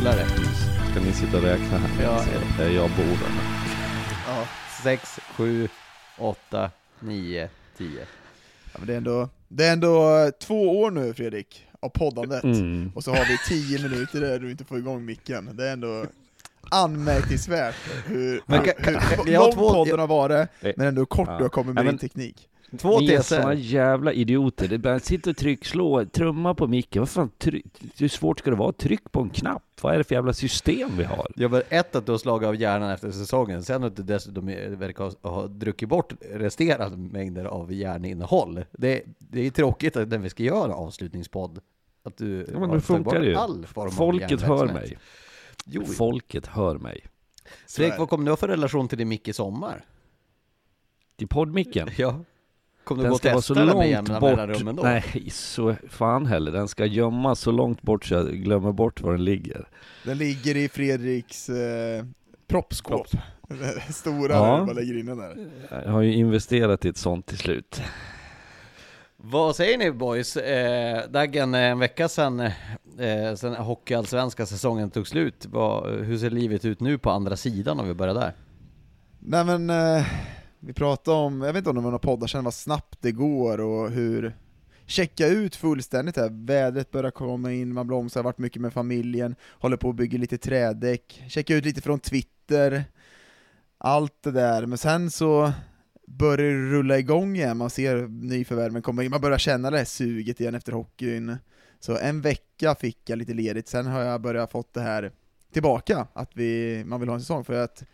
Rullar det? Ska ni sitta och räkna här? Ja. Där jag bor. Då. Ja. Sex, sju, åtta, nio, tio. Ja, men det, är ändå, det är ändå eh, två år nu Fredrik, av poddandet. Mm. Och så har vi tio minuter där du inte får igång micken. Det är ändå anmärkningsvärt hur, Men hur, kan- hur kan- lång jag har två- podden har varit, men ändå kort ja. du har kommit Ja, med men- din teknik. Två Ni är såna teser. jävla idioter. Det bara sitta och tryck, slå, trumma på micken. Vad fan, tryck, hur svårt ska det vara? Tryck på en knapp. Vad är det för jävla system vi har? Jag var ett att du har slagit av hjärnan efter säsongen, sen att du dessutom verkar ha, druckit bort resterande mängder av järninnehåll. Det, det är tråkigt att när vi ska göra en avslutningspodd, att du Ja, men har funkar det ju. all form av Folket hör järnverksamhet. mig. Jo, Folket hör mig. Fredrik, vad kommer du ha för relation till din mick i sommar? Till poddmicken. Ja. Kommer du Den gå ska vara så långt bort. Nej, så fan heller. Den ska gömmas så långt bort så jag glömmer bort var den ligger. Den ligger i Fredriks eh, proppskåp. Stora Ja. bara lägger in den där. Jag har ju investerat i ett sånt till slut. Vad säger ni boys? Eh, Daggen, eh, en vecka sedan, eh, sedan hockeyallsvenska säsongen tog slut. Vad, hur ser livet ut nu på andra sidan om vi börjar där? Nej men, eh, vi pratade om, jag vet inte om det var några poddar sen, vad snabbt det går och hur checka ut fullständigt här, vädret börjar komma in, man blomstrar, har varit mycket med familjen, håller på att bygga lite trädäck, checka ut lite från Twitter, allt det där, men sen så börjar det rulla igång igen, man ser nyförvärven komma in, man börjar känna det här suget igen efter hockeyn. Så en vecka fick jag lite ledigt, sen har jag börjat fått det här tillbaka, att vi, man vill ha en säsong, för att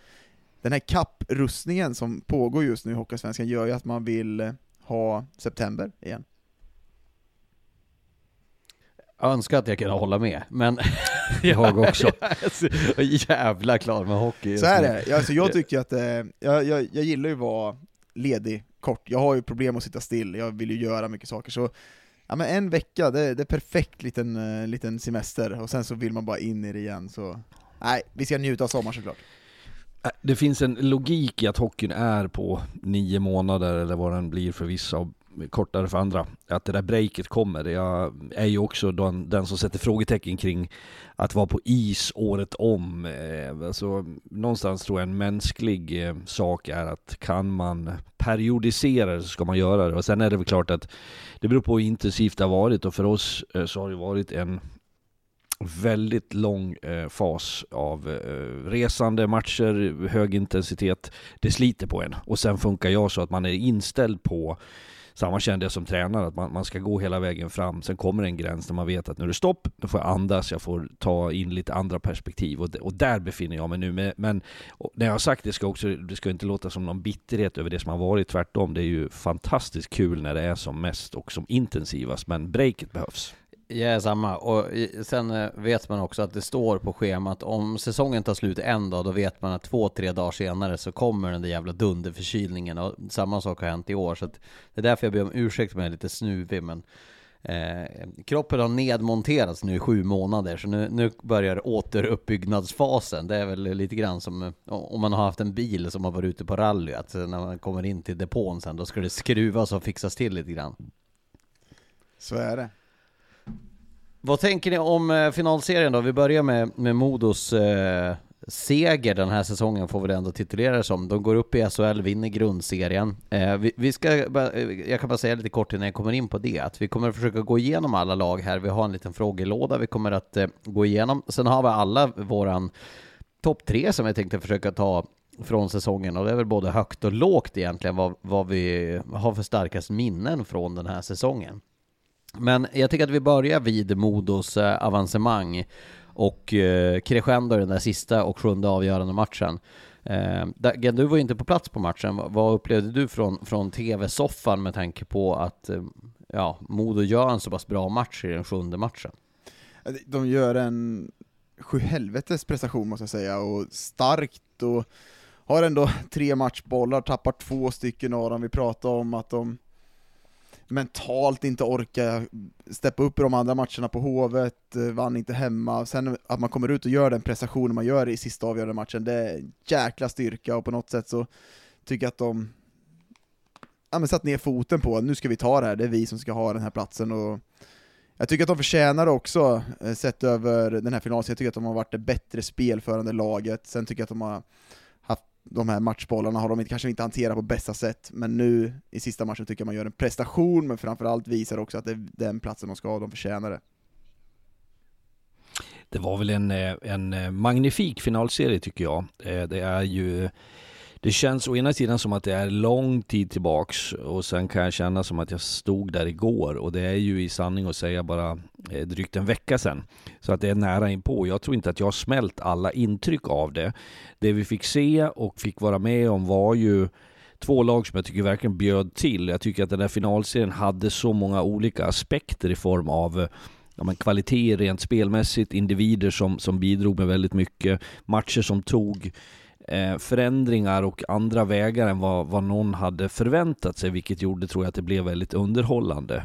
den här kapprustningen som pågår just nu i Hockeysvenskan gör ju att man vill eh, ha september igen. Jag önskar att jag kunde hålla med, men Jag också. jag är jävla klar med hockey Så är nu. det, alltså jag tycker att, eh, jag, jag, jag gillar ju att vara ledig kort, jag har ju problem att sitta still, jag vill ju göra mycket saker, så ja, men en vecka, det, det är perfekt liten, eh, liten semester, och sen så vill man bara in i det igen, så nej, vi ska njuta av sommaren såklart. Äh, det finns en logik i att hockeyn är på nio månader eller vad den blir för vissa och kortare för andra. Att det där breaket kommer. Jag är ju också den, den som sätter frågetecken kring att vara på is året om. Eh, alltså, någonstans tror jag en mänsklig eh, sak är att kan man periodisera det så ska man göra det. Och sen är det väl klart att det beror på hur intensivt det har varit och för oss eh, så har det varit en väldigt lång eh, fas av eh, resande, matcher, hög intensitet. Det sliter på en. Och sen funkar jag så att man är inställd på samma kände jag som tränare, att man, man ska gå hela vägen fram. Sen kommer en gräns där man vet att nu är det stopp, nu får jag andas, jag får ta in lite andra perspektiv. Och, och där befinner jag mig nu. Men, men när jag har sagt det, ska också, det ska inte låta som någon bitterhet över det som har varit. Tvärtom, det är ju fantastiskt kul när det är som mest och som intensivast. Men breaket behövs. Jag är samma. Och sen eh, vet man också att det står på schemat om säsongen tar slut en dag, då vet man att två, tre dagar senare så kommer den där jävla dunderförkylningen och samma sak har hänt i år. Så det är därför jag ber om ursäkt om jag är lite snuvig, men eh, kroppen har nedmonterats nu i sju månader, så nu, nu börjar återuppbyggnadsfasen. Det är väl lite grann som eh, om man har haft en bil som har varit ute på rally, att när man kommer in till depån sen, då ska det skruvas och fixas till lite grann. Så är det. Vad tänker ni om eh, finalserien då? Vi börjar med, med Modos eh, seger den här säsongen får vi det ändå titulera det som. De går upp i SHL, vinner grundserien. Eh, vi, vi, ska, eh, jag kan bara säga lite kort innan jag kommer in på det, att vi kommer försöka gå igenom alla lag här. Vi har en liten frågelåda vi kommer att eh, gå igenom. Sen har vi alla våran topp tre som jag tänkte försöka ta från säsongen och det är väl både högt och lågt egentligen vad, vad vi har för starkast minnen från den här säsongen. Men jag tycker att vi börjar vid Modos eh, avancemang och eh, crescendo i den där sista och sjunde avgörande matchen. Eh, du var ju inte på plats på matchen. Vad upplevde du från, från tv-soffan med tanke på att eh, ja, Modo gör en så pass bra match i den sjunde matchen? De gör en sjuhelvetes prestation måste jag säga, och starkt och har ändå tre matchbollar, tappar två stycken av dem. Vi pratade om att de mentalt inte orka steppa upp i de andra matcherna på Hovet, eh, vann inte hemma, sen att man kommer ut och gör den prestationen man gör i sista avgörande matchen, det är jäkla styrka och på något sätt så tycker jag att de ja, men satt ner foten på nu ska vi ta det här, det är vi som ska ha den här platsen. Och jag tycker att de förtjänar också, eh, sett över den här finalen, jag tycker att de har varit det bättre spelförande laget, sen tycker jag att de har de här matchbollarna har de kanske inte hanterat på bästa sätt, men nu i sista matchen tycker jag man gör en prestation, men framförallt visar också att det är den platsen de ska ha, de förtjänar det. Det var väl en, eh, en eh, magnifik finalserie tycker jag. Eh, det är ju det känns å ena sidan som att det är lång tid tillbaks och sen kan jag känna som att jag stod där igår och det är ju i sanning att säga bara eh, drygt en vecka sedan. Så att det är nära inpå. Jag tror inte att jag har smält alla intryck av det. Det vi fick se och fick vara med om var ju två lag som jag tycker verkligen bjöd till. Jag tycker att den där finalserien hade så många olika aspekter i form av ja, men kvalitet rent spelmässigt, individer som, som bidrog med väldigt mycket, matcher som tog eh, förändringar och andra vägar än vad, vad någon hade förväntat sig, vilket gjorde, tror jag, att det blev väldigt underhållande.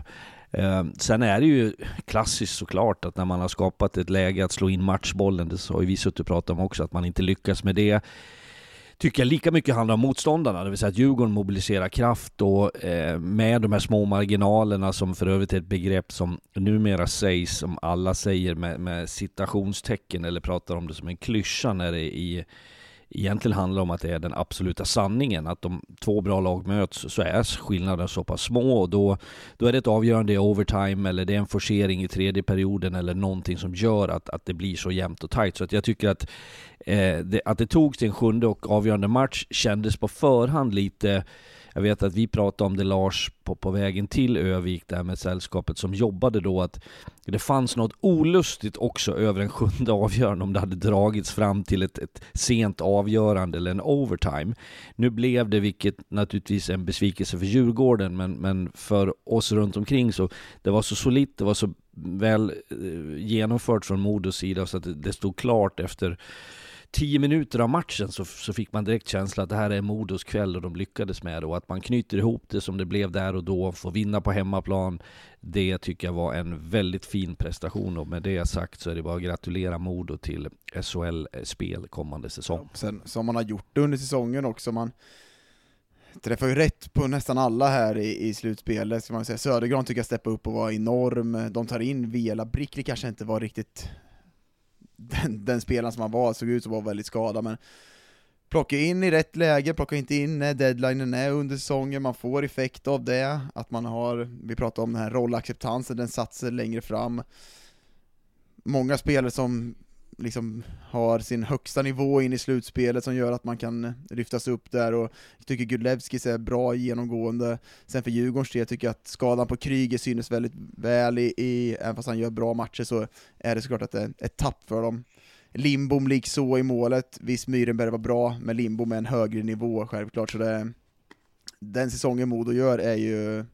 Eh, sen är det ju klassiskt såklart att när man har skapat ett läge att slå in matchbollen, det har ju vi suttit och pratat om också, att man inte lyckas med det tycker jag lika mycket handlar om motståndarna, det vill säga att Djurgården mobiliserar kraft och eh, med de här små marginalerna som för övrigt är ett begrepp som numera sägs, som alla säger med, med citationstecken eller pratar om det som en klyscha när det är i egentligen handlar om att det är den absoluta sanningen. Att de två bra lag möts så är skillnaden så pass små och då, då är det ett avgörande i overtime eller det är en forcering i tredje perioden eller någonting som gör att, att det blir så jämnt och tajt. Så att jag tycker att, eh, det, att det togs till en sjunde och avgörande match kändes på förhand lite jag vet att vi pratade om det Lars på, på vägen till Övik där med sällskapet som jobbade då att det fanns något olustigt också över en sjunde avgörande om det hade dragits fram till ett, ett sent avgörande eller en overtime. Nu blev det, vilket naturligtvis är en besvikelse för Djurgården, men, men för oss runt omkring så det var så solitt, det var så väl eh, genomfört från Modos sida så att det, det stod klart efter tio minuter av matchen så, så fick man direkt känslan att det här är Modos kväll och de lyckades med det. Och att man knyter ihop det som det blev där och då, får vinna på hemmaplan. Det tycker jag var en väldigt fin prestation och med det sagt så är det bara att gratulera Modo till SHL-spel kommande säsong. Sen som man har gjort det under säsongen också, man träffar ju rätt på nästan alla här i, i slutspelet, ska man säga. Södergran tycker jag steppar upp och var enorm, de tar in Vela, Brickli kanske inte var riktigt den, den spelaren som han var, såg ut som var väldigt skadad, men plocka in i rätt läge, plocka inte in när deadlinen är under säsongen, man får effekt av det, att man har, vi pratade om den här rollacceptansen, den satsar längre fram. Många spelare som liksom har sin högsta nivå in i slutspelet som gör att man kan lyftas upp där och jag tycker Gudlevskis är bra genomgående. Sen för Djurgårdens del tycker jag att skadan på Kryger synes väldigt väl i, i, även fast han gör bra matcher så är det såklart att det är ett tapp för dem. Limbom så i målet, visst Myrenberg var bra, men Limbom är en högre nivå självklart, så det, den säsongen Modo gör är ju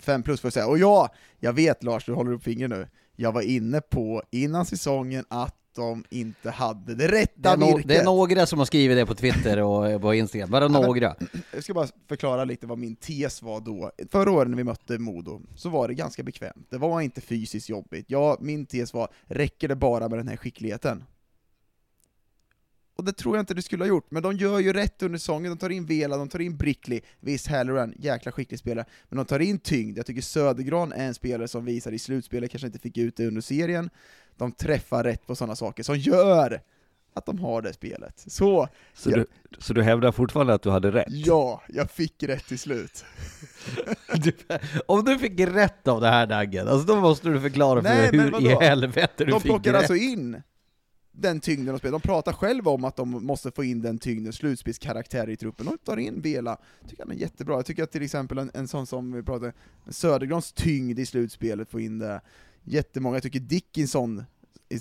5 plus får jag säga. Och ja, jag vet Lars, du håller upp fingret nu, jag var inne på innan säsongen att de inte hade det rätta Det no virket. det är några som har skrivit det på Twitter och på Instagram, bara några. Jag ska bara förklara lite vad min tes var då. Förra året när vi mötte Modo, så var det ganska bekvämt. Det var inte fysiskt jobbigt. Ja, min tes var, räcker det bara med den här skickligheten? Och det tror jag inte det skulle ha gjort, men de gör ju rätt under säsongen, de tar in Vela, de tar in Brickley, visst Halloran, jäkla skicklig spelare, men de tar in tyngd, jag tycker Södergran är en spelare som visar i slutspelet, kanske inte fick ut det under serien, de träffar rätt på sådana saker som gör att de har det spelet. Så, Så, Ja. du, så du hävdar fortfarande att du hade rätt? ja, jag fick rätt till slut. Du, om du fick rätt av det här Daggen, alltså då måste du förklara för Nej, mig hur i vadå? helvete du De fick plockar rätt. alltså in den tyngden de spelar. De pratar själva om att de måste få in den tyngden, slutspelskaraktär i truppen. De tar in Vela, tycker han är jättebra. Jag tycker att till exempel en, en sån som vi pratade Södergrans tyngd i slutspelet, få in det. Jättemånga, jag tycker Dickinson,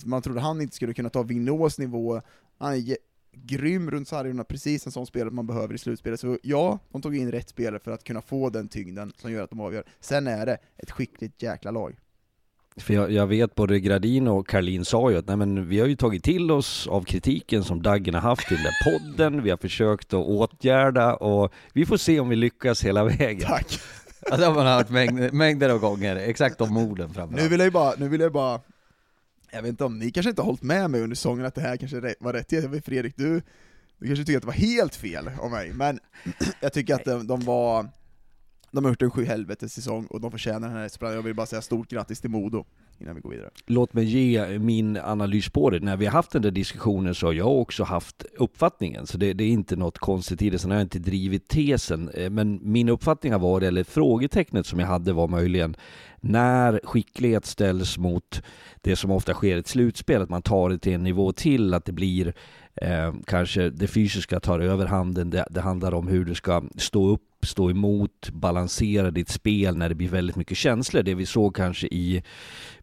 man trodde han inte skulle kunna ta Vignås nivå, han är grym runt sargerna, precis en sån spelare man behöver i slutspelet. Så ja, de tog in rätt spelare för att kunna få den tyngden som gör att de avgör. Sen är det ett skickligt jäkla lag. För jag, jag vet både Gradin och Karlin sa ju att nej men vi har ju tagit till oss av kritiken som Daggen har haft i den där podden, vi har försökt att åtgärda och vi får se om vi lyckas hela vägen. Tack! Ja, det har man hört mängder, mängder av gånger, exakt de orden framförallt. Nu vill jag ju bara, nu vill jag bara jag vet inte om ni kanske inte har hållit med mig under säsongen att det här kanske var rätt. Jag vet, Fredrik, du, du kanske tycker att det var helt fel av mig, men jag tycker att de, de var de har gjort en sju helvetes säsong och de förtjänar den här Jag vill bara säga stort grattis till Modo innan vi går vidare. Låt mig ge min analys på det. När vi har haft den där diskussionen så har jag också haft uppfattningen, så det, det är inte något konstigt i det. Sen har jag inte drivit tesen, eh, men min uppfattning har varit, eller frågetecknet som jag hade var möjligen när skicklighet ställs mot det som ofta sker i ett slutspel, att man tar det till en nivå till, att det blir eh, kanske det fysiska tar överhanden, det, det handlar om hur du ska stå upp, stå emot, balansera ditt spel när det blir väldigt mycket känslor. Det vi såg kanske i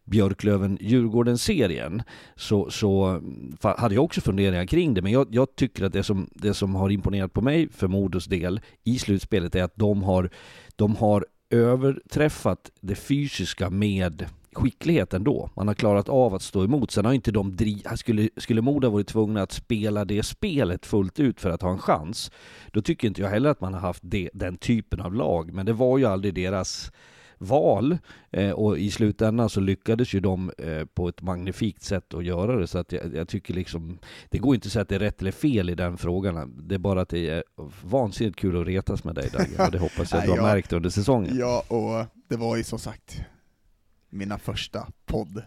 Björklöven-Djurgården-serien så, så hade jag också funderingar kring det, men jag, jag tycker att det som, det som har imponerat på mig för Modos del i slutspelet är att de har, de har överträffat det fysiska med skicklighet ändå. Man har klarat av att stå emot. Sen har inte de dri- skulle, skulle Modo varit tvungna att spela det spelet fullt ut för att ha en chans, då tycker inte jag heller att man har haft det, den typen av lag. Men det var ju aldrig deras val eh, och i slutändan så lyckades ju de eh, på ett magnifikt sätt att göra det så att jag, jag tycker liksom det går inte att säga att det är rätt eller fel i den frågan det är bara att det är vansinnigt kul att retas med dig Dagen och det hoppas jag att du har märkt under säsongen. Ja, och det var ju som sagt mina första podd.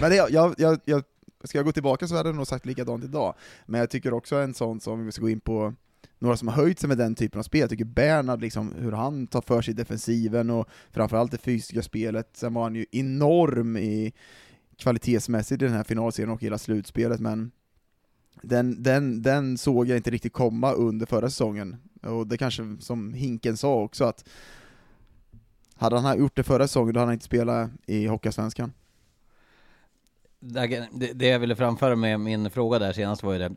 Men det, jag, jag, jag, jag, ska jag gå tillbaka så hade jag nog sagt likadant idag, men jag tycker också en sån som, vi ska gå in på några som har höjt sig med den typen av spel, jag tycker Bernhard, liksom, hur han tar för sig i defensiven och framförallt det fysiska spelet, sen var han ju enorm i kvalitetsmässigt i den här finalserien och hela slutspelet, men den, den, den såg jag inte riktigt komma under förra säsongen, och det kanske som Hinken sa också, att hade han gjort det förra säsongen, då hade han inte spelat i Hockeyallsvenskan. Det, det jag ville framföra med min fråga där senast var ju det,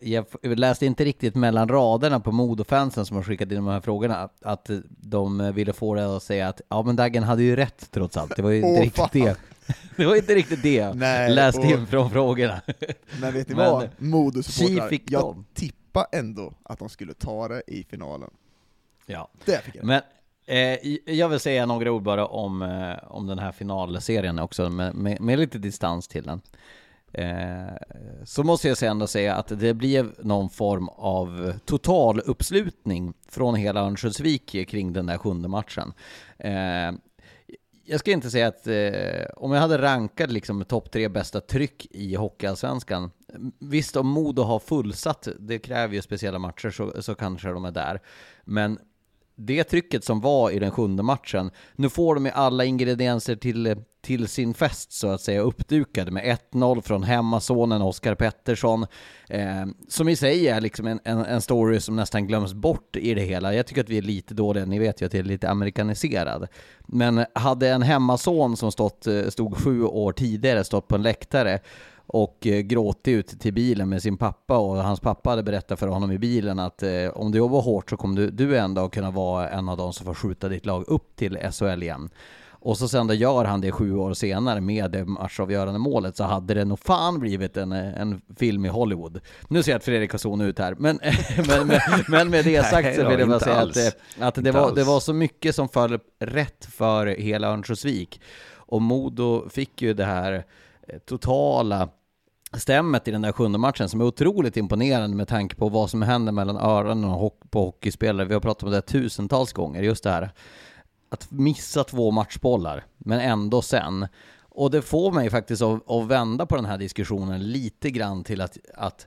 jag läste inte riktigt mellan raderna på Modo-fansen som har skickat in de här frågorna, att, de ville få det att säga att ja men Daggen hade ju rätt trots allt, det var ju inte Åh, riktigt fan. det. Det var inte riktigt det jag Nej, läste och- in från frågorna. Men vet ni Men- vad? Modo-supportrar, Tji fick jag de. tippar ändå att de skulle ta det i finalen. Ja. Det fick jag. Men eh, jag vill säga några ord bara om, eh, om den här finalserien också, med, med, med lite distans till den. Eh, så måste jag ändå säga att det blev någon form av total uppslutning från hela Örnsköldsvik kring den där sjunde matchen. Eh, jag ska inte säga att eh, om jag hade rankat liksom topp tre bästa tryck i Hockeyallsvenskan, visst om Modo har fullsatt, det kräver ju speciella matcher så, så kanske de är där, men det trycket som var i den sjunde matchen, nu får de ju alla ingredienser till, till sin fest så att säga uppdukade med 1-0 från hemmasonen Oskar Pettersson, eh, som i sig är liksom en, en, en, story som nästan glöms bort i det hela. Jag tycker att vi är lite dåliga, ni vet ju att jag är lite amerikaniserad. Men hade en hemmason som stått, eh, stod sju år tidigare stått på en läktare och eh, gråtit ut till bilen med sin pappa och hans pappa hade berättat för honom i bilen att eh, om du jobbar hårt så kommer du, du en dag kunna vara en av de som får skjuta ditt lag upp till SHL igen. Och så sen då gör han det sju år senare med det matchavgörande målet så hade det nog fan blivit en, en film i Hollywood. Nu ser jag att Fredrik har zonat ut här, men, men, men, men med det sagt så vill jag bara säga att, eh, att det, var, det var så mycket som föll rätt för hela Örnsköldsvik. Och Modo fick ju det här totala stämmet i den där sjunde matchen som är otroligt imponerande med tanke på vad som händer mellan öronen och på hockeyspelare. Vi har pratat om det tusentals gånger, just det här att missa två matchbollar, men ändå sen. Och det får mig faktiskt att, att vända på den här diskussionen lite grann till att, att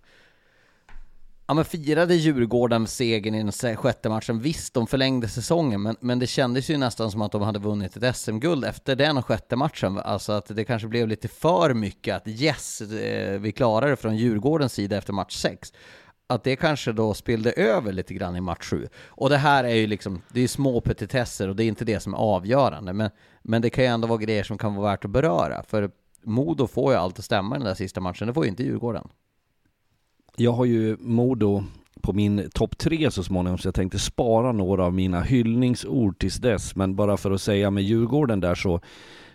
Ja men firade Djurgården segern i den sjätte matchen? Visst, de förlängde säsongen, men, men det kändes ju nästan som att de hade vunnit ett SM-guld efter den sjätte matchen. Alltså att det kanske blev lite för mycket att yes, eh, vi klarar det från Djurgårdens sida efter match sex. Att det kanske då spillde över lite grann i match sju. Och det här är ju liksom, det är små petitesser och det är inte det som är avgörande. Men, men det kan ju ändå vara grejer som kan vara värt att beröra. För Modo får ju allt att stämma i den där sista matchen, det får ju inte Djurgården. Jag har ju Modo på min topp tre så småningom, så jag tänkte spara några av mina hyllningsord tills dess. Men bara för att säga med Djurgården där så,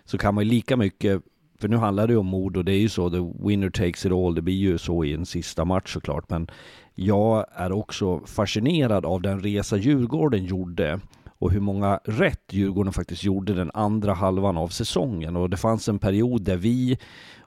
så kan man ju lika mycket för nu handlar det ju om Modo, det är ju så, the winner takes it all, det blir ju så i en sista match såklart. Men jag är också fascinerad av den resa Djurgården gjorde och hur många rätt Djurgården faktiskt gjorde den andra halvan av säsongen. Och det fanns en period där vi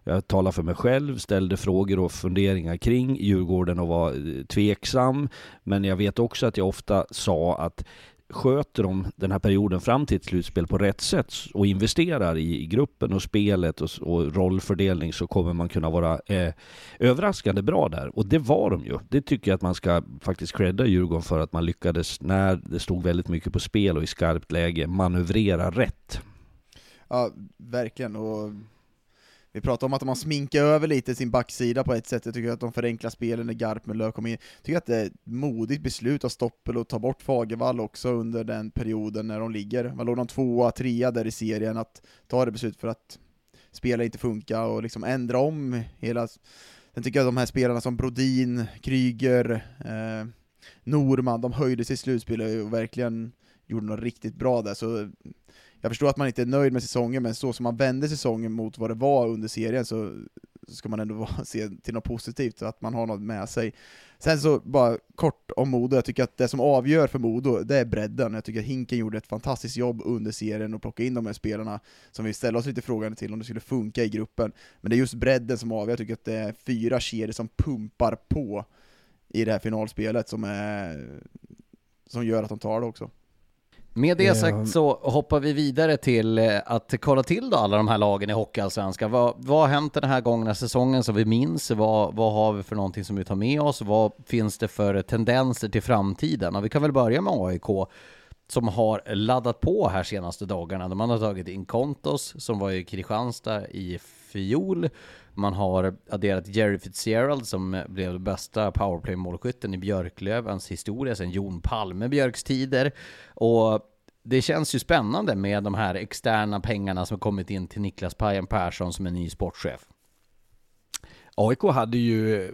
jag talar för mig själv, ställde frågor och funderingar kring Djurgården och var eh, tveksam. Men jag vet också att jag ofta sa att sköter de den här perioden fram till ett slutspel på rätt sätt och investerar i, i gruppen och spelet och, och, rollfördelning så kommer man kunna vara eh, överraskande bra där. Och det var de ju. Det tycker jag att man ska faktiskt credda Djurgården för att man lyckades när det stod väldigt mycket på spel och i skarpt läge manövrera rätt. Ja, verkligen. Och vi pratar om att de har sminkat över lite sin backsida på ett sätt, jag tycker att de förenklar spelen när Garpenlöv kommer in. Jag tycker att det är ett modigt beslut av Stoppel att ta bort Fagervall också under den perioden när de ligger, Man låg de tvåa, trea där i serien, att ta det beslutet för att spela inte funkar och liksom ändra om hela... Sen tycker jag att de här spelarna som Brodin, Kryger, eh, Norman, de höjde sig i slutspelet och verkligen gjorde något riktigt bra där, så jag förstår att man inte är nöjd med säsongen, men så som man vände säsongen mot vad det var under serien så ska man ändå se till något positivt, att man har något med sig. Sen så bara kort om Modo, jag tycker att det som avgör för Modo, det är bredden. Jag tycker att Hinken gjorde ett fantastiskt jobb under serien och plocka in de här spelarna som vi ställer oss lite frågande till om det skulle funka i gruppen. Men det är just bredden som avgör, jag tycker att det är fyra kedjor som pumpar på i det här finalspelet som, är, som gör att de tar det också. Med det sagt så hoppar vi vidare till eh, att kolla till då alla de här lagen i Hockeyallsvenskan. Vad, vad har hänt den här gångna säsongen som vi minns? Vad, vad har vi för någonting som vi tar med oss? Vad finns det för tendenser till framtiden? Och vi kan väl börja med AIK som har laddat på här senaste dagarna. De har tagit in Kontos som var i Kristianstad i fjol. Man har adderat Jerry Fitzgerald som blev bästa powerplay-målskytten i Björklövens historia sedan Jon Palme Björks tider. Och det känns ju spännande med de här externa pengarna som kommit in till Niklas Pajen Persson som är ny sportchef. AIK hade ju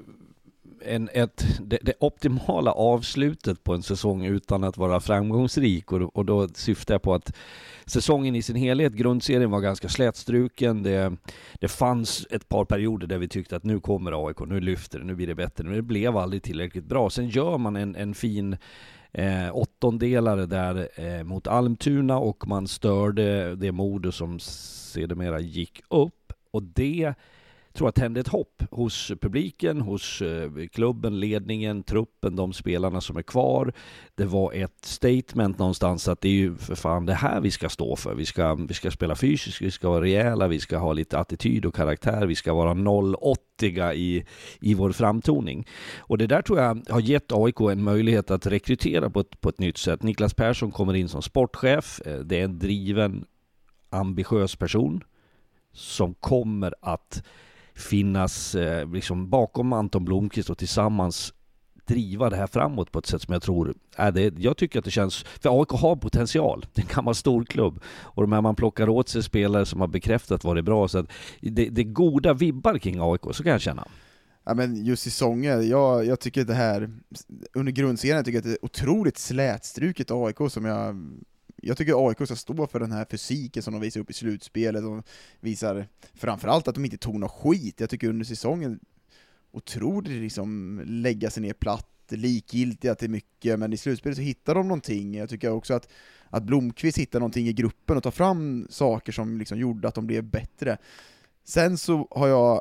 en, ett, det, det, optimala avslutet på en säsong utan att vara framgångsrik och, och då syftar jag på att säsongen i sin helhet, grundserien var ganska slätstruken. Det, det fanns ett par perioder där vi tyckte att nu kommer AIK, nu lyfter det, nu blir det bättre, men det blev aldrig tillräckligt bra. Sen gör man en, en fin eh, åttondelare där eh, mot Almtuna och man störde det Modo som sedermera gick upp. Och det tror jag tände ett hopp hos publiken, hos eh, klubben, ledningen, truppen, de spelarna som är kvar. Det var ett statement någonstans att det är ju för fan det här vi ska stå för. Vi ska, vi ska spela fysiskt, vi ska vara rejäla, vi ska ha lite attityd och karaktär, vi ska vara 080 i, i vår framtoning. Och det där tror jag har gett AIK en möjlighet att rekrytera på ett, på ett nytt sätt. Niklas Persson kommer in som sportchef, eh, det är en driven, ambitiös person som kommer att finnas eh, liksom bakom Anton Blomqvist och tillsammans driva det här framåt på ett sätt som jag tror, är det, jag tycker att det känns, för AIK har potential, det är en gammal storklubb och de här man plockar åt sig spelare som har bekräftat vad det är bra, så att det, det är goda vibbar kring AIK, så kan jag känna. Ja men just säsongen, jag, jag tycker det här, under grundserien tycker jag att det är otroligt slätstruket AIK som jag jag tycker AIK ska stå för den här fysiken som de visar upp i slutspelet, de visar framförallt att de inte tog något skit, jag tycker under säsongen otroligt liksom lägga sig ner platt, likgiltiga till mycket, men i slutspelet så hittar de någonting. Jag tycker också att, att Blomqvist hittar någonting i gruppen och tar fram saker som liksom gjorde att de blev bättre. Sen så har jag,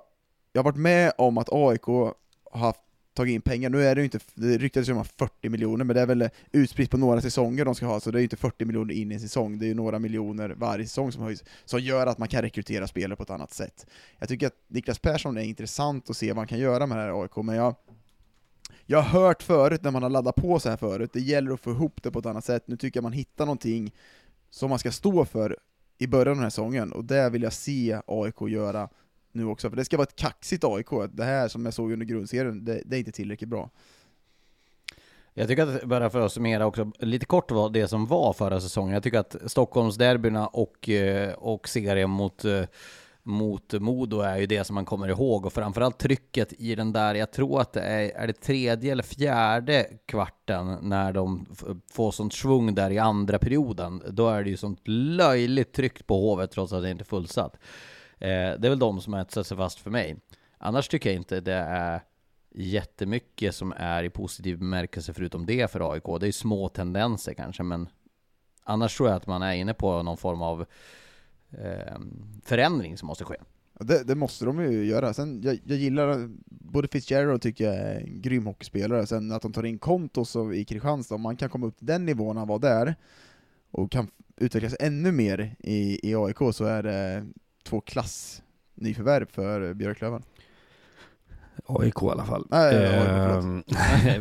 jag har varit med om att AIK har haft tagit in pengar. Nu är det ju inte, det ryktades ju om 40 miljoner, men det är väl utspritt på några säsonger de ska ha, så det är ju inte 40 miljoner in i en säsong, det är ju några miljoner varje säsong som höjs, som gör att man kan rekrytera spelare på ett annat sätt. Jag tycker att Niklas Persson är intressant att se vad han kan göra med det här AIK, men jag jag har hört förut när man har laddat på så här förut, det gäller att få ihop det på ett annat sätt, nu tycker jag man hittar någonting som man ska stå för i början av den här säsongen, och det vill jag se AIK göra nu också, för det ska vara ett kaxigt AIK. Det här som jag såg under grundserien, det, det är inte tillräckligt bra. Jag tycker att, bara för att summera också, lite kort vad det som var förra säsongen. Jag tycker att Stockholmsderbyna och, eh, och serien mot eh, mot Modo är ju det som man kommer ihåg och framförallt trycket i den där, jag tror att det är, är det tredje eller fjärde kvarten när de får sånt svung där i andra perioden. Då är det ju sånt löjligt tryck på Hovet trots att det inte är fullsatt. Eh, det är väl de som har etsat sig fast för mig. Annars tycker jag inte det är jättemycket som är i positiv bemärkelse förutom det för AIK. Det är små tendenser kanske, men annars tror jag att man är inne på någon form av eh, förändring som måste ske. Det, det, måste de ju göra. Sen, jag, jag gillar, både Fitzgerald tycker jag är en grym hockeyspelare, sen att de tar in Kontos i Kristianstad, om man kan komma upp till den nivån han var där, och kan utvecklas ännu mer i, i AIK, så är det två klass nyförvärv för Björklöven. AIK i alla fall. Nej, ehm,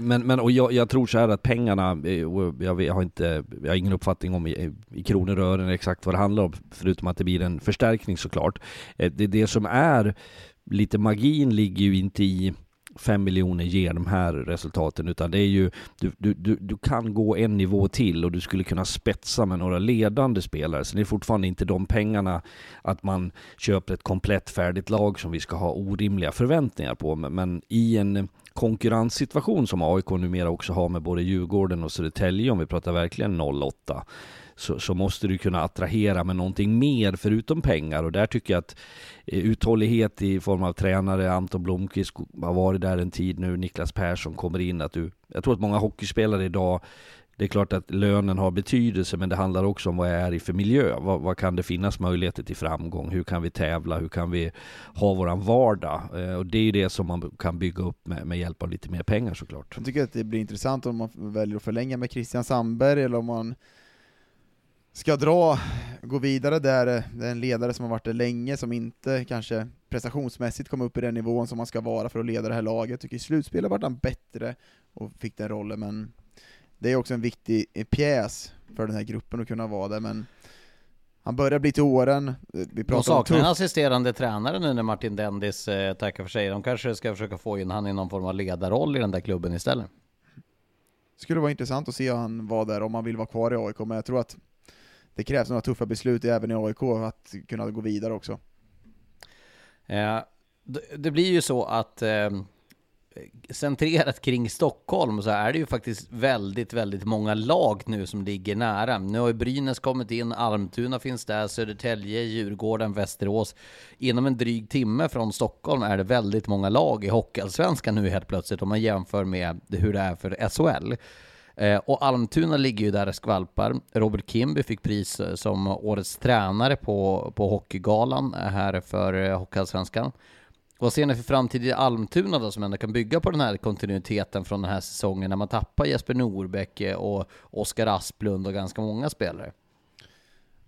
men men och jag, jag, tror så här att pengarna, eh, jag, jag, har inte, jag har ingen uppfattning om i, i kronor och ören exakt vad det handlar om, förutom att det blir en förstärkning såklart. Eh, det, det som är lite magin ligger ju inte i 5 miljoner ger de här resultaten, utan det är ju, du, du, du, du kan gå en nivå till och du skulle kunna spetsa med några ledande spelare. Så det är fortfarande inte de pengarna att man köper ett komplett färdigt lag som vi ska ha orimliga förväntningar på. Men i en konkurrenssituation som AIK numera också har med både Djurgården och Södertälje, om vi pratar verkligen 08, så, så, måste du kunna attrahera med någonting mer förutom pengar och där tycker jag att eh, uthållighet i form av tränare, Anton Blomqvist har varit där en tid nu, Niklas Persson kommer in, att du, jag tror att många hockeyspelare idag det är klart att lönen har betydelse, men det handlar också om vad jag är i för miljö. Vad, vad, kan det finnas möjligheter till framgång? Hur kan vi tävla? Hur kan vi ha våran vardag? Eh, och det är ju det som man kan bygga upp med, med hjälp av lite mer pengar såklart. Jag tycker att det blir intressant om man väljer att förlänga med Christian Sandberg, eller om man ska dra, gå vidare där, det är en ledare som har varit där länge, som inte kanske prestationsmässigt kom upp i den nivån som man ska vara för att leda det här laget. Tycker i slutspelet vart han bättre och fick den rollen, men det är också en viktig pjäs för den här gruppen att kunna vara där, men han börjar bli till åren. Vi pratar De saknar en assisterande tränare nu när Martin Dendis eh, tackar för sig. De kanske ska försöka få in han i någon form av ledarroll i den där klubben istället. Skulle vara intressant att se han vara där om han vill vara kvar i AIK, men jag tror att det krävs några tuffa beslut även i AIK för att kunna gå vidare också. Eh, det blir ju så att eh, centrerat kring Stockholm så är det ju faktiskt väldigt, väldigt många lag nu som ligger nära. Nu har ju Brynäs kommit in, Almtuna finns där, Södertälje, Djurgården, Västerås. Inom en dryg timme från Stockholm är det väldigt många lag i Hockeyallsvenskan nu helt plötsligt om man jämför med hur det är för SHL. Eh, och Almtuna ligger ju där och skvalpar. Robert Kimby fick pris eh, som årets tränare på, på Hockeygalan eh, här för eh, Hockeyallsvenskan. vad ser ni för framtid i Almtuna då som ändå kan bygga på den här kontinuiteten från den här säsongen när man tappar Jesper Norbäck eh, och Oskar Asplund och ganska många spelare?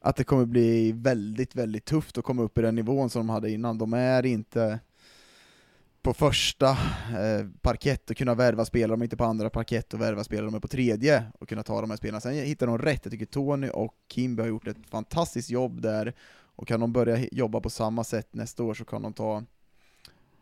Att det kommer bli väldigt, väldigt tufft att komma upp i den nivån som de hade innan. De är inte på första eh, parkett och kunna värva spelare, de är inte på andra parkett och värva spelare, de är på tredje och kunna ta de här spelarna. Sen hittar de rätt, jag tycker Tony och Kimby har gjort ett fantastiskt jobb där, och kan de börja jobba på samma sätt nästa år så kan de ta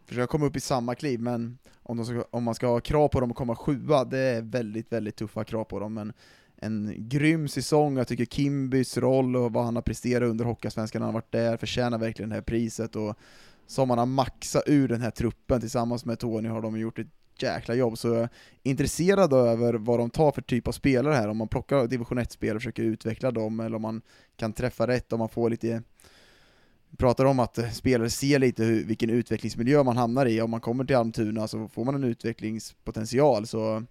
försöka komma upp i samma kliv, men om, de ska, om man ska ha krav på dem att komma sjua, det är väldigt, väldigt tuffa krav på dem, men en grym säsong, jag tycker Kimbys roll och vad han har presterat under Hockeyallsvenskan, han har varit där, förtjänar verkligen det här priset, och som man har maxat ur den här truppen. Tillsammans med Tony har de gjort ett jäkla jobb, så jag är intresserad över vad de tar för typ av spelare här, om man plockar division 1-spelare och försöker utveckla dem, eller om man kan träffa rätt, om man får lite vi pratar om att spelare ser lite hur, vilken utvecklingsmiljö man hamnar i, om man kommer till Almtuna så får man en utvecklingspotential, så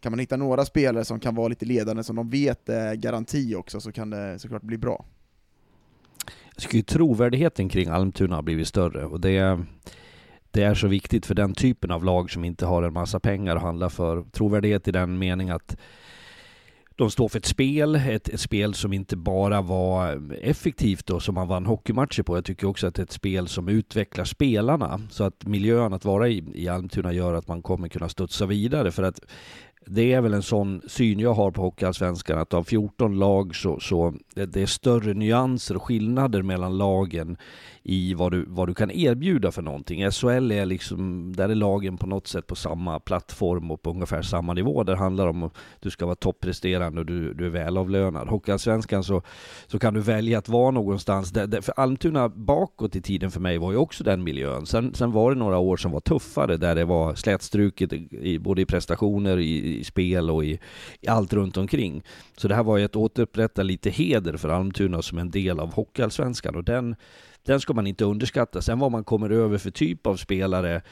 kan man hitta några spelare som kan vara lite ledande, som de vet är garanti också, så kan det såklart bli bra. Jag tycker ju trovärdigheten kring Almtuna har blivit större och det, det är så viktigt för den typen av lag som inte har en massa pengar att handla för. Trovärdighet i den mening att de står för ett spel, ett, ett, spel som inte bara var effektivt och som man vann hockeymatcher på. Jag tycker också att det är ett spel som utvecklar spelarna. Så att miljön att vara i, i Almtuna gör att man kommer kunna studsa vidare. För att det är väl en sån syn jag har på Hockeyallsvenskan att av 14 lag så, så det är större nyanser och skillnader mellan lagen i vad du, vad du kan erbjuda för någonting. SHL är liksom, där är lagen på något sätt på samma plattform och på ungefär samma nivå. Där handlar det om att du ska vara toppresterande och du, du är välavlönad. Hockeyallsvenskan så, så kan du välja att vara någonstans, där, där, för Almtuna bakåt i tiden för mig var ju också den miljön. Sen, sen var det några år som var tuffare, där det var slätstruket i, både i prestationer, i, i spel och i, i, allt runt omkring. Så det här var ju att återupprätta lite heder för Almtuna som en del av Hockeyallsvenskan och den den ska man inte underskatta. Sen vad man kommer över för typ av spelare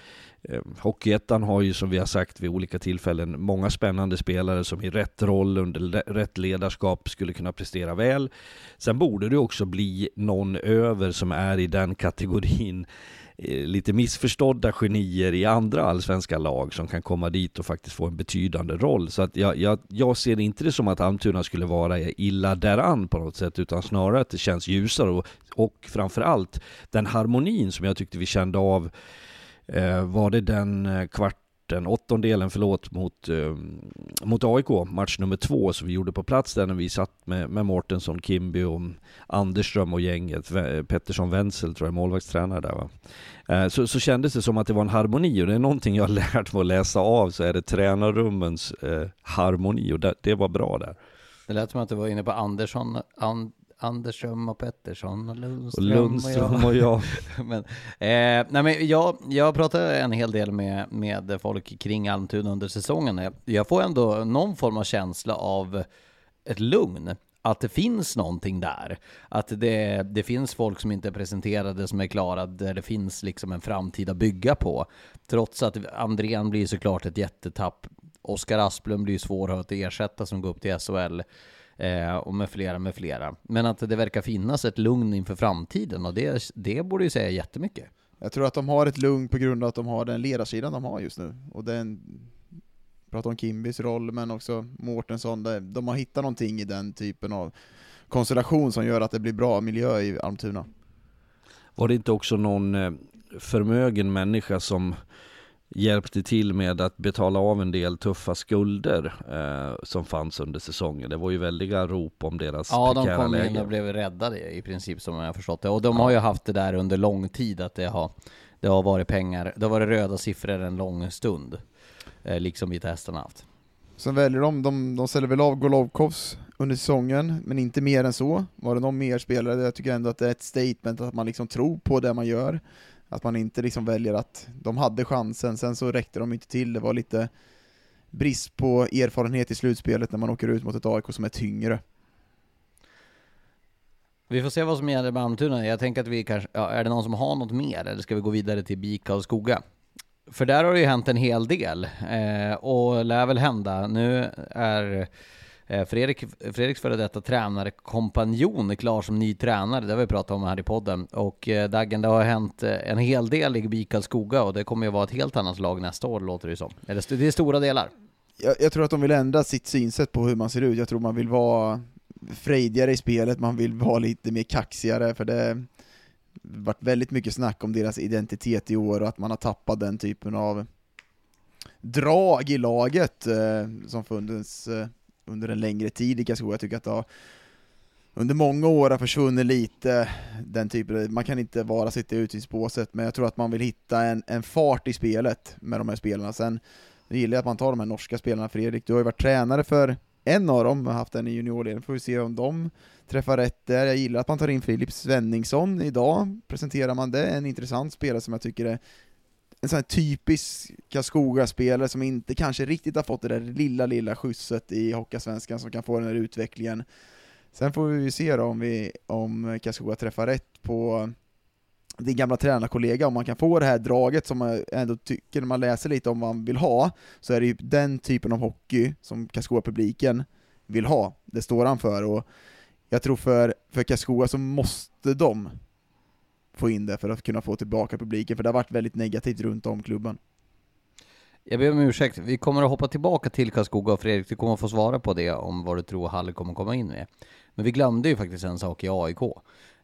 eh, Hockeyettan har ju som vi har sagt vid olika tillfällen många spännande spelare som i rätt roll under rätt ledarskap skulle kunna prestera väl. Sen borde det också bli någon över som är i den kategorin Eh, lite missförstådda genier i andra allsvenska lag som kan komma dit och faktiskt få en betydande roll. Så att jag, jag, jag ser inte det som att Almtuna skulle vara illa däran på något sätt, utan snarare att det känns ljusare och, och framförallt den harmonin som jag tyckte vi kände av eh, var det den eh, kvart den åttondelen, förlåt, mot, eh, mot AIK, match nummer två, som vi gjorde på plats där när vi satt med, med Mårtensson, Kimby och Anderström och gänget, Pettersson Wenzel tror jag målvaktstränare där va. Eh, så, så kändes det som att det var en harmoni och det är någonting jag har lärt mig att läsa av så är det tränarrummens eh, harmoni och det, det, var bra där. Det lät som att du var inne på Andersson, And, Andersson och Pettersson och Lundström, och, Lundström och jag. Och jag. men, eh, nej men jag, jag pratade en hel del med, med folk kring Almtuna under säsongen. Jag får ändå någon form av känsla av ett lugn att det finns någonting där. Att det, det finns folk som inte är presenterade, som är klara, där det finns liksom en framtid att bygga på. Trots att Andrén blir såklart ett jättetapp. Oskar Asplund blir svår att ersätta som går upp till SHL. Eh, och med flera, med flera. Men att det verkar finnas ett lugn inför framtiden och det, det borde ju säga jättemycket. Jag tror att de har ett lugn på grund av att de har den ledarsidan de har just nu. Och den, pratar om Kimbys roll, men också Mårtensson, de har hittat någonting i den typen av konstellation som gör att det blir bra miljö i Almtuna. Var det inte också någon eh, förmögen människa som hjälpte till med att betala av en del tuffa skulder eh, som fanns under säsongen. Det var ju väldiga rop om deras Ja, de kom läge. in och blev räddade i princip som jag har förstått det. Och de ja. har ju haft det där under lång tid, att det har, det har varit pengar, det har varit röda siffror en lång stund. Eh, liksom Vita Hästarna haft. Sen väljer de, de, de säljer väl av Golovkovs under säsongen, men inte mer än så. Var det någon mer spelare? Jag tycker ändå att det är ett statement att man liksom tror på det man gör. Att man inte liksom väljer att de hade chansen, sen så räckte de inte till. Det var lite brist på erfarenhet i slutspelet när man åker ut mot ett AIK som är tyngre. Vi får se vad som gäller med Almtuna. Jag tänker att vi kanske, ja, är det någon som har något mer eller ska vi gå vidare till Bika och Skoga? För där har det ju hänt en hel del eh, och lär väl hända. Nu är Eh, Eh, Fredrik, Fredriks före detta tränare, kompanjon, är klar som ny tränare. Det har vi pratat om här i podden. Och eh, Daggen, det har hänt eh, en hel del i BIK Skoga och det kommer ju vara ett helt annat lag nästa år, låter det som. Eller det är stora delar. Jag, jag tror att de vill ändra sitt synsätt på hur man ser ut. Jag tror man vill vara frejdigare i spelet, man vill vara lite mer kaxigare, för det varit väldigt mycket snack om deras identitet i år och att man har tappat den typen av drag i laget eh, som funnits eh, under en längre tid i Karlskoga. Jag tycker att det har under många år har försvunnit lite den typen, man kan inte bara sitta i utvisningsbåset, men jag tror att man vill hitta en, en fart i spelet med de här spelarna. Sen gillar jag att man tar de här norska spelarna, Fredrik, du har ju varit tränare för en av dem, har haft en i juniorledning, får vi se om de träffar rätt där. Jag gillar att man tar in Filip Svenningsson idag, presenterar man det, en intressant spelare som jag tycker är en sån här typisk Karlskoga-spelare som inte kanske riktigt har fått det där lilla, lilla skjutset i Hockeysvenskan som kan få den här utvecklingen. Sen får vi ju se då om, vi, om Karlskoga träffar rätt på din gamla tränarkollega, om man kan få det här draget som man ändå tycker när man läser lite om vad man vill ha, så är det ju den typen av hockey som Karlskoga-publiken vill ha. Det står han för, och jag tror för, för Karlskoga så måste de få in det för att kunna få tillbaka publiken, för det har varit väldigt negativt runt om klubben. Jag ber om ursäkt, vi kommer att hoppa tillbaka till Karlskoga och Fredrik, du kommer att få svara på det om vad du tror Halle kommer komma in med. Men vi glömde ju faktiskt en sak i AIK,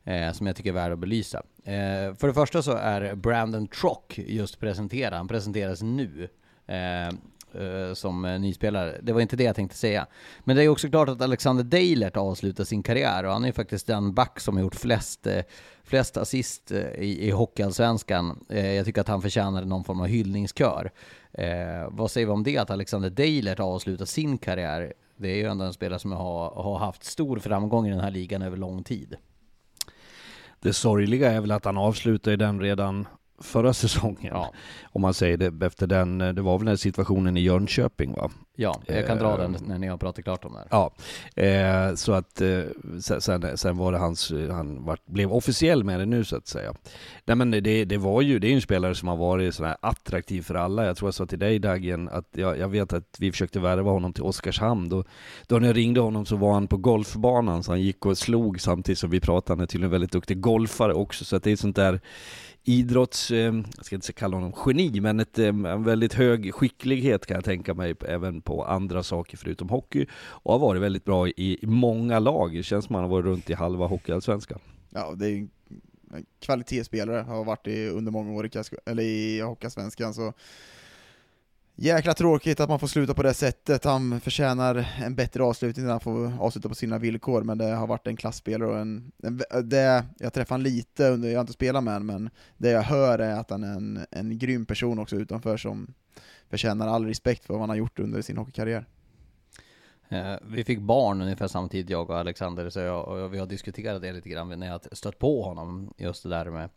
eh, som jag tycker är värd att belysa. Eh, för det första så är Brandon Trock just presenterad, han presenteras nu. Eh, eh, Eh, som eh, nyspelare. Det var inte det jag tänkte säga. Men det är också klart att Alexander Deilert avslutar sin karriär och han är faktiskt den back som har gjort flest, eh, flest assist i, i Hockeyallsvenskan. Jag tycker att han förtjänade någon form av hyllningskör. Vad säger vi om det, att Alexander Deilert avslutar sin karriär? Det är ju ändå en spelare som har, har haft stor framgång i den här ligan över lång tid. Det sorgliga är väl att han avslutade den redan förra säsongen. Ja. Om man säger det efter den, det var väl den situationen i Jönköping va? Ja, jag kan dra Eh, den när ni har pratat klart om det här. Ja, eh, så att eh, sen- sen, var det hans, han vart, blev officiell med det nu så att säga. Nej men det, det var ju, det är ju en spelare som har varit sån här attraktiv för alla. Jag tror jag sa till dig Dagen att jag, jag vet att vi försökte värva honom till Oskarshamn. Då, då när jag ringde honom så var han på golfbanan så han gick och slog samtidigt som vi pratade. Han är tydligen väldigt duktig golfare också så att det är sånt där idrotts, eh, jag ska inte kalla honom geni, men ett, eh, en väldigt hög skicklighet kan jag tänka mig även på andra saker förutom hockey. Och har varit väldigt bra i, många lag. Det känns som han har varit runt i halva hockeyallsvenskan. Ja, det är ju en kvalitetsspelare, har varit det under många år i, eller i Hockeyallsvenskan, så jäkla tråkigt att man får sluta på det sättet. Han förtjänar en bättre avslutning när han får avsluta på sina villkor, men det har varit en klassspelare och en, en det, jag träffade han lite under, jag har inte spelat med honom, men det jag hör är att han är en, en grym person också utanför som förtjänar all respekt för vad han har gjort under sin hockeykarriär. Eh, vi fick barn ungefär samtidigt, jag och Alexander, så jag, och vi har diskuterat det lite grann när jag stött på honom, just det där med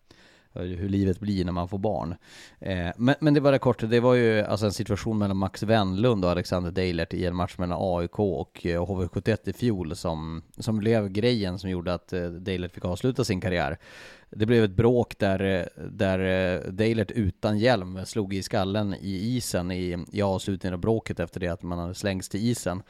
Eh, hur livet blir när man får barn. Eh, Men, men det var det kort, det var ju alltså en situation mellan Max Wendlund och Alexander Deilert i en match mellan AIK och eh, HV71 i fjol som, som blev grejen som gjorde att eh, Deilert fick avsluta sin karriär. Det blev ett bråk där, eh, där eh, Deilert utan hjälm slog i skallen i isen i, i avslutningen av bråket efter det att man hade slängts till isen.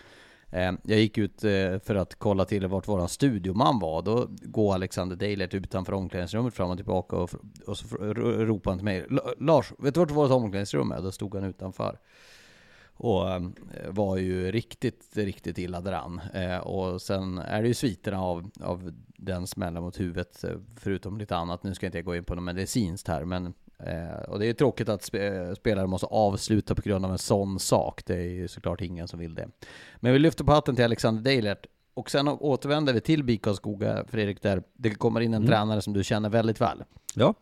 Eh, jag gick ut eh, för att kolla till vart våran studioman var. Då går Alexander Deilert utanför omklädningsrummet fram och tillbaka och, och så ropar han till mig. Lars, vet du vart vårt omklädningsrum är? Då stod han utanför. Och eh, var ju riktigt, riktigt illa däran. Och sen är det ju sviterna av, av den smällen mot huvudet, förutom lite annat. Nu ska inte jag gå in på något medicinskt här, men eh, och det är tråkigt att spe, spelare måste avsluta på grund av en sån sak. Det är ju såklart ingen som vill det. Men vi lyfter på hatten till Alexander Deilert. Och sen återvänder vi till BIK Skoga, Fredrik, där det kommer in en Mm. tränare som du känner väldigt väl. Ja,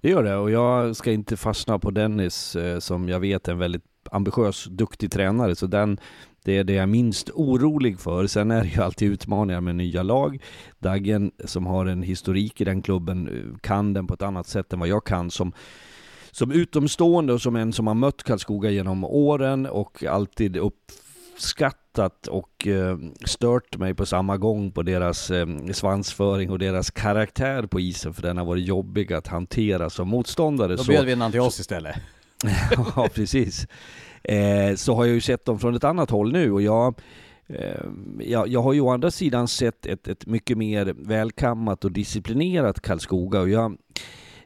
det gör det. Och jag ska inte fastna på Dennis eh, som jag vet är en väldigt ambitiös, duktig tränare. Så den, det är det jag är minst orolig för. Sen är det ju alltid utmaningar med nya lag. Daggen som har en historik i den klubben eh, kan den på ett annat sätt än vad jag kan som som utomstående och som en som har mött Karlskoga genom åren och alltid uppskattat och eh, stört mig på samma gång på deras eh, svansföring och deras karaktär på isen för den har varit jobbig att hantera som motståndare. Då bjöd vi han till oss istället. ja, precis. Eh, så har jag ju sett dem från ett annat håll nu och jag eh, jag, jag har ju å andra sidan sett ett, ett mycket mer välkammat och disciplinerat Karlskoga och jag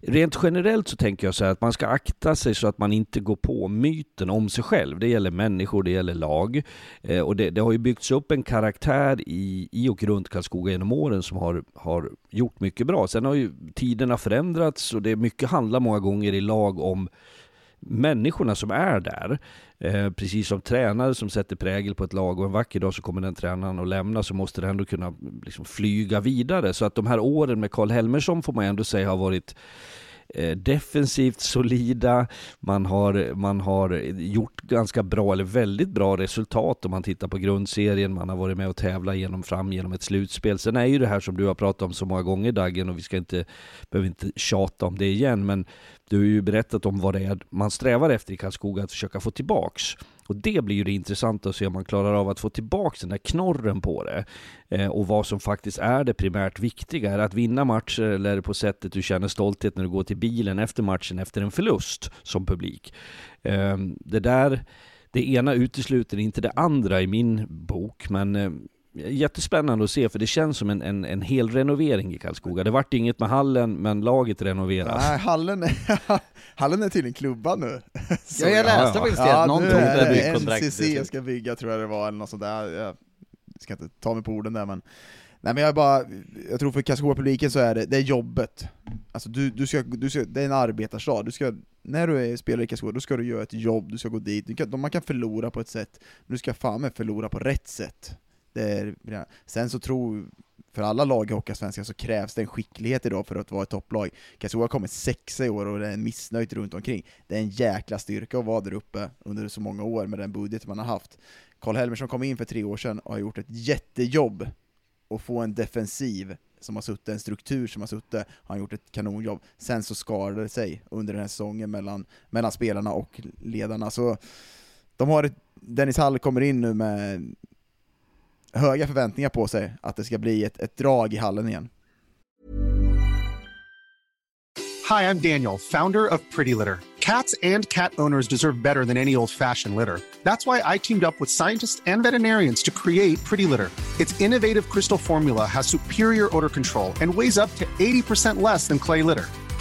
Rent generellt så tänker jag så här att man ska akta sig så att man inte går på myten om sig själv. Det gäller människor, det gäller lag. Eh, och det, det, har ju byggts upp en karaktär i, i och runt Karlskoga genom åren som har, har gjort mycket bra. Sen har ju tiderna förändrats och det mycket handlar många gånger i lag om människorna som är där. Eh, precis som tränare som sätter prägel på ett lag och en vacker dag så kommer den tränaren att lämna så måste det ändå kunna liksom, flyga vidare. Så att de här åren med Karl Helmersson får man ändå säga har varit eh, defensivt solida, man har, man har gjort ganska bra, eller väldigt bra resultat om man tittar på grundserien, man har varit med och tävlat genom, fram genom ett slutspel. Sen är ju det här som du har pratat om så många gånger Daggen, och vi ska inte, behöver inte tjata om det igen, men du har ju berättat om vad det är man strävar efter i Karlskoga, att försöka få tillbaks. Och det blir ju det intressanta att se om man klarar av att få tillbaka den där knorren på det. Eh, och vad som faktiskt är det primärt viktiga. Är det att vinna matcher eller är det på sättet du känner stolthet när du går till bilen efter matchen efter en förlust som publik? Eh, det där, det ena utesluter inte det andra i min bok, men eh, jättespännande att se för det känns som en, en, en hel renovering i Karlskoga. Det vart inget med hallen, men laget renoveras. Nej, hallen är, hallen är tydligen klubbad nu. Så, ja, jag läste ja, faktiskt det, att någon tog det byggkontraktet. NCC ska bygga tror jag det var, eller något sånt där. Jag ska inte ta mig på orden där men Nej men jag bara, jag tror för Karlskoga-publiken så är det, det är jobbet. Alltså du, du ska, du ska, det är en arbetarstad, du ska, när du är spelare i Karlskoga, då ska du göra ett jobb, du ska gå dit, kan, man kan förlora på ett sätt, men du ska fan med förlora på rätt sätt. Är, sen så tror, för alla lag i Hockeyallsvenskan så krävs det en skicklighet idag för att vara ett topplag. Karlskoga har kommit sexa i år och det är missnöjt runt omkring. Det är en jäkla styrka att vara där uppe under så många år med den budget man har haft. Karl Helmersson kom in för tre år sedan och har gjort ett jättejobb att få en defensiv som har suttit, en struktur som har suttit, har gjort ett kanonjobb. Sen så skadade det sig under den här säsongen mellan, mellan spelarna och ledarna. Så de har ett, Dennis Hall kommer in nu med höga förväntningar på sig att det ska bli ett, ett drag i hallen igen. Hi, I'm Daniel, founder of Pretty Litter. Cats and cat owners deserve better than any old-fashioned litter. That's why I teamed up with scientists and veterinarians to create Pretty Litter. Its innovative crystal formula has superior odor control and weighs up to 80% less than clay litter.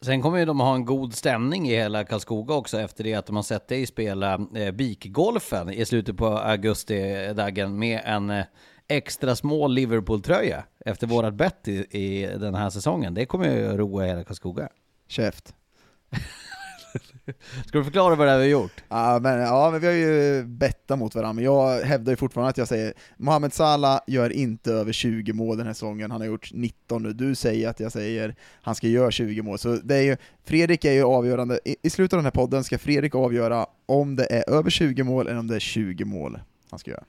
Sen kommer ju de ha en god stämning i hela Karlskoga också efter det att de har sett dig spela eh, Bikgolfen i slutet på augusti, Daggen, med en eh, extra små Liverpool-tröja efter vårat bett i, i den här säsongen. Det kommer ju roa hela Karlskoga. Käft. Ska du förklara vad det är vi har gjort? Ja men, ja, men vi har ju bettat mot varandra, men jag hävdar ju fortfarande att jag säger Mohamed Salah gör inte över 20 mål den här säsongen, han har gjort 19 nu, du säger att jag säger han ska göra 20 mål, så det är ju, Fredrik är ju avgörande, i, i slutet av den här podden ska Fredrik avgöra om det är över 20 mål eller om det är 20 mål han ska göra.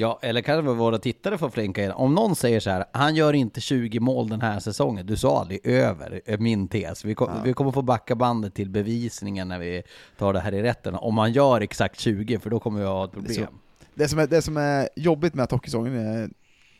Ja, eller kan det vara våra tittare får flinka in. Om någon säger så här, han gör inte 20 mål den här säsongen, du sa aldrig över, är min tes. Vi, kom, ja. vi kommer få backa bandet till bevisningen när vi tar det här i rätten. Om han gör exakt 20, för då kommer vi ha ett problem. Det, som är, det som är jobbigt med att hockeysäsongen är,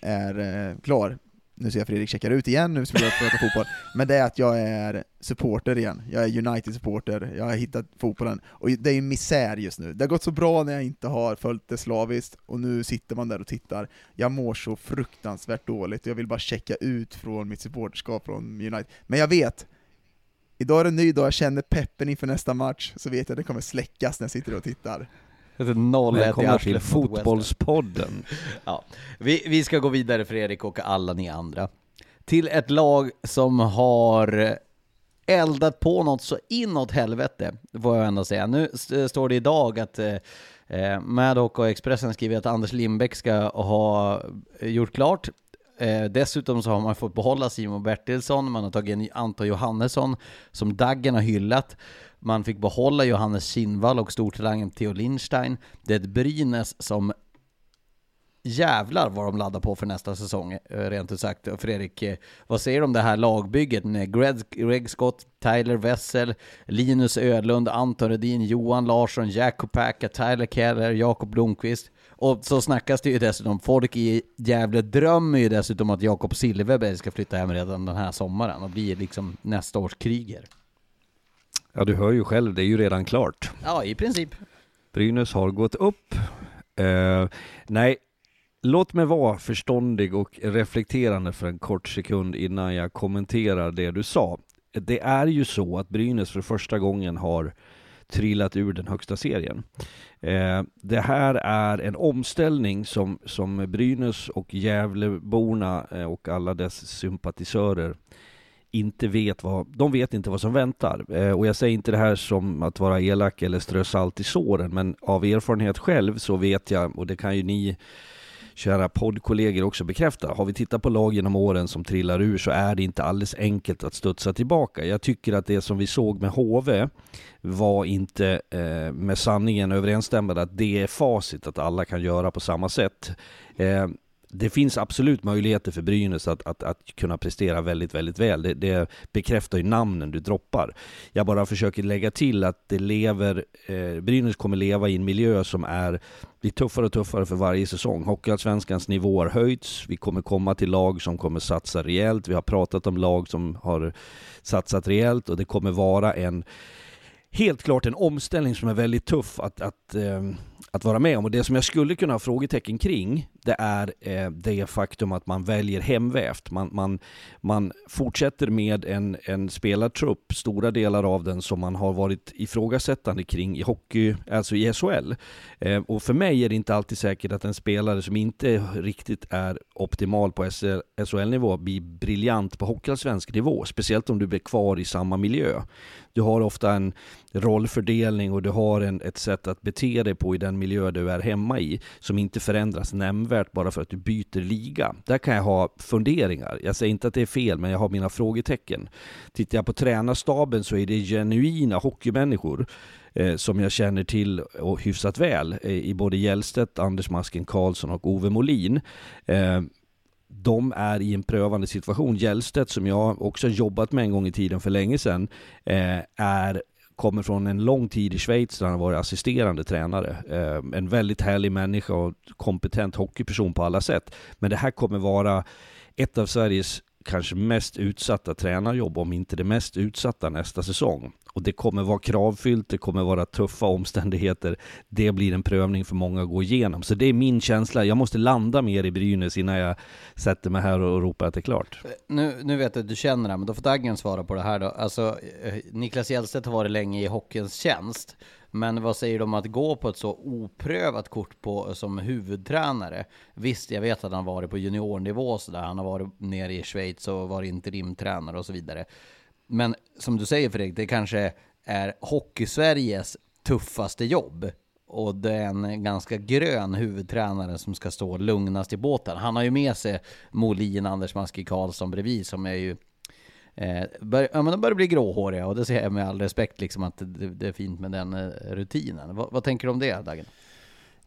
är eh, klar, nu ser jag Fredrik checkar ut igen, nu spelar jag prata fotboll, men det är att jag är supporter igen. Jag är United-supporter, jag har hittat fotbollen, och det är ju misär just nu. Det har gått så bra när jag inte har följt det slaviskt, och nu sitter man där och tittar. Jag mår så fruktansvärt dåligt, jag vill bara checka ut från mitt supporterskap från United. Men jag vet, idag är det en ny dag, jag känner peppen inför nästa match, så vet jag att det kommer släckas när jag sitter och tittar. Välkomna till Fotbollspodden. Ja. Vi, vi ska gå vidare Fredrik och alla ni andra. Till ett lag som har eldat på något så inåt helvete, får jag ändå säga. Nu står det idag att eh, Maddock och Expressen skriver att Anders Lindbäck ska ha gjort klart. Eh, dessutom så har man fått behålla Simon Bertilsson, man har tagit in Anton Johannesson som Daggen har hyllat. Man fick behålla Johannes Kinnvall och stortalangen Theo Lindstein. Det är ett Brynäs som jävlar vad de laddar på för nästa säsong, eh, rent ut sagt. Fredrik, eh, vad säger du om det här lagbygget med Greg, Greg Scott, Tyler Wessel, Linus Ödlund, Anton Redin, Johan Larsson, Jakob Päka, Tyler Keller, Jakob Blomqvist. Och så snackas det ju dessutom, folk i Gävle drömmer ju dessutom att Jakob Silverberg ska flytta hem redan den här sommaren och bli liksom nästa års kriger. Ja, du hör ju själv, det är ju redan klart. Ja, i princip. Brynäs har gått upp. Eh, nej, låt mig vara förståndig och reflekterande för en kort sekund innan jag kommenterar det du sa. Det är ju så att Brynäs för första gången har trillat ur den högsta serien. Eh, det här är en omställning som, som Brynäs och Gävleborna eh, och alla dess sympatisörer inte vet vad, de vet inte vad som väntar. Eh, och jag säger inte det här som att vara elak eller strö salt i såren, men av erfarenhet själv så vet jag, och det kan ju ni kära poddkollegor också bekräfta. Har vi tittat på lag genom åren som trillar ur så är det inte alldeles enkelt att studsa tillbaka. Jag tycker att det som vi såg med HV var inte eh, med sanningen överensstämmande att det är facit att alla kan göra på samma sätt. Eh, det finns absolut möjligheter för Brynäs att, att, att kunna prestera väldigt, väldigt väl. Det, det, bekräftar ju namnen du droppar. Jag bara försöker lägga till att det lever, eh, Brynäs kommer leva i en miljö som är, blir tuffare och tuffare för varje säsong. Hockeyallsvenskans nivå har höjts, vi kommer komma till lag som kommer satsa rejält. Vi har pratat om lag som har satsat rejält och det kommer vara en helt klart en omställning som är väldigt tuff att, att eh, att vara med om. Och det som jag skulle kunna ha frågetecken kring, det är eh, det faktum att man väljer hemvävt. Man, man, man fortsätter med en, en spelartrupp, stora delar av den som man har varit ifrågasättande kring i hockey, alltså i SHL. Eh, och för mig är det inte alltid säkert att en spelare som inte riktigt är optimal på SHL-nivå blir briljant på hockeyallsvensk nivå, speciellt om du blir kvar i samma miljö. Du har ofta en rollfördelning och du har en, ett sätt att bete dig på i den miljö du är hemma i som inte förändras nämnvärt bara för att du byter liga. Där kan jag ha funderingar. Jag säger inte att det är fel, men jag har mina frågetecken. Tittar jag på tränarstaben så är det genuina hockeymänniskor eh, som jag känner till och hyfsat väl eh, i både Hjälstedt, Anders Masken Karlsson och Ove Molin. Eh, de är i en prövande situation. Hjälstedt, som jag också jobbat med en gång i tiden för länge sedan, eh, är kommer från en lång tid i Schweiz där han har varit assisterande tränare. Eh, en väldigt härlig människa och kompetent hockeyperson på alla sätt. Men det här kommer vara ett av Sveriges kanske mest utsatta tränarjobb, om inte det mest utsatta nästa säsong. Och det kommer vara kravfyllt, det kommer vara tuffa omständigheter. Det blir en prövning för många att gå igenom. Så det är min känsla. Jag måste landa mer i Brynäs innan jag sätter mig här och ropar att det är klart. Eh, nu, nu vet jag att du känner det, men då får Daggen svara på det här då. Alltså, eh, Niklas Hjellstedt har varit länge i hockeyns tjänst. Men vad säger du om att gå på ett så oprövat kort på, som huvudtränare? Visst, jag vet att han varit på juniornivå och sådär. Han har varit nere i Schweiz och varit interimtränare och så vidare. Men som du säger Fredrik, det kanske är Hockeysveriges tuffaste jobb. Och det är en ganska grön huvudtränare som ska stå lugnast i båten. Han har ju med sig Molin, Anders Maski Karlsson bredvid som är ju Eh, bör, ja, men de börjar bli gråhåriga och det ser jag med all respekt liksom att det, det är fint med den eh, rutinen. Va, vad tänker du om det Dagen?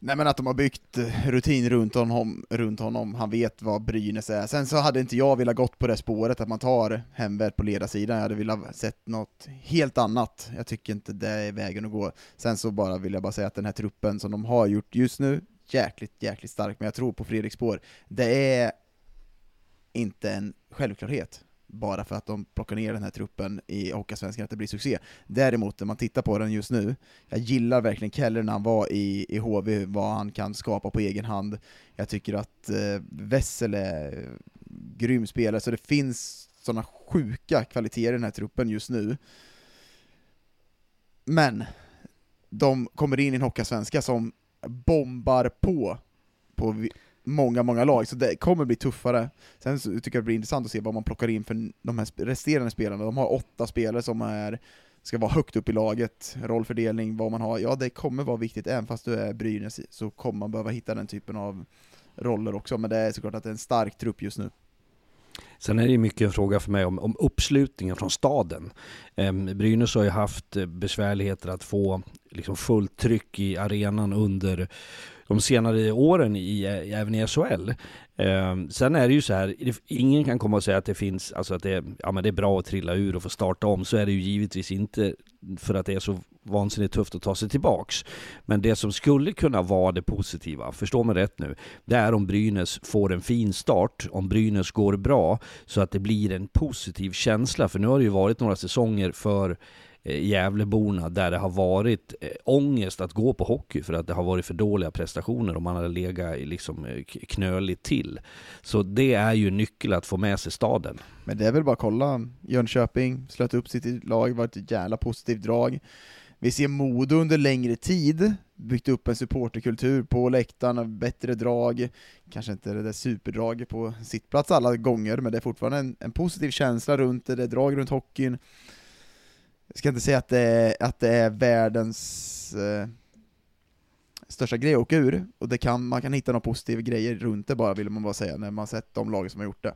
Nej men att de har byggt eh, rutin runt honom, runt honom, han vet vad Brynäs är. Sen så hade inte jag velat gått på det spåret att man tar hemvärd på ledarsidan, jag hade velat sett något helt annat. Jag tycker inte det är vägen att gå. Sen så bara vill jag bara säga att den här truppen som de har gjort just nu, jäkligt, jäkligt stark, men jag tror på Fredriks spår. Det är inte en självklarhet bara för att de plockar ner den här truppen i Hockeyallsvenskan, att det blir succé. Däremot, när man tittar på den just nu, jag gillar verkligen Keller när han var i, i HV, vad han kan skapa på egen hand. Jag tycker att eh, Wessel är grym spelare, så det finns sådana sjuka kvaliteter i den här truppen just nu. Men, de kommer in i en Hockeyallsvenska som bombar på, på många, många lag, så det kommer bli tuffare. Sen så tycker jag det blir intressant att se vad man plockar in för de här resterande spelarna. De har åtta spelare som är, ska vara högt upp i laget, rollfördelning, vad man har. Ja, det kommer vara viktigt, även fast du är Brynäs så kommer man behöva hitta den typen av roller också, men det är såklart att det är en stark trupp just nu. Sen är det mycket en fråga för mig om, om uppslutningen från staden. Eh, Brynäs har ju haft eh, besvärligheter att få liksom fullt tryck i arenan under de senare åren i, även i SHL. Eh, sen är det ju så här, ingen kan komma och säga att det finns, alltså att det, ja, men det är bra att trilla ur och få starta om, så är det ju givetvis inte för att det är så vansinnigt tufft att ta sig tillbaks. Men det som skulle kunna vara det positiva, förstå mig rätt nu, det är om Brynäs får en fin start, om Brynäs går bra, så att det blir en positiv känsla. För nu har det ju varit några säsonger för Eh, Gävleborna där det har varit eh, ångest att gå på hockey för att det har varit för dåliga prestationer och man har legat liksom eh, knöligt till. Så det är ju nyckeln att få med sig staden. Men det är väl bara att kolla, Jönköping slöt upp sitt lag, var ett jävla positivt drag. Vi ser Modo under längre tid, byggt upp en supporterkultur på läktarna, bättre drag, kanske inte det där superdraget på sittplats alla gånger, men det är fortfarande en, en positiv känsla runt det, det är drag runt hockeyn jag ska inte säga att det är, att det är världens eh, största grej att åka ur, och det kan, man kan hitta några positiva grejer runt det bara, vill man bara säga, när man sett de lagen som har gjort det.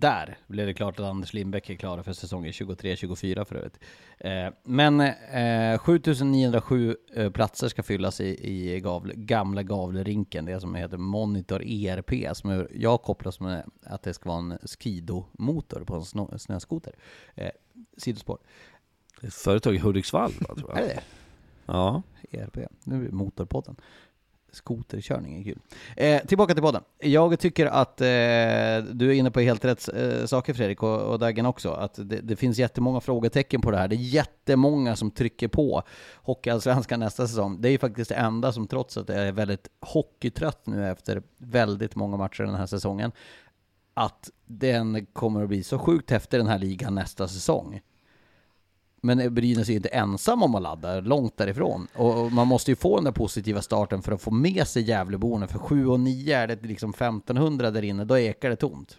Där blev det klart att Anders Lindbäck är klara för säsongen 23-24 för övrigt. Eh, men eh, 7907 eh, platser ska fyllas i, i Gavle, gamla Gavlerinken, det som heter Monitor ERP, som jag kopplas med att det ska vara en skidomotor på en snö, snöskoter. Eh, sidospår. Ett företag i Hudiksvall va, tror jag. Är det det? Ja. ERP, nu är Motorpodden skoterkörning är kul. Eh, tillbaka till podden. Jag tycker att eh, du är inne på helt rätt eh, saker Fredrik, och, och Dagen också. Att det, det, finns jättemånga frågetecken på det här. Det är jättemånga som trycker på Hockeyallsvenskan nästa säsong. Det är ju faktiskt det enda som, trots att jag är väldigt hockeytrött nu efter väldigt många matcher den här säsongen, att den kommer att bli så sjukt häftig den här ligan nästa säsong. Men Brynäs är ju inte ensam om att ladda, långt därifrån. Och man måste ju få den där positiva starten för att få med sig Gävleborna, för 7 och 9 är det liksom 1500 där inne, då ekar det tomt.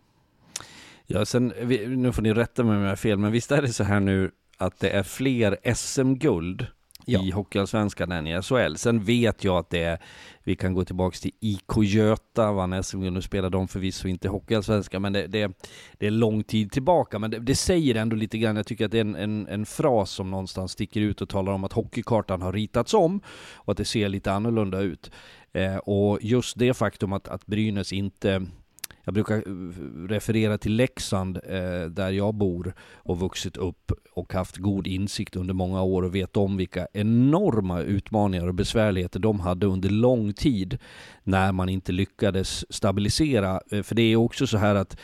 Ja, sen, nu får ni rätta mig om jag har fel, men visst är det så här nu att det är fler SM-guld ja. i Hockeyallsvenskan än i SHL. Sen vet jag att det är, vi kan gå tillbaka till IK Göta, vann SM, nu spelar de förvisso inte Hockeyallsvenskan, men det, det, det, är lång tid tillbaka. Men det, det, säger ändå lite grann, jag tycker att det är en, en, en fras som någonstans sticker ut och talar om att hockeykartan har ritats om och att det ser lite annorlunda ut. Eh, och just det faktum att, att Brynäs inte jag brukar eh, referera till Leksand eh, där jag bor och vuxit upp och haft god insikt under många år och vet om vilka enorma utmaningar och besvärligheter de hade under lång tid när man inte lyckades stabilisera. Eh, för det är också så här att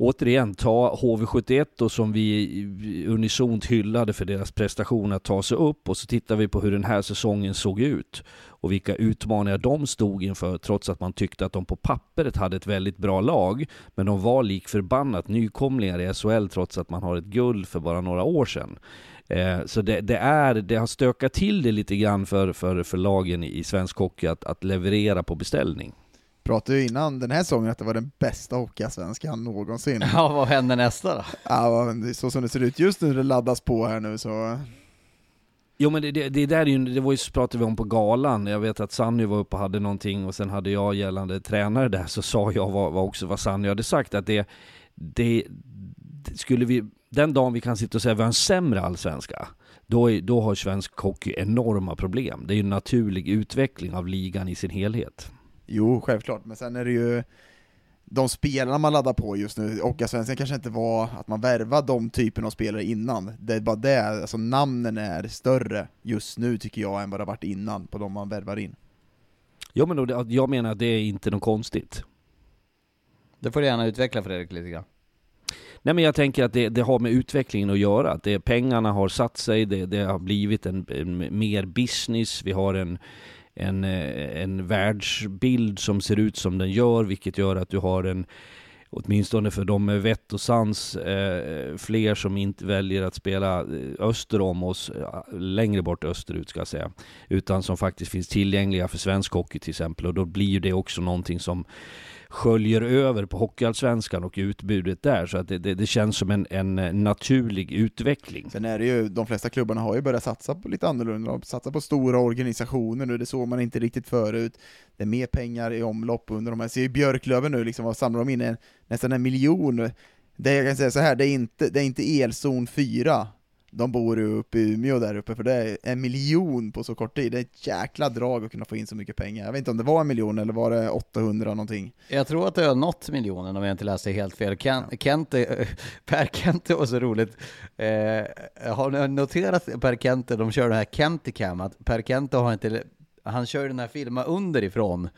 återigen, ta HV71 då som vi unisont hyllade för deras prestation att ta sig upp och så tittar vi på hur den här säsongen såg ut och vilka utmaningar de stod inför trots att man tyckte att de på pappret hade ett väldigt bra lag. Men de var lik förbannat nykomlingar i SHL trots att man har ett guld för bara några år sedan. Eh, så det, det, är, det har stökat till det lite grann för, för, för lagen i svensk hockey att, att leverera på beställning pratade ju innan den här säsongen att det var den bästa hockeyallsvenskan någonsin. Ja, vad händer nästa då? Ja, så som det ser ut just nu, det laddas på här nu så... Jo men det, det, det där är ju, det var ju, pratade vi om på galan, jag vet att Sanny var uppe och hade någonting och sen hade jag gällande tränare där, så sa jag vad, vad också vad Sanny hade sagt, att det, det, skulle vi, den dagen vi kan sitta och säga att vi har en sämre allsvenska, då, är, då har svensk hockey enorma problem. Det är ju en naturlig utveckling av ligan i sin helhet. Jo, självklart, men sen är det ju de spelarna man laddar på just nu, och svenskan kanske inte var att man värvade de typen av spelare innan, det är bara det, alltså namnen är större just nu tycker jag än vad det varit innan på de man värvar in. Ja men då, jag menar att det är inte något konstigt. Det får du gärna utveckla Fredrik lite grann. Nej men jag tänker att det, det, har med utvecklingen att göra. Att det, pengarna har satt sig, det, det har blivit en, en, mer business, vi har en, en, eh, en världsbild som ser ut som den gör, vilket gör att du har en åtminstone för de med vett och sans, eh, fler som inte väljer att spela eh, öster om oss, eh, längre bort österut ska jag säga, utan som faktiskt finns tillgängliga för svensk hockey till exempel. Och då blir det också någonting som sköljer över på Hockeyallsvenskan och utbudet där. Så att det, det, det, känns som en, en eh, naturlig utveckling. Sen är det ju, de flesta klubbarna har ju börjat satsa på lite annorlunda, de satsar på stora organisationer nu, det såg man inte riktigt förut. Det är mer pengar i omlopp under de här, ser ju Björklöven nu liksom, vad samlar de in? En, nästan en miljon. Det jag kan säga så här, det är inte, det är inte elzon 4 de bor ju uppe i Umeå där uppe, för det är en miljon på så kort tid. Det är ett jäkla drag att kunna få in så mycket pengar. Jag vet inte om det var en miljon eller var det 800 någonting? Jag tror att det har nått miljonen om jag inte läste helt fel. Ken, Kente, per Kente var så roligt. Eh, har ni noterat Per Kente, de kör det här Kenticam, att Per Kente har inte, han kör den här filmen underifrån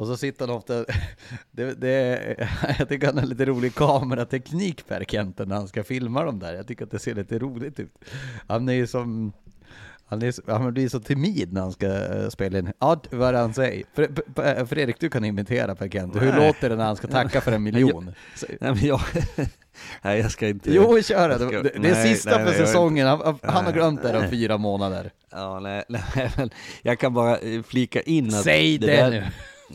och så sitter han ofta, det, det, jag tycker han har lite rolig kamerateknik Per Kenten när han ska filma dem där. Jag tycker att det ser lite roligt ut. Han är ju som, han, är, han blir så timid när han ska eh, spela in. Ja, vad han säger? Fredrik, du kan imitera Per Kent. Hur låter det när han ska tacka för en miljon? nej, men jag, nej, jag ska inte... Jo, kör det. Ska, det är nej, sista nej, för säsongen. Han, han, har glömt det om fyra måmånader. Ja, nej, nej, men jag kan bara eh, flika in att... Säg det, det där, nu!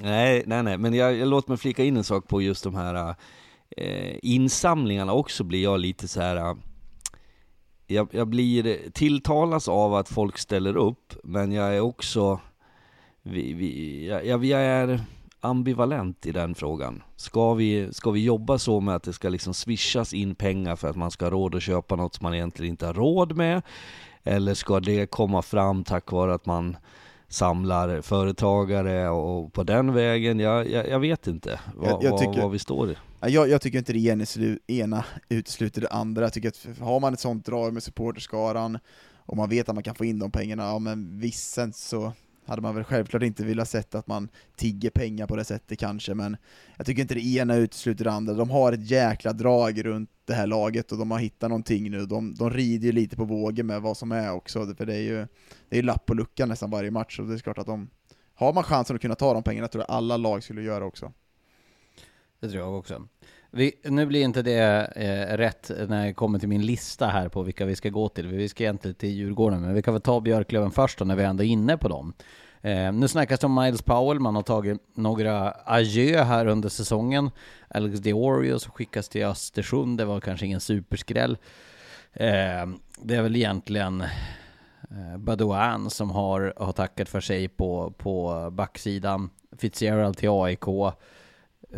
Nej, nej, nej, men jag, jag låter mig flika in en sak på just de här eh, insamlingarna också blir jag lite så här. Eh, jag, jag blir tilltalas av att folk ställer upp, men jag är också, vi, vi, jag, jag, jag är ambivalent i den frågan. Ska vi, ska vi jobba så med att det ska liksom swishas in pengar för att man ska ha råd att köpa något som man egentligen inte har råd med? Eller ska det komma fram tack vare att man samlar företagare och på den vägen, jag, jag, jag vet inte vad, jag, tycker, vad, vi står i. Jag, jag tycker inte det ena utesluter det andra, jag tycker att har man ett sånt drag med supporterskaran och man vet att man kan få in de pengarna, ja men visst så hade man väl självklart inte velat sett att man tigger pengar på det sättet kanske, men jag tycker inte det ena utesluter det andra. De har ett jäkla drag runt det här laget och de har hittat någonting nu. De, de rider ju lite på vågen med vad som är också, för det är ju det är lapp på luckan nästan varje match, och det är klart att de har man chansen att kunna ta de pengarna tror jag alla lag skulle göra också. Det tror jag också. Vi, nu blir inte det eh, rätt när jag kommer till min lista här på vilka vi ska gå till. Vi ska egentligen till Djurgården, men vi kan väl ta Björklöven först då när vi ändå är inne på dem. Eh, nu snackas det om Miles Powell, man har tagit några adjö här under säsongen. Alex Diorio som skickas till Östersund, det var kanske ingen superskräll. Eh, det är väl egentligen eh, Badouan som har, har tackat för sig på, på backsidan. Fitzgerald till AIK.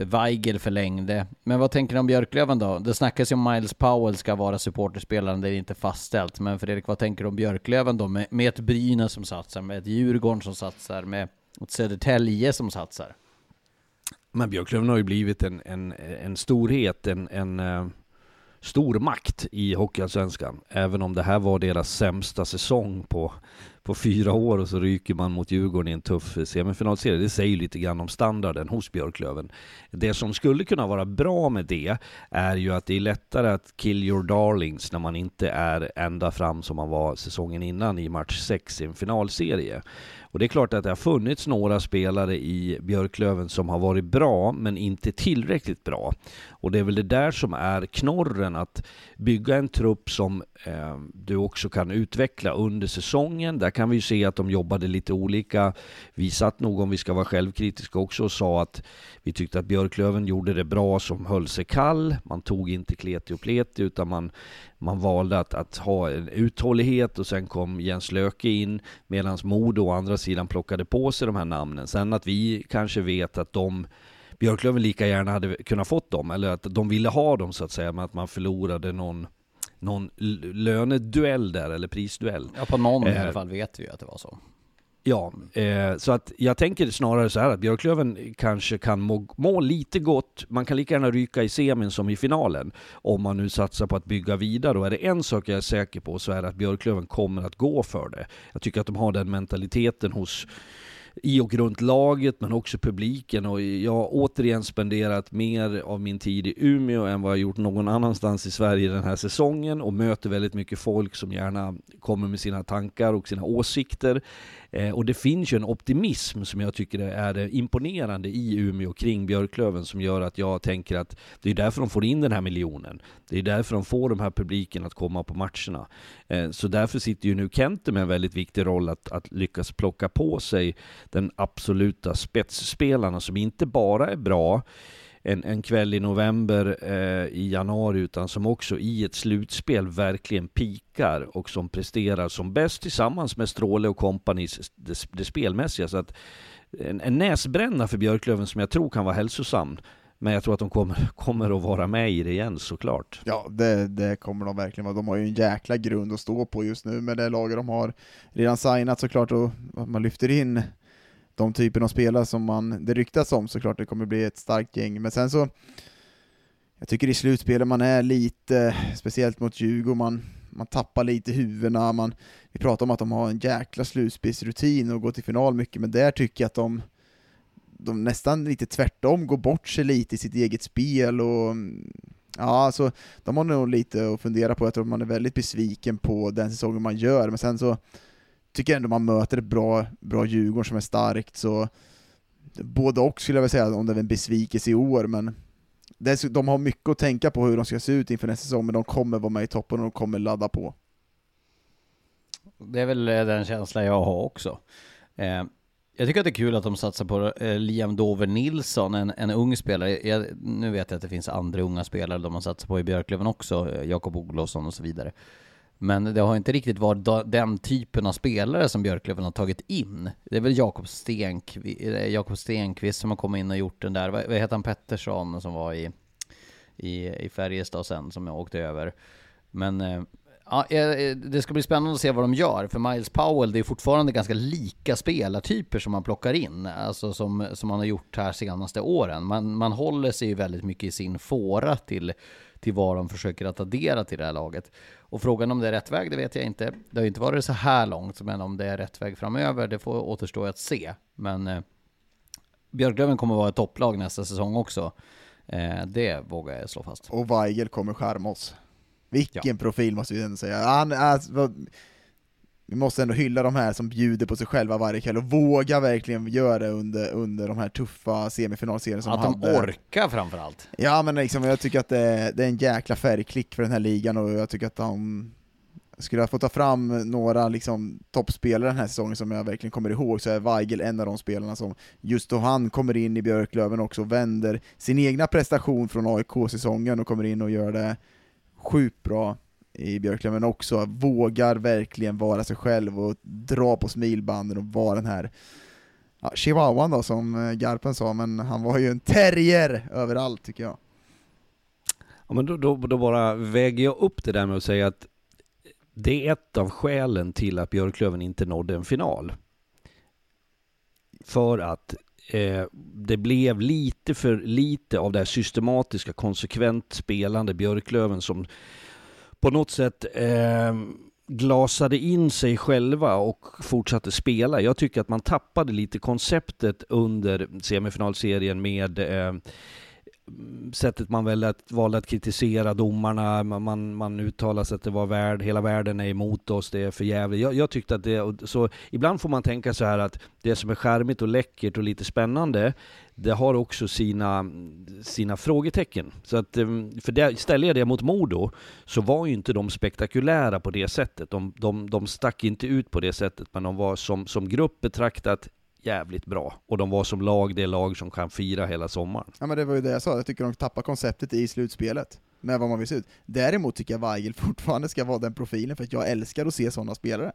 Weigel förlängde. Men vad tänker ni om Björklöven då? Det snackas ju om Miles Powell ska vara supporterspelaren, det är inte fastställt. Men Fredrik, vad tänker du om Björklöven då? Med, med ett Brynäs som satsar, med ett Djurgården som satsar, med ett Södertälje som satsar? Men Björklöven har ju blivit en, en, en storhet, en, en eh, uh, stor makt i Hockeyallsvenskan. Även om det här var deras sämsta säsong på på fyra år och så ryker man mot Djurgården i en tuff semifinalserie. Det säger lite grann om standarden hos Björklöven. Det som skulle kunna vara bra med det är ju att det är lättare att kill your darlings när man inte är ända fram som man var säsongen innan i match 6 i en finalserie. Och det är klart att det har funnits några spelare i Björklöven som har varit bra, men inte tillräckligt bra. Och det är väl det där som är knorren, att bygga en trupp som eh, du också kan utveckla under säsongen. Där kan vi ju se att de jobbade lite olika. Vi satt nog, om vi ska vara självkritiska också, och sa att vi tyckte att Björklöven gjorde det bra som höll sig kall. Man tog inte kleti och pleti, utan man, man valde att, att ha en uthållighet och sen kom Jens Löke in, medan Modo å andra sidan plockade på sig de här namnen. Sen att vi kanske vet att de Björklöven lika gärna hade kunnat fått dem, eller att de ville ha dem så att säga, men att man förlorade någon någon löneduell där, eller prisduell. Ja, på någon eh, i alla fall vet vi ju att det var så. Ja, eh, så att jag tänker snarare så här att Björklöven kanske kan må, må, lite gott. Man kan lika gärna ryka i semin som i finalen. Om man nu satsar på att bygga vidare. Och är det en sak jag är säker på så är det att Björklöven kommer att gå för det. Jag tycker att de har den mentaliteten hos i och runt laget men också publiken och jag har återigen spenderat mer av min tid i Umeå än vad jag gjort någon annanstans i Sverige den här säsongen och möter väldigt mycket folk som gärna kommer med sina tankar och sina åsikter. Eh, och det finns ju en optimism som jag tycker är imponerande i Umeå kring Björklöven som gör att jag tänker att det är därför de får in den här miljonen. Det är därför de får de här publiken att komma på matcherna. Eh, så därför sitter ju nu Kente med en väldigt viktig roll att, att lyckas plocka på sig den absoluta spetsspelarna som inte bara är bra en, en kväll i november eh, i januari utan som också i ett slutspel verkligen pikar och som presterar som bäst tillsammans med Stråle och kompanis det, det spelmässiga. Så att en, en näsbränna för Björklöven som jag tror kan vara hälsosam. Men jag tror att de kommer, kommer att vara med i det igen såklart. Ja, det, det kommer de verkligen vara. De har ju en jäkla grund att stå på just nu med det laget de har redan signat såklart och man lyfter in de typen av spelare som man, det ryktas om såklart, det kommer bli ett starkt gäng, men sen så jag tycker i slutspelet man är lite, speciellt mot Djurgården, man, man tappar lite huvudena, man, vi pratar om att de har en jäkla slutspelsrutin och går till final mycket, men där tycker jag att de, de nästan lite tvärtom går bort sig lite i sitt eget spel och Ja, alltså, de har nog lite att fundera på, jag tror man är väldigt besviken på den säsongen man gör, men sen så tycker ändå man möter ett bra, bra Djurgården som är starkt, så både och skulle jag vilja säga, om det är en besvikelse i år, men de har mycket att tänka på hur de ska se ut inför nästa säsong, men de kommer vara med i toppen och de kommer ladda på. Det är väl eh, den känslan jag har också. Eh, jag tycker att det är kul att de satsar på eh, Liam Dover Nilsson, en, en ung spelare. Jag, nu vet jag att det finns andra unga spelare de har satsat på i Björklöven också, eh, Jakob Olofsson och så vidare. Men det har inte riktigt varit den typen av spelare som Björklöven har tagit in. Det är väl Jakob Stenqvist, Jakob Stenqvist som har kommit in och gjort den där, vad, heter han, Pettersson som var i, i, i Färjestad sen, som jag åkte över. Men eh, ja, eh, eh, det ska bli spännande att se vad de gör, för Miles Powell, det är fortfarande ganska lika spelartyper som man plockar in, alltså som, som man har gjort här senaste åren. Man, man håller sig ju väldigt mycket i sin fåra till, till vad de försöker att addera till det här laget. Och frågan om det är rätt väg, det vet jag inte. Det har ju inte varit så här långt, men om det är rätt väg framöver, det får återstå att se. Men eh, Björklöven kommer vara ett topplag nästa säsong också. Eh, det vågar jag slå fast. Och Weigel kommer skärma oss. Vilken ja. profil måste vi ändå säga. Han, alltså, vi måste ändå hylla de här som bjuder på sig själva varje kväll och vågar verkligen göra det under, under de här tuffa semifinalserierna som Att de hade. orkar framförallt. Ja men liksom, jag tycker att det, det är en jäkla färgklick för den här ligan och jag tycker att de skulle jag få ta fram några liksom, toppspelare den här säsongen som jag verkligen kommer ihåg så är Weigel en av de spelarna som just då han kommer in i Björklöven också vänder sin egna prestation från AIK-säsongen och kommer in och gör det sjukt bra i Björklöven också, vågar verkligen vara sig själv och dra på smilbanden och vara den här ja, chihuahuan då som eh, Garpen sa, men han var ju en terrier överallt tycker jag. Ja men då, då, då bara väger jag upp det där med att säga att det är ett av skälen till att Björklöven inte nådde en final. För att eh, det blev lite för lite av det här systematiska, konsekvent spelande Björklöven som på något sätt eh, glasade in sig själva och fortsatte spela. Jag tycker att man tappade lite konceptet under semifinalserien med eh, sättet man valde att, valde att kritisera domarna, man, man uttalar sig att det var värld, hela världen är emot oss, det är för jävligt. Jag, jag tyckte att det, så ibland får man tänka så här att det som är skärmigt och läckert och lite spännande, det har också sina, sina frågetecken. Så att, ehm, för det, ställer jag det mot Modo, så var ju inte de spektakulära på det sättet. De, de, de stack inte ut på det sättet, men de var som, som grupp betraktat jävligt bra. Och de var som lag det lag som kan fira hela sommaren. Ja men det var ju det jag sa, jag tycker de tappar konceptet i slutspelet med vad man vill se ut. Däremot tycker jag Weigel fortfarande ska vara den profilen, för att jag älskar att se sådana spelare.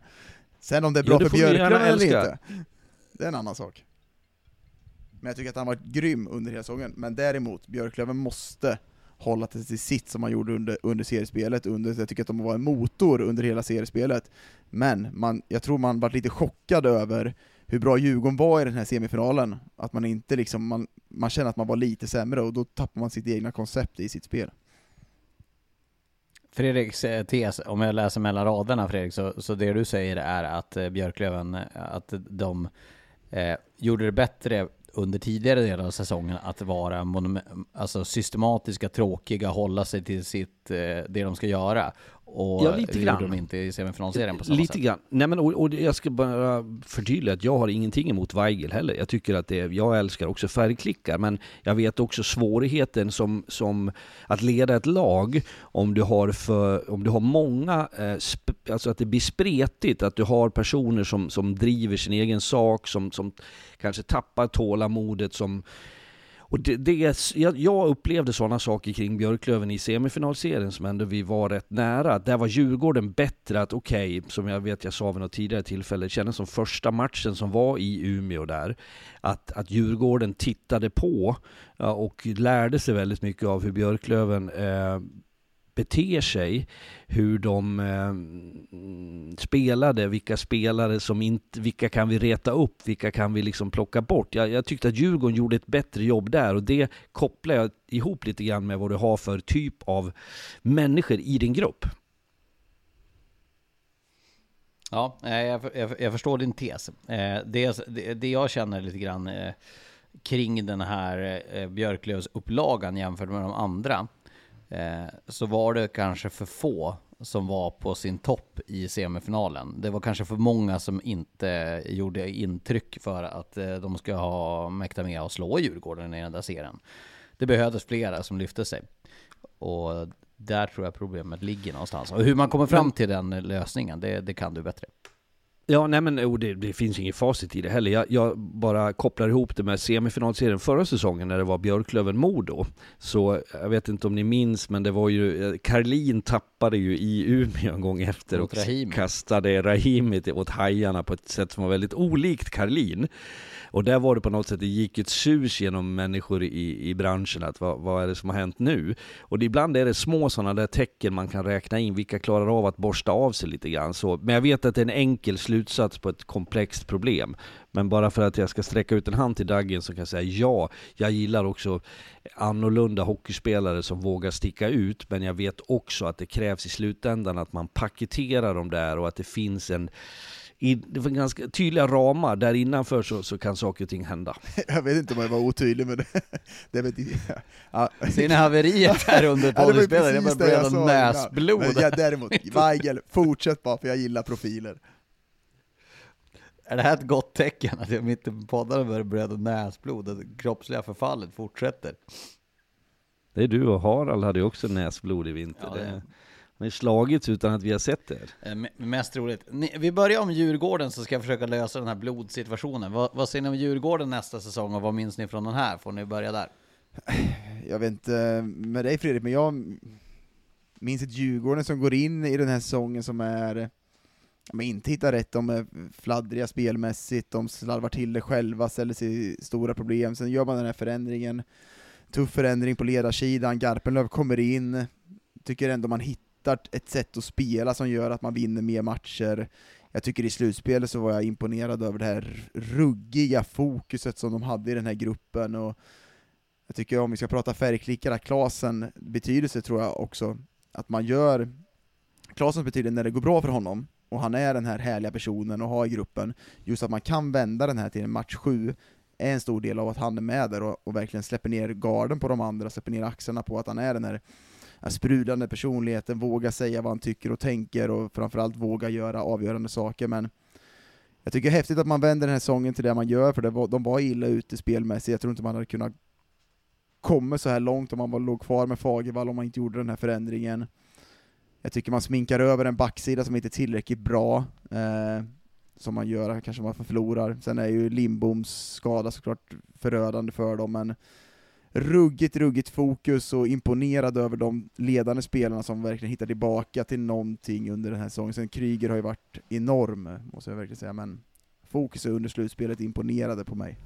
Sen om det är bra ja, för Björklöven eller inte, det är en annan sak. Men jag tycker att han varit grym under hela säsongen, men däremot, Björklöven måste hålla till sitt som man gjorde under, under seriespelet, under, jag tycker att de var en motor under hela seriespelet. Men man, jag tror man varit lite chockad över hur bra Djurgården var i den här semifinalen, att man inte liksom, man, man känner att man var lite sämre och då tappar man sitt egna koncept i sitt spel. Fredriks eh, tes, om jag läser mellan raderna Fredrik, så, så det du säger är att eh, Björklöven, eh, att de eh, gjorde det bättre under tidigare delar av säsongen att vara alltså systematiska, tråkiga, hålla sig till sitt, eh, det de ska göra. Och ja, lite det grann. de inte i semifinalserien på samma lite sätt. Grann. Nej men och, och jag ska bara förtydliga att jag har ingenting emot Weigel heller. Jag tycker att det, jag älskar också färgklickar, men jag vet också svårigheten som, som att leda ett lag om du har, för, om du har många, eh, sp, alltså att det blir spretigt, att du har personer som, som driver sin egen sak, som, som kanske tappar tålamodet, som och det, det, jag, jag upplevde sådana saker kring Björklöven i semifinalserien som ändå vi var rätt nära. Där var Djurgården bättre att, okej, okay, som jag vet jag sa vid något tidigare tillfälle, det kändes som första matchen som var i Umeå där, att, att Djurgården tittade på och lärde sig väldigt mycket av hur Björklöven eh, beter sig, hur de eh, spelade, vilka spelare som inte, vilka kan vi reta upp, vilka kan vi liksom plocka bort. Jag, jag tyckte att Djurgården gjorde ett bättre jobb där och det kopplar jag ihop lite grann med vad du har för typ av människor i din grupp. Ja, eh, jag, jag, jag förstår din tes. Eh, det, det, det jag känner lite grann eh, kring den här Björklövs upplagan jämfört med de andra Eh, så var det kanske för få som var på sin topp i semifinalen. Det var kanske för många som inte gjorde intryck för att eh, de ska ha mäkta med att slå Djurgården i den där serien. Det behövdes flera som lyfte sig. Och där tror jag problemet ligger någonstans. Och hur man kommer fram till den lösningen, det, det kan du bättre. Ja, nej men oh, det, det, finns inget facit i det heller. Jag, jag, bara kopplar ihop det med semifinalserien förra säsongen när det var Björklöven-Modo. Så jag vet inte om ni minns, men det var ju, eh, Karlin tappade ju i Umeå en gång efter och Rahimi. kastade Rahimi åt hajarna på ett sätt som var väldigt olikt Karlin. Och där var det på något sätt, det gick ett sus genom människor i, i branschen att vad, vad är det som har hänt nu? Och det, ibland är det små sådana där tecken man kan räkna in, vilka klarar av att borsta av sig lite grann så. Men jag vet att det är en enkel slutsats på ett komplext problem. Men bara för att jag ska sträcka ut en hand till Daggen så kan jag säga ja, jag gillar också annorlunda hockeyspelare som vågar sticka ut, men jag vet också att det krävs i slutändan att man paketerar dem där och att det finns en i, ganska tydliga ramar, där innanför så, så kan saker och ting hända. Jag vet inte om jag var otydlig med det. det vet ja. Ser ni haveriet här under poddinspelningen? Jag började blöda näsblod. Men ja, däremot, Weigel, fortsätt bara för jag gillar profiler. Är det här ett gott tecken att jag mitt i podden börjar blöda näsblod det kroppsliga förfallet fortsätter? Det är du och Harald hade ju också näsblod i vinter. Ja, det har slagits utan att vi har sett det. Eh, mest roligt. vi börjar om Djurgården så ska jag försöka lösa den här blodsituationen. Vad, vad ser ni om Djurgården nästa säsong och vad minns ni från den här? Får ni börja där? Jag vet inte med dig Fredrik, men jag minns ett Djurgården som går in i den här säsongen som är men inte hittar rätt, de är fladdriga spelmässigt, de slarvar till det själva, ställer sig i stora problem, sen gör man den här förändringen, tuff förändring på ledarsidan, Garpenlöv kommer in, tycker ändå man hittar hittar ett sätt att spela som gör att man vinner mer matcher. Jag tycker i slutspelet så var jag imponerad över det här ruggiga fokuset som de hade i den här gruppen, och jag tycker om vi ska prata färgklickare, Klasen betydelse tror jag också, att man gör Klasens betydelse när det går bra för honom, och han är den här härliga personen att ha i gruppen, just att man kan vända den här till en match 7, är en stor del av att han är med där och, och verkligen släpper ner garden på de andra, släpper ner axlarna på att han är den här sprudlande personligheten, våga säga vad han tycker och tänker och framförallt våga göra avgörande saker. Men jag tycker det är häftigt att man vänder den här sången till det man gör, för det var, de var illa ute spelmässigt. Jag tror inte man hade kunnat komma så här långt om man var, låg kvar med Fagervall om man inte gjorde den här förändringen. Jag tycker man sminkar över en backsida som inte är tillräckligt bra, eh, som man gör, kanske man förlorar. Sen är ju Lindboms skada såklart förödande för dem, men ruggigt, ruggigt fokus och imponerad över de ledande spelarna som verkligen hittar tillbaka till någonting under den här säsongen. Sen Kryger har ju varit enorm, måste jag verkligen säga, men fokuset under slutspelet imponerade på mig.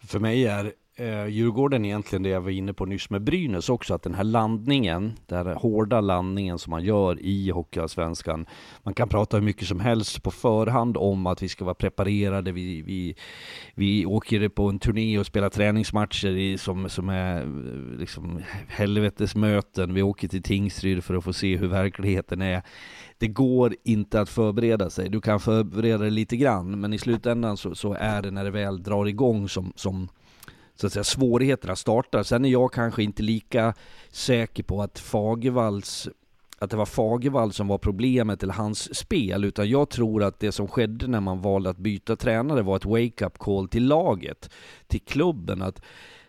För mig är eh, Djurgården egentligen det jag var inne på nyss med Brynäs också, att den här landningen, den här hårda landningen som man gör i Hockeyallsvenskan, man kan prata hur mycket som helst på förhand om att vi ska vara preparerade, vi, vi, vi åker på en turné och spelar träningsmatcher i, som, som är eh, liksom helvetesmöten, vi åker till Tingsryd för att få se hur verkligheten är. Det går inte att förbereda sig, du kan förbereda dig lite grann, men i slutändan så, så är det när det väl drar igång som, som så att säga, svårigheterna startar. Sen är jag kanske inte lika säker på att Fagervalls att det var Fagervall som var problemet eller hans spel, utan jag tror att det som skedde när man valde att byta tränare var ett wake-up call till laget, till klubben, att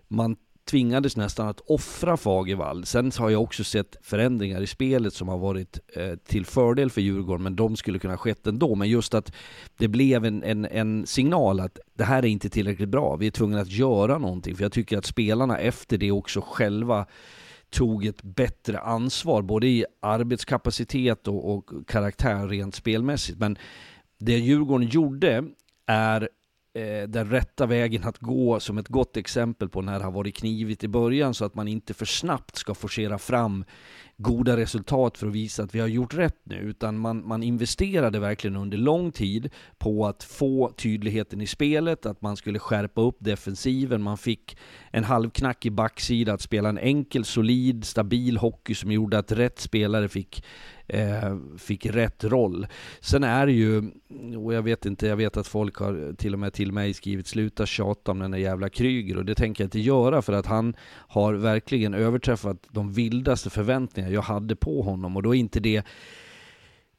man tvingades nästan att offra Fagervall. Sen har jag också sett förändringar i spelet som har varit eh, till fördel för Djurgården, men de skulle kunna skett ändå. Men just att det blev en, en, en signal att det här är inte tillräckligt bra, vi är tvungna att göra någonting. För jag tycker att spelarna efter det också själva tog ett bättre ansvar, både i arbetskapacitet och, och karaktär rent spelmässigt. Men det Djurgården gjorde är eh, den rätta vägen att gå som ett gott exempel på när det har varit knivigt i början så att man inte för snabbt ska forcera fram goda resultat för att visa att vi har gjort rätt nu, utan man, man investerade verkligen under lång tid på att få tydligheten i spelet, att man skulle skärpa upp defensiven, man fick en halvknackig backsida att spela en enkel, solid, stabil hockey som gjorde att rätt spelare fick eh, fick rätt roll. Sen är det ju, och jag vet inte, jag vet att folk har till och med till mig skrivit sluta tjata om den där jävla Kryger och det tänker jag inte göra för att han har verkligen överträffat de vildaste förväntningar jag hade på honom och då är inte det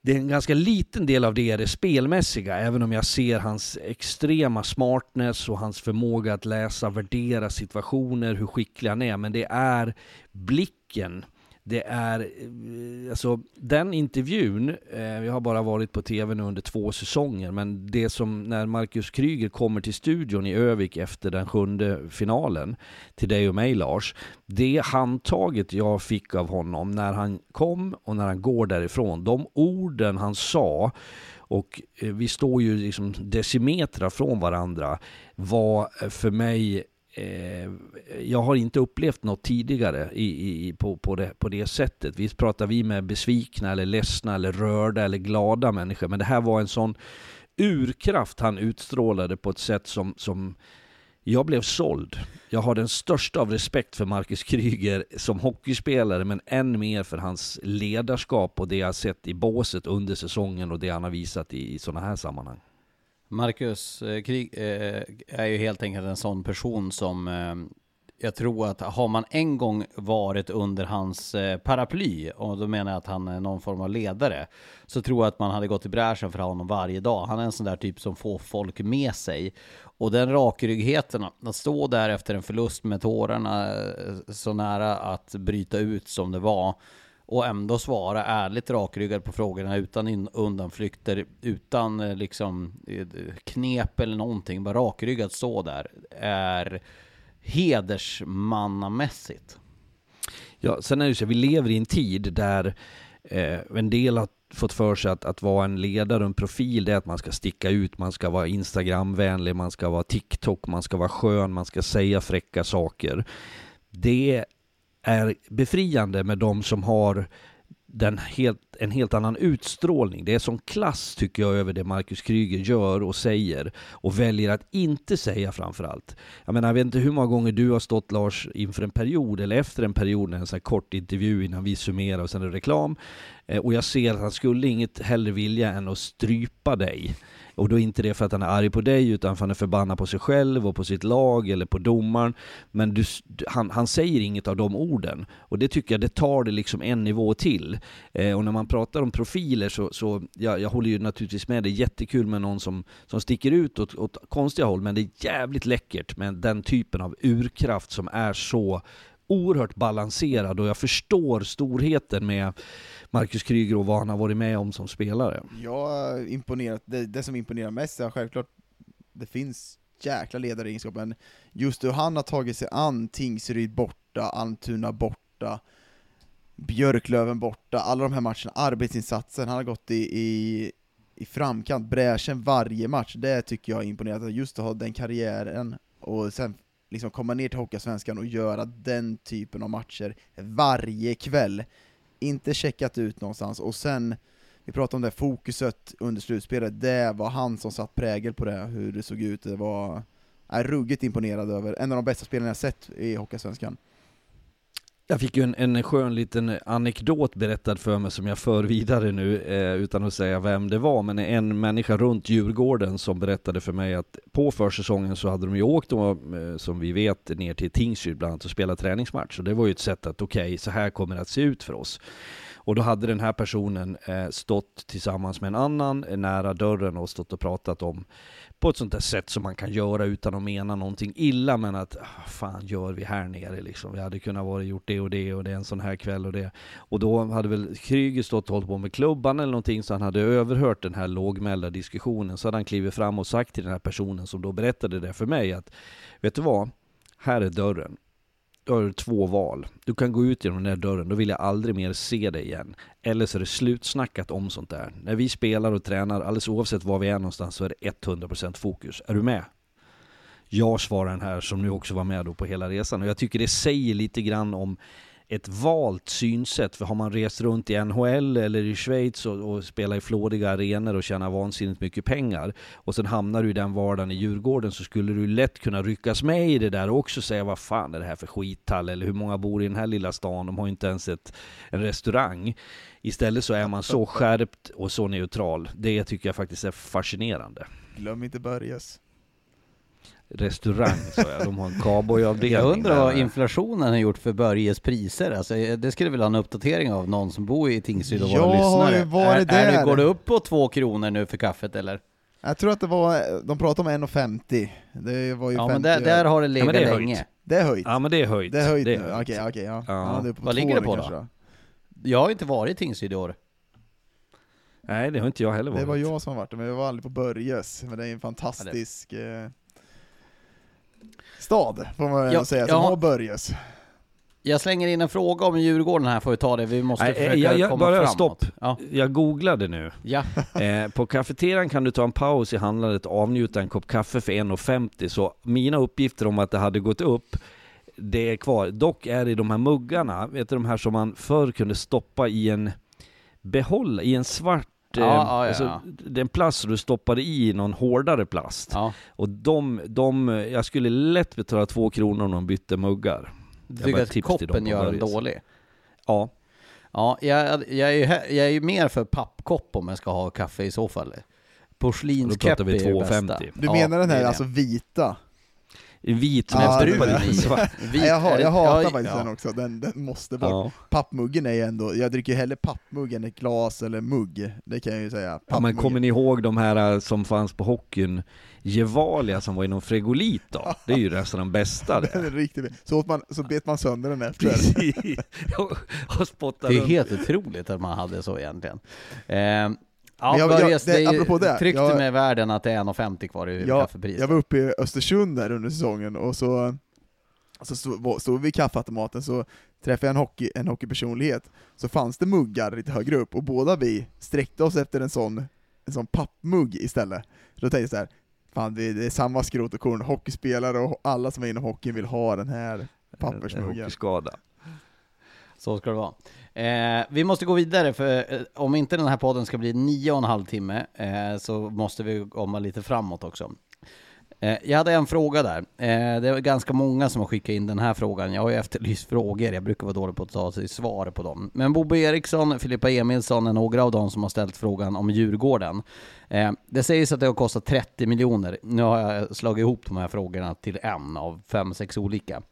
det är en ganska liten del av det är det spelmässiga, även om jag ser hans extrema smartness och hans förmåga att läsa, värdera situationer, hur skicklig han är. Men det är blicken det är, eh, alltså den intervjun, eh, jag har bara varit på TV nu under två säsonger, men det som när Marcus Kryger kommer till studion i Övik efter den sjunde finalen, till dig och mig Lars, det handtaget jag fick av honom när han kom och när han går därifrån, de orden han sa, och eh, vi står ju liksom decimeter från varandra, var för mig eh, jag har inte upplevt något tidigare i, i, på, på, det, på det sättet. Visst pratar vi med besvikna eller ledsna eller rörda eller glada människor, men det här var en sån urkraft han utstrålade på ett sätt som, som jag blev såld. Jag har den största av respekt för Marcus Kryger som hockeyspelare, men än mer för hans ledarskap och det jag sett i båset under säsongen och det han har visat i, i sådana här sammanhang. Marcus eh, Krig eh, är ju helt enkelt en sån person som eh, jag tror att har man en gång varit under hans eh, paraply, och då menar jag att han är någon form av ledare, så tror jag att man hade gått i bräschen för honom varje dag. Han är en sån där typ som får folk med sig. Och den rakryggigheten, att stå där efter en förlust med tårarna eh, så nära att bryta ut som det var, och ändå svara ärligt rakryggad på frågorna utan undanflykter, utan eh, liksom eh, knep eller någonting, bara rakryggat stå där, är hedersmannamässigt. Ja, sen är det så vi lever i en tid där eh, en del har fått för sig att, att vara en ledare och en profil, det är att man ska sticka ut, man ska vara Instagramvänlig, man ska vara TikTok, man ska vara skön, man ska säga fräcka saker. Det är befriande med de som har den helt, en helt annan utstrålning. Det är som klass tycker jag över det Marcus Kryger gör och säger och väljer att inte säga framförallt. Jag menar, jag vet inte hur många gånger du har stått Lars inför en period eller efter en period, en sån här kort intervju innan vi summerar och sen är det reklam. Eh, och jag ser att han skulle inget hellre vilja än att strypa dig. Och då är inte det för att han är arg på dig, utan för att han är förbannad på sig själv och på sitt lag eller på domaren. Men du, han, han säger inget av de orden. Och det tycker jag, det tar det liksom en nivå till. Eh, och när man pratar om profiler så, så ja, jag håller ju naturligtvis med, det är jättekul med någon som, som sticker ut åt, åt konstiga håll, men det är jävligt läckert med den typen av urkraft som är så oerhört balanserad och jag förstår storheten med Marcus Kryger och vad han har varit med om som spelare. Jag imponerat, det, det som imponerar mest är självklart, det finns jäkla ledaregenskaper, men just hur han har tagit sig an Tingsryd borta, Almtuna borta, Björklöven borta, alla de här matcherna, arbetsinsatsen, han har gått i, i, i framkant, bräschen varje match, det tycker jag är imponerande, just att ha den karriären och sen liksom komma ner till Hockeyallsvenskan och göra den typen av matcher varje kväll. Inte checkat ut någonstans, och sen, vi pratade om det fokuset under slutspelet, det var han som satt prägel på det, hur det såg ut, det var jag är ruggigt imponerad över, en av de bästa spelarna jag sett i Hockeyallsvenskan. Jag fick ju en, en skön liten anekdot berättad för mig som jag för vidare nu eh, utan att säga vem det var. Men en människa runt Djurgården som berättade för mig att på försäsongen så hade de ju åkt då, eh, som vi vet ner till Tingsryd bland annat och spelat träningsmatch. Och det var ju ett sätt att okej, okay, så här kommer det att se ut för oss. Och då hade den här personen eh, stått tillsammans med en annan eh, nära dörren och stått och pratat om på ett sånt där sätt som man kan göra utan att mena någonting illa, men att ah, fan gör vi här nere liksom? Vi hade kunnat vara gjort det och det och det är en sån här kväll och det. Och då hade väl Kryger stått och hållit på med klubban eller någonting, så han hade överhört den här lågmälda diskussionen. Så hade han klivit fram och sagt till den här personen som då berättade det för mig att, vet du vad? Här är dörren då har du två val. Du kan gå ut genom den där dörren, då vill jag aldrig mer se dig igen. Eller så är det slutsnackat om sånt där. När vi spelar och tränar, alldeles oavsett var vi är någonstans, så är det 100% fokus. Är du med? Jag svarar den här som nu också var med då på hela resan. Och jag tycker det säger lite grann om ett valt synsätt. För har man rest runt i NHL eller i Schweiz och, och spelat i flådiga arenor och tjänat vansinnigt mycket pengar och sen hamnar du i den vardagen i Djurgården så skulle du lätt kunna ryckas med i det där och också säga vad fan är det här för skithall eller hur många bor i den här lilla stan? De har ju inte ens ett, en restaurang. Istället så är man så skärpt och så neutral. Det tycker jag faktiskt är fascinerande. Glöm inte Börjes restaurang sa jag, de har en cowboyavdelning. Jag undrar vad inflationen har gjort för Börjes priser. Alltså, det skulle väl ha en uppdatering av någon som bor i Tingsryd och våra lyssnare. Ja, var det är, är det, går det upp på två kronor nu för kaffet eller? Jag tror att det var, de pratade om 1,50. Det var ju Ja 50 men där, där har det legat ja, det länge. Höjt. Det är höjt. Ja men det är höjt. Det är höjt det nu, okej, okej, ja. ja. ja vad ligger det på då? då? Jag har inte varit i Tingsryd i år. Nej det har inte jag heller varit. Det var jag som har varit det, men jag var aldrig på Börjes. Men det är en fantastisk ja, det stad, får man ja, säga, som ja. har Börjes. Jag slänger in en fråga om Djurgården här, får vi ta det, vi måste Nej, försöka jag, jag, komma bara framåt. stopp, ja. jag googlade nu. Ja. eh, på kafeterian kan du ta en paus i handlandet och avnjuta en kopp kaffe för 1,50, så mina uppgifter om att det hade gått upp, det är kvar. Dock är det de här muggarna, vet du de här som man förr kunde stoppa i en behåll, i en svart ja, eh, ja, alltså, ja. den plast du stoppade i någon hårdare plast. Ja. Och de, de, jag skulle lätt betala två kronor om de bytte muggar. Du tycker att koppen gör en dålig? Ja. Ja, jag, jag, är ju, jag är ju mer för pappkopp om jag ska ha kaffe i så fall. Porslinskepp är det bästa. Du menar den här alltså vita? Vit med ja, brun i. Vit, jag, jag hatar ja, faktiskt ja. den också, den, den måste bort. Ja. Pappmuggen är ju ändå, jag dricker ju hellre pappmugg än ett glas eller mugg, det kan jag ju säga. Ja men kommer ni ihåg de här äh, som fanns på hockeyn? Gevalia som var inom fregolit då? Det är ju nästan den bästa det. Den är riktigt så, åt man, så bet man sönder den efter. och det är helt otroligt att man hade så egentligen. Eh, Ja, jag, jag, det, det, apropå det, tryckte jag, med världen att det är 1,50 kvar i jag, kaffepris. Jag var uppe i Östersund där under säsongen, och så, så stod, stod vi vid kaffeautomaten, så träffade jag en, hockey, en hockeypersonlighet, så fanns det muggar lite högre upp, och båda vi sträckte oss efter en sån, en sån pappmugg istället. Då tänkte jag så här, fan det är samma skrot och korn, hockeyspelare och alla som är inom hockeyn vill ha den här pappersmuggen. En hockeyskada. Så ska det vara. Eh, vi måste gå vidare, för eh, om inte den här podden ska bli nio och en halv timme eh, så måste vi komma lite framåt också. Eh, jag hade en fråga där. Eh, det är ganska många som har skickat in den här frågan. Jag har ju efterlyst frågor, jag brukar vara dålig på att ta sig svar på dem. Men Bobo Eriksson, Filippa Emilsson är några av dem som har ställt frågan om Djurgården. Eh, det sägs att det har kostat 30 miljoner. Nu har jag slagit ihop de här frågorna till en av fem, sex olika.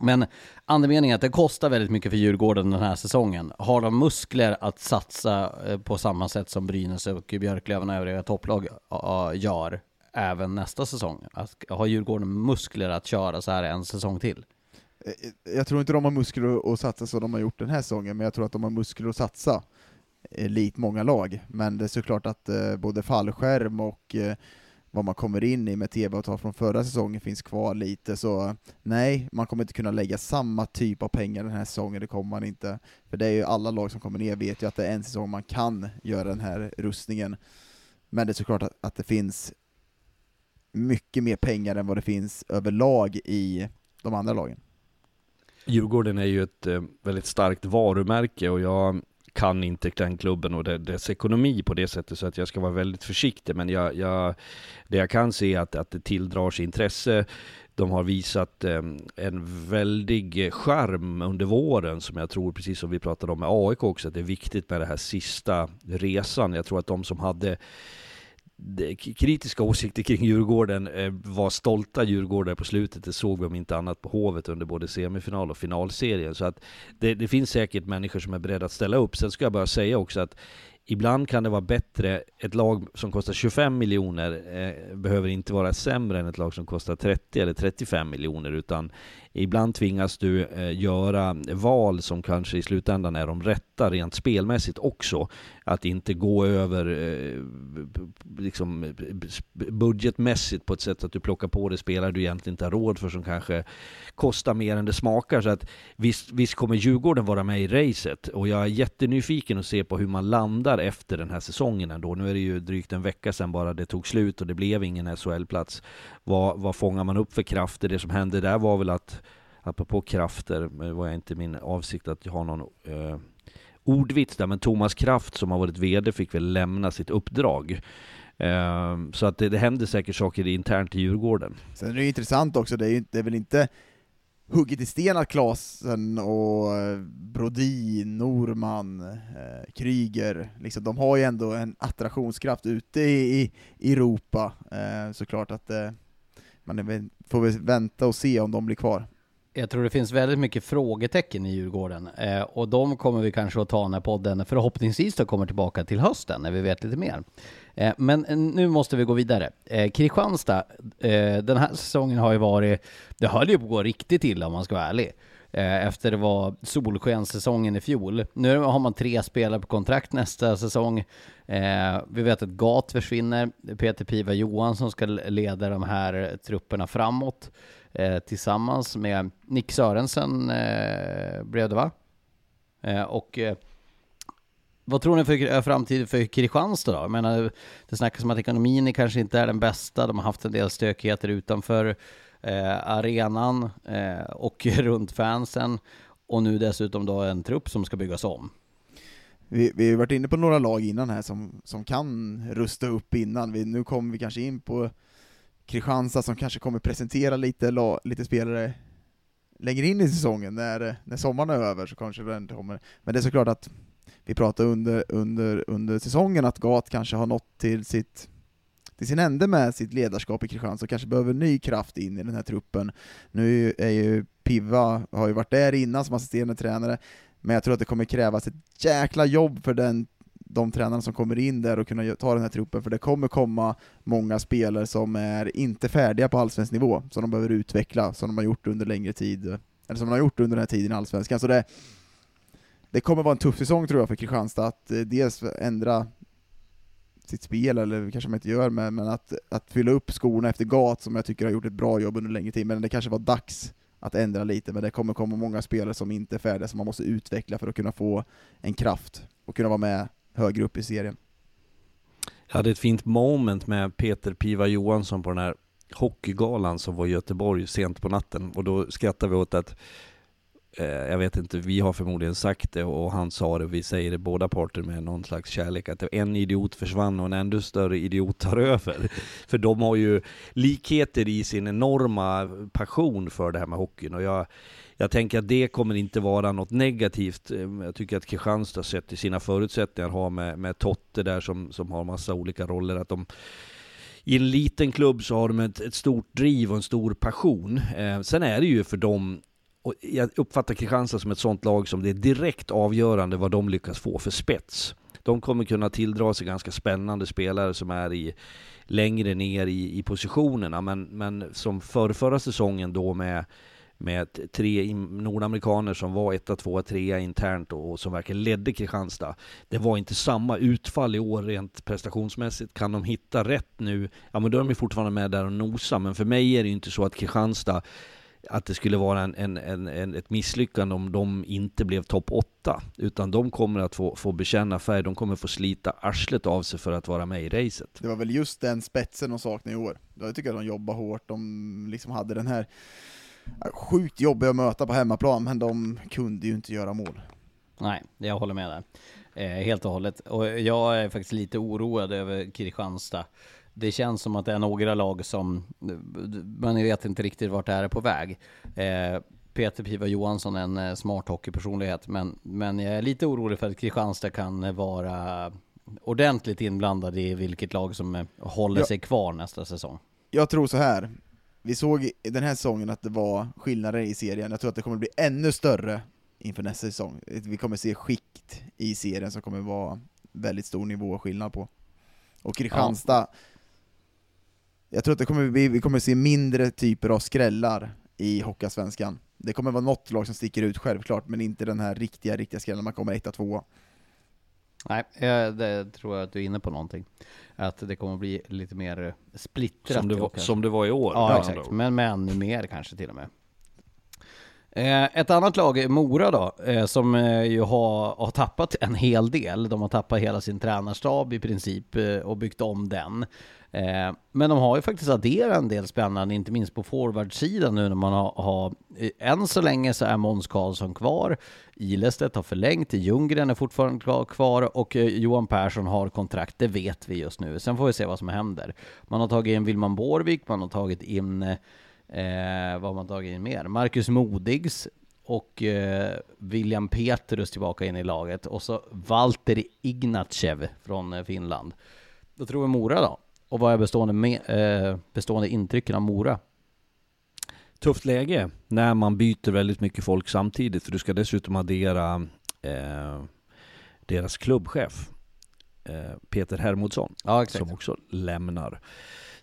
Men andemeningen är att det kostar väldigt mycket för Djurgården den här säsongen. Har de muskler att satsa eh, på samma sätt som Brynäs och Björklöven och övriga topplag gör även nästa säsong? Har Djurgården muskler att köra så här en säsong till? Eh, jag tror inte de har muskler att satsa som de har gjort den här säsongen, men jag tror att de har muskler att satsa eh, likt många lag. Men det är såklart att både fallskärm och vad man kommer in i med tv-avtal från förra säsongen finns kvar lite, så nej, man kommer inte kunna lägga samma typ av pengar den här säsongen, det kommer man inte. För det är ju alla lag som kommer ner vet ju att det är en säsong man kan göra den här rustningen. Men det är såklart att, att det finns mycket mer pengar än vad det finns överlag i de andra lagen. Djurgården är ju ett eh, väldigt starkt varumärke och jag kan inte den klubben och dess ekonomi på det sättet så att jag ska vara väldigt försiktig. Men jag, jag, det jag kan se är att, att det tilldrar sig intresse. De har visat eh, en väldig skärm under våren som jag tror, precis som vi pratade om med AIK också, att det är viktigt med den här sista resan. Jag tror att de som hade kritiska åsikter kring Djurgården eh, var stolta Djurgårdare på slutet. Det såg vi om inte annat på Hovet under både semifinal och finalserien. Så att det, det finns säkert människor som är beredda att ställa upp. Sen ska jag bara säga också att Ibland kan det vara bättre, ett lag som kostar 25 miljoner eh, behöver inte vara sämre än ett lag som kostar 30 eller 35 miljoner, utan ibland tvingas du eh, göra val som kanske i slutändan är de rätta rent spelmässigt också. Att inte gå över eh, liksom, budgetmässigt på ett sätt att du plockar på dig spelare du egentligen inte har råd för som kanske kostar mer än det smakar. Så att visst, visst kommer Djurgården vara med i racet och jag är jättenyfiken att se på hur man landar efter den här säsongen ändå. Nu är det ju drygt en vecka sedan bara det tog slut och det blev ingen SHL-plats. Vad, vad fångar man upp för krafter? Det som hände där var väl att apropå krafter, det var inte min avsikt att ha någon eh, ordvits där, men Thomas Kraft som har varit VD fick väl lämna sitt uppdrag. Eh, så att det, det händer säkert saker internt i Djurgården. Sen är det intressant också, det är, ju, det är väl inte hugget i sten att Klasen och eh, Brodin, Norman, eh, Kryger, liksom, de har ju ändå en attraktionskraft ute i, i Europa, eh, såklart att eh, man är, får väl vänta och se om de blir kvar. Jag tror det finns väldigt mycket frågetecken i Djurgården eh, och de kommer vi kanske att ta när podden förhoppningsvis då kommer tillbaka till hösten när vi vet lite mer. Eh, men eh, nu måste vi gå vidare. Eh, Kristianstad, eh, den här säsongen har ju varit, det höll ju på att gå riktigt illa om man ska vara ärlig. Eh, efter det var solskenssäsongen i fjol. Nu har man tre spelare på kontrakt nästa säsong. Eh, vi vet att Gat försvinner. Peter Piva Johansson ska leda de här trupperna framåt eh, tillsammans med Nick Sörensen eh, blev det va? Eh, och eh, vad tror ni för framtiden för Kristianstad då? Jag menar, det snackas om att ekonomin kanske inte är den bästa. De har haft en del stökigheter utanför eh, arenan eh, och runt fansen. Och nu dessutom då en trupp som ska byggas om. Vi, vi har varit inne på några lag innan här som, som kan rusta upp innan. Vi, nu kommer vi kanske in på Kristianstad som kanske kommer presentera lite, lite spelare längre in i säsongen, när, när sommaren är över så kanske det inte kommer. Men det är såklart att vi pratar under, under, under säsongen att Gat kanske har nått till sitt till sin ände med sitt ledarskap i Kristianstad och kanske behöver ny kraft in i den här truppen. Nu är ju Piva, har ju varit där innan som assisterande tränare, men jag tror att det kommer krävas ett jäkla jobb för den de tränarna som kommer in där och kunna ta den här truppen, för det kommer komma många spelare som är inte färdiga på allsvensk nivå, som de behöver utveckla, som de har gjort under längre tid, eller som de har gjort under den här tiden i allsvenskan. Så det, det kommer vara en tuff säsong tror jag för Kristianstad, att eh, dels ändra sitt spel, eller kanske man inte gör, men, men att, att fylla upp skorna efter Gat, som jag tycker har gjort ett bra jobb under längre tid, men det kanske var dags att ändra lite, men det kommer komma många spelare som inte är färdiga, som man måste utveckla för att kunna få en kraft och kunna vara med högre upp i serien. Jag hade ett fint moment med Peter Piva Johansson på den här hockeygalan som var i Göteborg sent på natten och då skrattade vi åt att eh, jag vet inte, vi har förmodligen sagt det och han sa det, vi säger det båda parter med någon slags kärlek, att en idiot försvann och en ännu större idiot tar över. För de har ju likheter i sin enorma passion för det här med hockeyn och jag jag tänker att det kommer inte vara något negativt. Eh, jag tycker att Kristianstad sett till sina förutsättningar har med, med Totte där som, som har massa olika roller, att de i en liten klubb så har de ett, ett stort driv och en stor passion. Eh, sen är det ju för dem, och jag uppfattar Kristianstad som ett sånt lag som det är direkt avgörande vad de lyckas få för spets. De kommer kunna tilldra sig ganska spännande spelare som är i längre ner i, i positionerna, men, men som för förra säsongen då med med tre nordamerikaner som var etta, tvåa, trea internt och, som verkligen ledde Kristianstad. Det var inte samma utfall i år rent prestationsmässigt. Kan de hitta rätt nu, ja men då är de fortfarande med där och nosa. Men för mig är det ju inte så att Kristianstad att det skulle vara en, en, en, en, ett misslyckande om de inte blev topp 8. Utan de kommer att få, få bekänna färg, de kommer få slita arslet av sig för att vara med i racet. Det var väl just den spetsen de saknade i år. Jag tycker att de jobbade hårt, de liksom hade den här sjukt jobbiga att möta på hemmaplan, men de kunde ju inte göra mål. Nej, jag håller med där. Eh, helt och hållet. Och jag är faktiskt lite oroad över Kristianstad. Det känns som att det är några lag som, man vet inte riktigt vart det är på väg. Eh, Peter Piva Johansson är en eh, smart hockeypersonlighet, men, men jag är lite orolig för att Kristianstad kan vara ordentligt inblandad i vilket lag som eh, håller sig kvar nästa säsong. Jag tror så här. Vi såg i den här säsongen att det var skillnader i serien, jag tror att det kommer bli ännu större inför nästa säsong. Vi kommer se skikt i serien som kommer vara väldigt stor nivå och skillnad på. Och Kristianstad, jag tror att det kommer bli, vi kommer se mindre typer av skrällar i Hockeyallsvenskan. Det kommer vara något lag som sticker ut självklart, men inte den här riktiga, riktiga skrällen man kommer etta, tvåa. Nej, eh, det tror jag att du är inne på någonting. Att det kommer bli lite mer splittrat. Som det, var, som det var i år. Ja, exakt. Men med ännu mer kanske till och med. Eh, ett annat lag, är Mora då, eh, som eh, ju har, har tappat en hel del. De har tappat hela sin tränarstab i princip och byggt om den. Men de har ju faktiskt adderat en del spännande, inte minst på forwardsidan nu när man har, har än så länge så är Måns Karlsson kvar. Ilestedt har förlängt, Ljunggren är fortfarande kvar och Johan Persson har kontrakt, det vet vi just nu. Sen får vi se vad som händer. Man har tagit in Wilman Borvik, man har tagit in eh, vad har man tagit in mer? Marcus Modigs och eh, William Petrus tillbaka in i laget. Och så Valtteri Ignatjev från eh, Finland. Då tror vi Mora då. Och vad är bestående, med, eh, bestående intrycken av Mora? Tufft läge när man byter väldigt mycket folk samtidigt. För du ska dessutom addera eh, deras klubbchef eh, Peter Hermodsson. Ja, som också lämnar.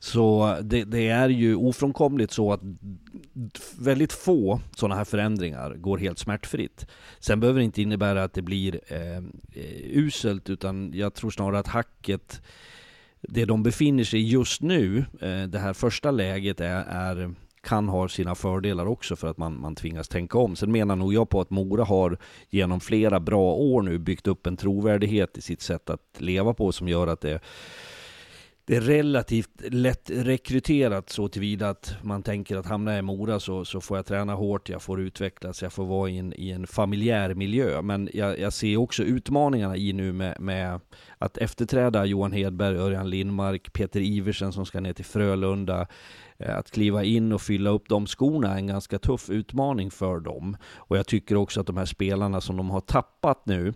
Så det, det är ju ofrånkomligt så att väldigt få sådana här förändringar går helt smärtfritt. Sen behöver det inte innebära att det blir eh, uselt, utan jag tror snarare att hacket, det de befinner sig i just nu, eh, det här första läget är, är kan ha sina fördelar också för att man, man tvingas tänka om. Sen menar nog jag på att Mora har genom flera bra år nu byggt upp en trovärdighet i sitt sätt att leva på som gör att det det är relativt lätt rekryterat så tillvida att man tänker att hamnar jag i Mora så, så får jag träna hårt, jag får utvecklas, jag får vara i en, i en familjär miljö. Men jag, jag ser också utmaningarna i nu med, med att efterträda Johan Hedberg, Örjan Lindmark, Peter Iversen som ska ner till Frölunda. Eh, att kliva in och fylla upp de skorna är en ganska tuff utmaning för dem. Och jag tycker också att de här spelarna som de har tappat nu,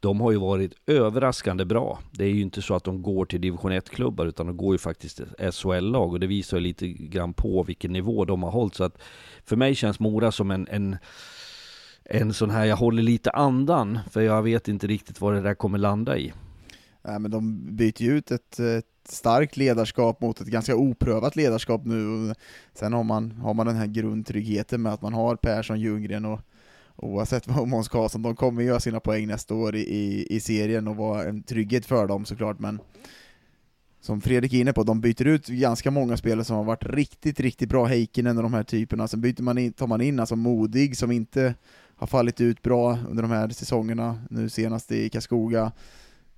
de har ju varit överraskande bra. Det är ju inte så att de går till division 1-klubbar utan de går ju faktiskt till SHL-lag och det visar ju lite grann på vilken nivå de har hållit. Så att för mig känns Mora som en, en, en sån här, jag håller lite andan för jag vet inte riktigt vad det där kommer landa i. Nej, men de byter ju ut ett, ett starkt ledarskap mot ett ganska oprövat ledarskap nu. Sen har man, har man den här grundtryggheten med att man har Persson, Ljunggren och oavsett vad Måns Karlsson, de kommer göra sina poäng nästa år i, i, i serien och vara en trygghet för dem såklart, men som Fredrik är inne på, de byter ut ganska många spelare som har varit riktigt, riktigt bra, Heikkinen och de här typerna, sen byter man in, tar man in alltså Modig som inte har fallit ut bra under de här säsongerna, nu senast i Karlskoga,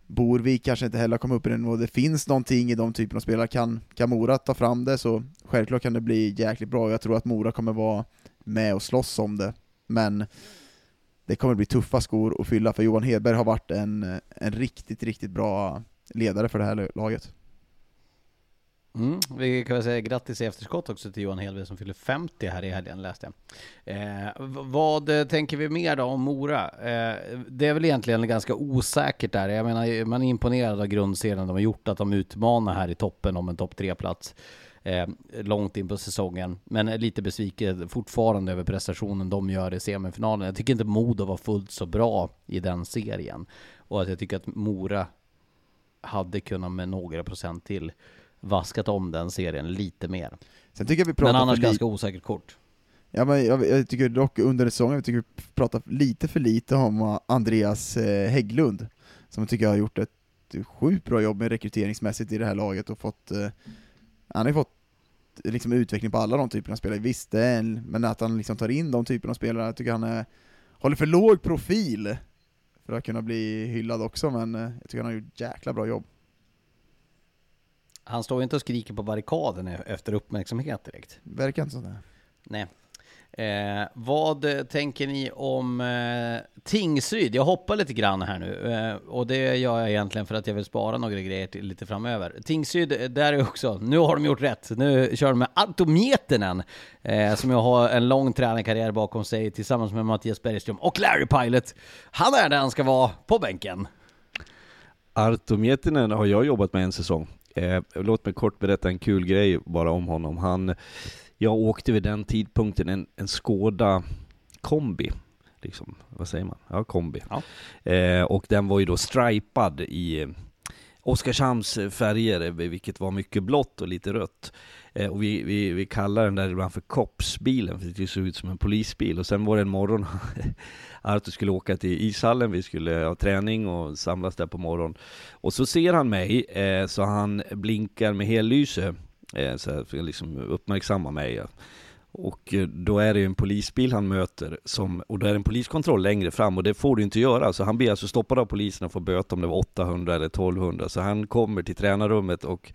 Borvik kanske inte heller kom upp i den nivån, det finns någonting i de typerna av spelare, kan, kan Mora ta fram det så självklart kan det bli jäkligt bra, jag tror att Mora kommer vara med och slåss om det, men det kommer bli tuffa skor att fylla, för Johan Hedberg har varit en, en riktigt, riktigt bra ledare för det här laget. Mm, vi kan väl säga grattis i efterskott också till Johan Hedberg som fyller 50 här i helgen läste jag. Eh, vad tänker vi mer då om Mora? Eh, det är väl egentligen ganska osäkert där. Jag menar, man är imponerad av grundserien de har gjort, att de utmanar här i toppen om en topp 3-plats. Eh, långt in på säsongen, men är lite besviken fortfarande över prestationen de gör i semifinalen. Jag tycker inte Modo var fullt så bra i den serien. Och att jag tycker att Mora hade kunnat med några procent till vaskat om den serien lite mer. Sen tycker jag vi pratar Men annars ganska osäkert kort. Ja, men jag, jag tycker dock under säsongen, jag tycker vi pratar lite för lite om uh, Andreas eh, Hägglund, som jag tycker har gjort ett sjukt bra jobb med rekryteringsmässigt i det här laget och fått, eh, han har ju fått liksom utveckling på alla de typerna av spelare. Visst, det är en, men att han liksom tar in de typerna av spelare, jag tycker han är, håller för låg profil för att kunna bli hyllad också, men eh, jag tycker han har gjort jäkla bra jobb. Han står ju inte och skriker på barrikaden e- efter uppmärksamhet direkt. Verkar inte sådär. Nej. Eh, vad eh, tänker ni om eh, Tingsryd? Jag hoppar lite grann här nu eh, och det gör jag egentligen för att jag vill spara några grejer till lite framöver. Tingsryd, eh, där är också, nu har de gjort rätt. Nu kör de med Arto eh, som jag har en lång tränarkarriär bakom sig tillsammans med Mattias Bergström och Larry Pilot. Han är där han ska vara på bänken. Arto har jag jobbat med en säsong. Eh, låt mig kort berätta en kul grej bara om honom. Han, jag åkte vid den tidpunkten en, en Skoda kombi. Liksom, vad säger man? Ja, kombi. Ja. Eh, och den var ju då stripad i eh, Oskarshamns färger, eh, vilket var mycket blått och lite rött. Eh, och vi, vi, vi kallar den där ibland för Kopsbilen, för det såg ut som en polisbil. Och sen var det en morgon, Artur skulle åka till ishallen, vi skulle ha träning och samlas där på morgonen. Och så ser han mig, eh, så han blinkar med hellyse, eh, Eh, så här, för att liksom uppmärksamma mig. Och eh, då är det ju en polisbil han möter, som, och då är det en poliskontroll längre fram, och det får du inte göra. Så han blir alltså stoppad av polisen och får böta om det var 800 eller 1200. Så han kommer till tränarrummet och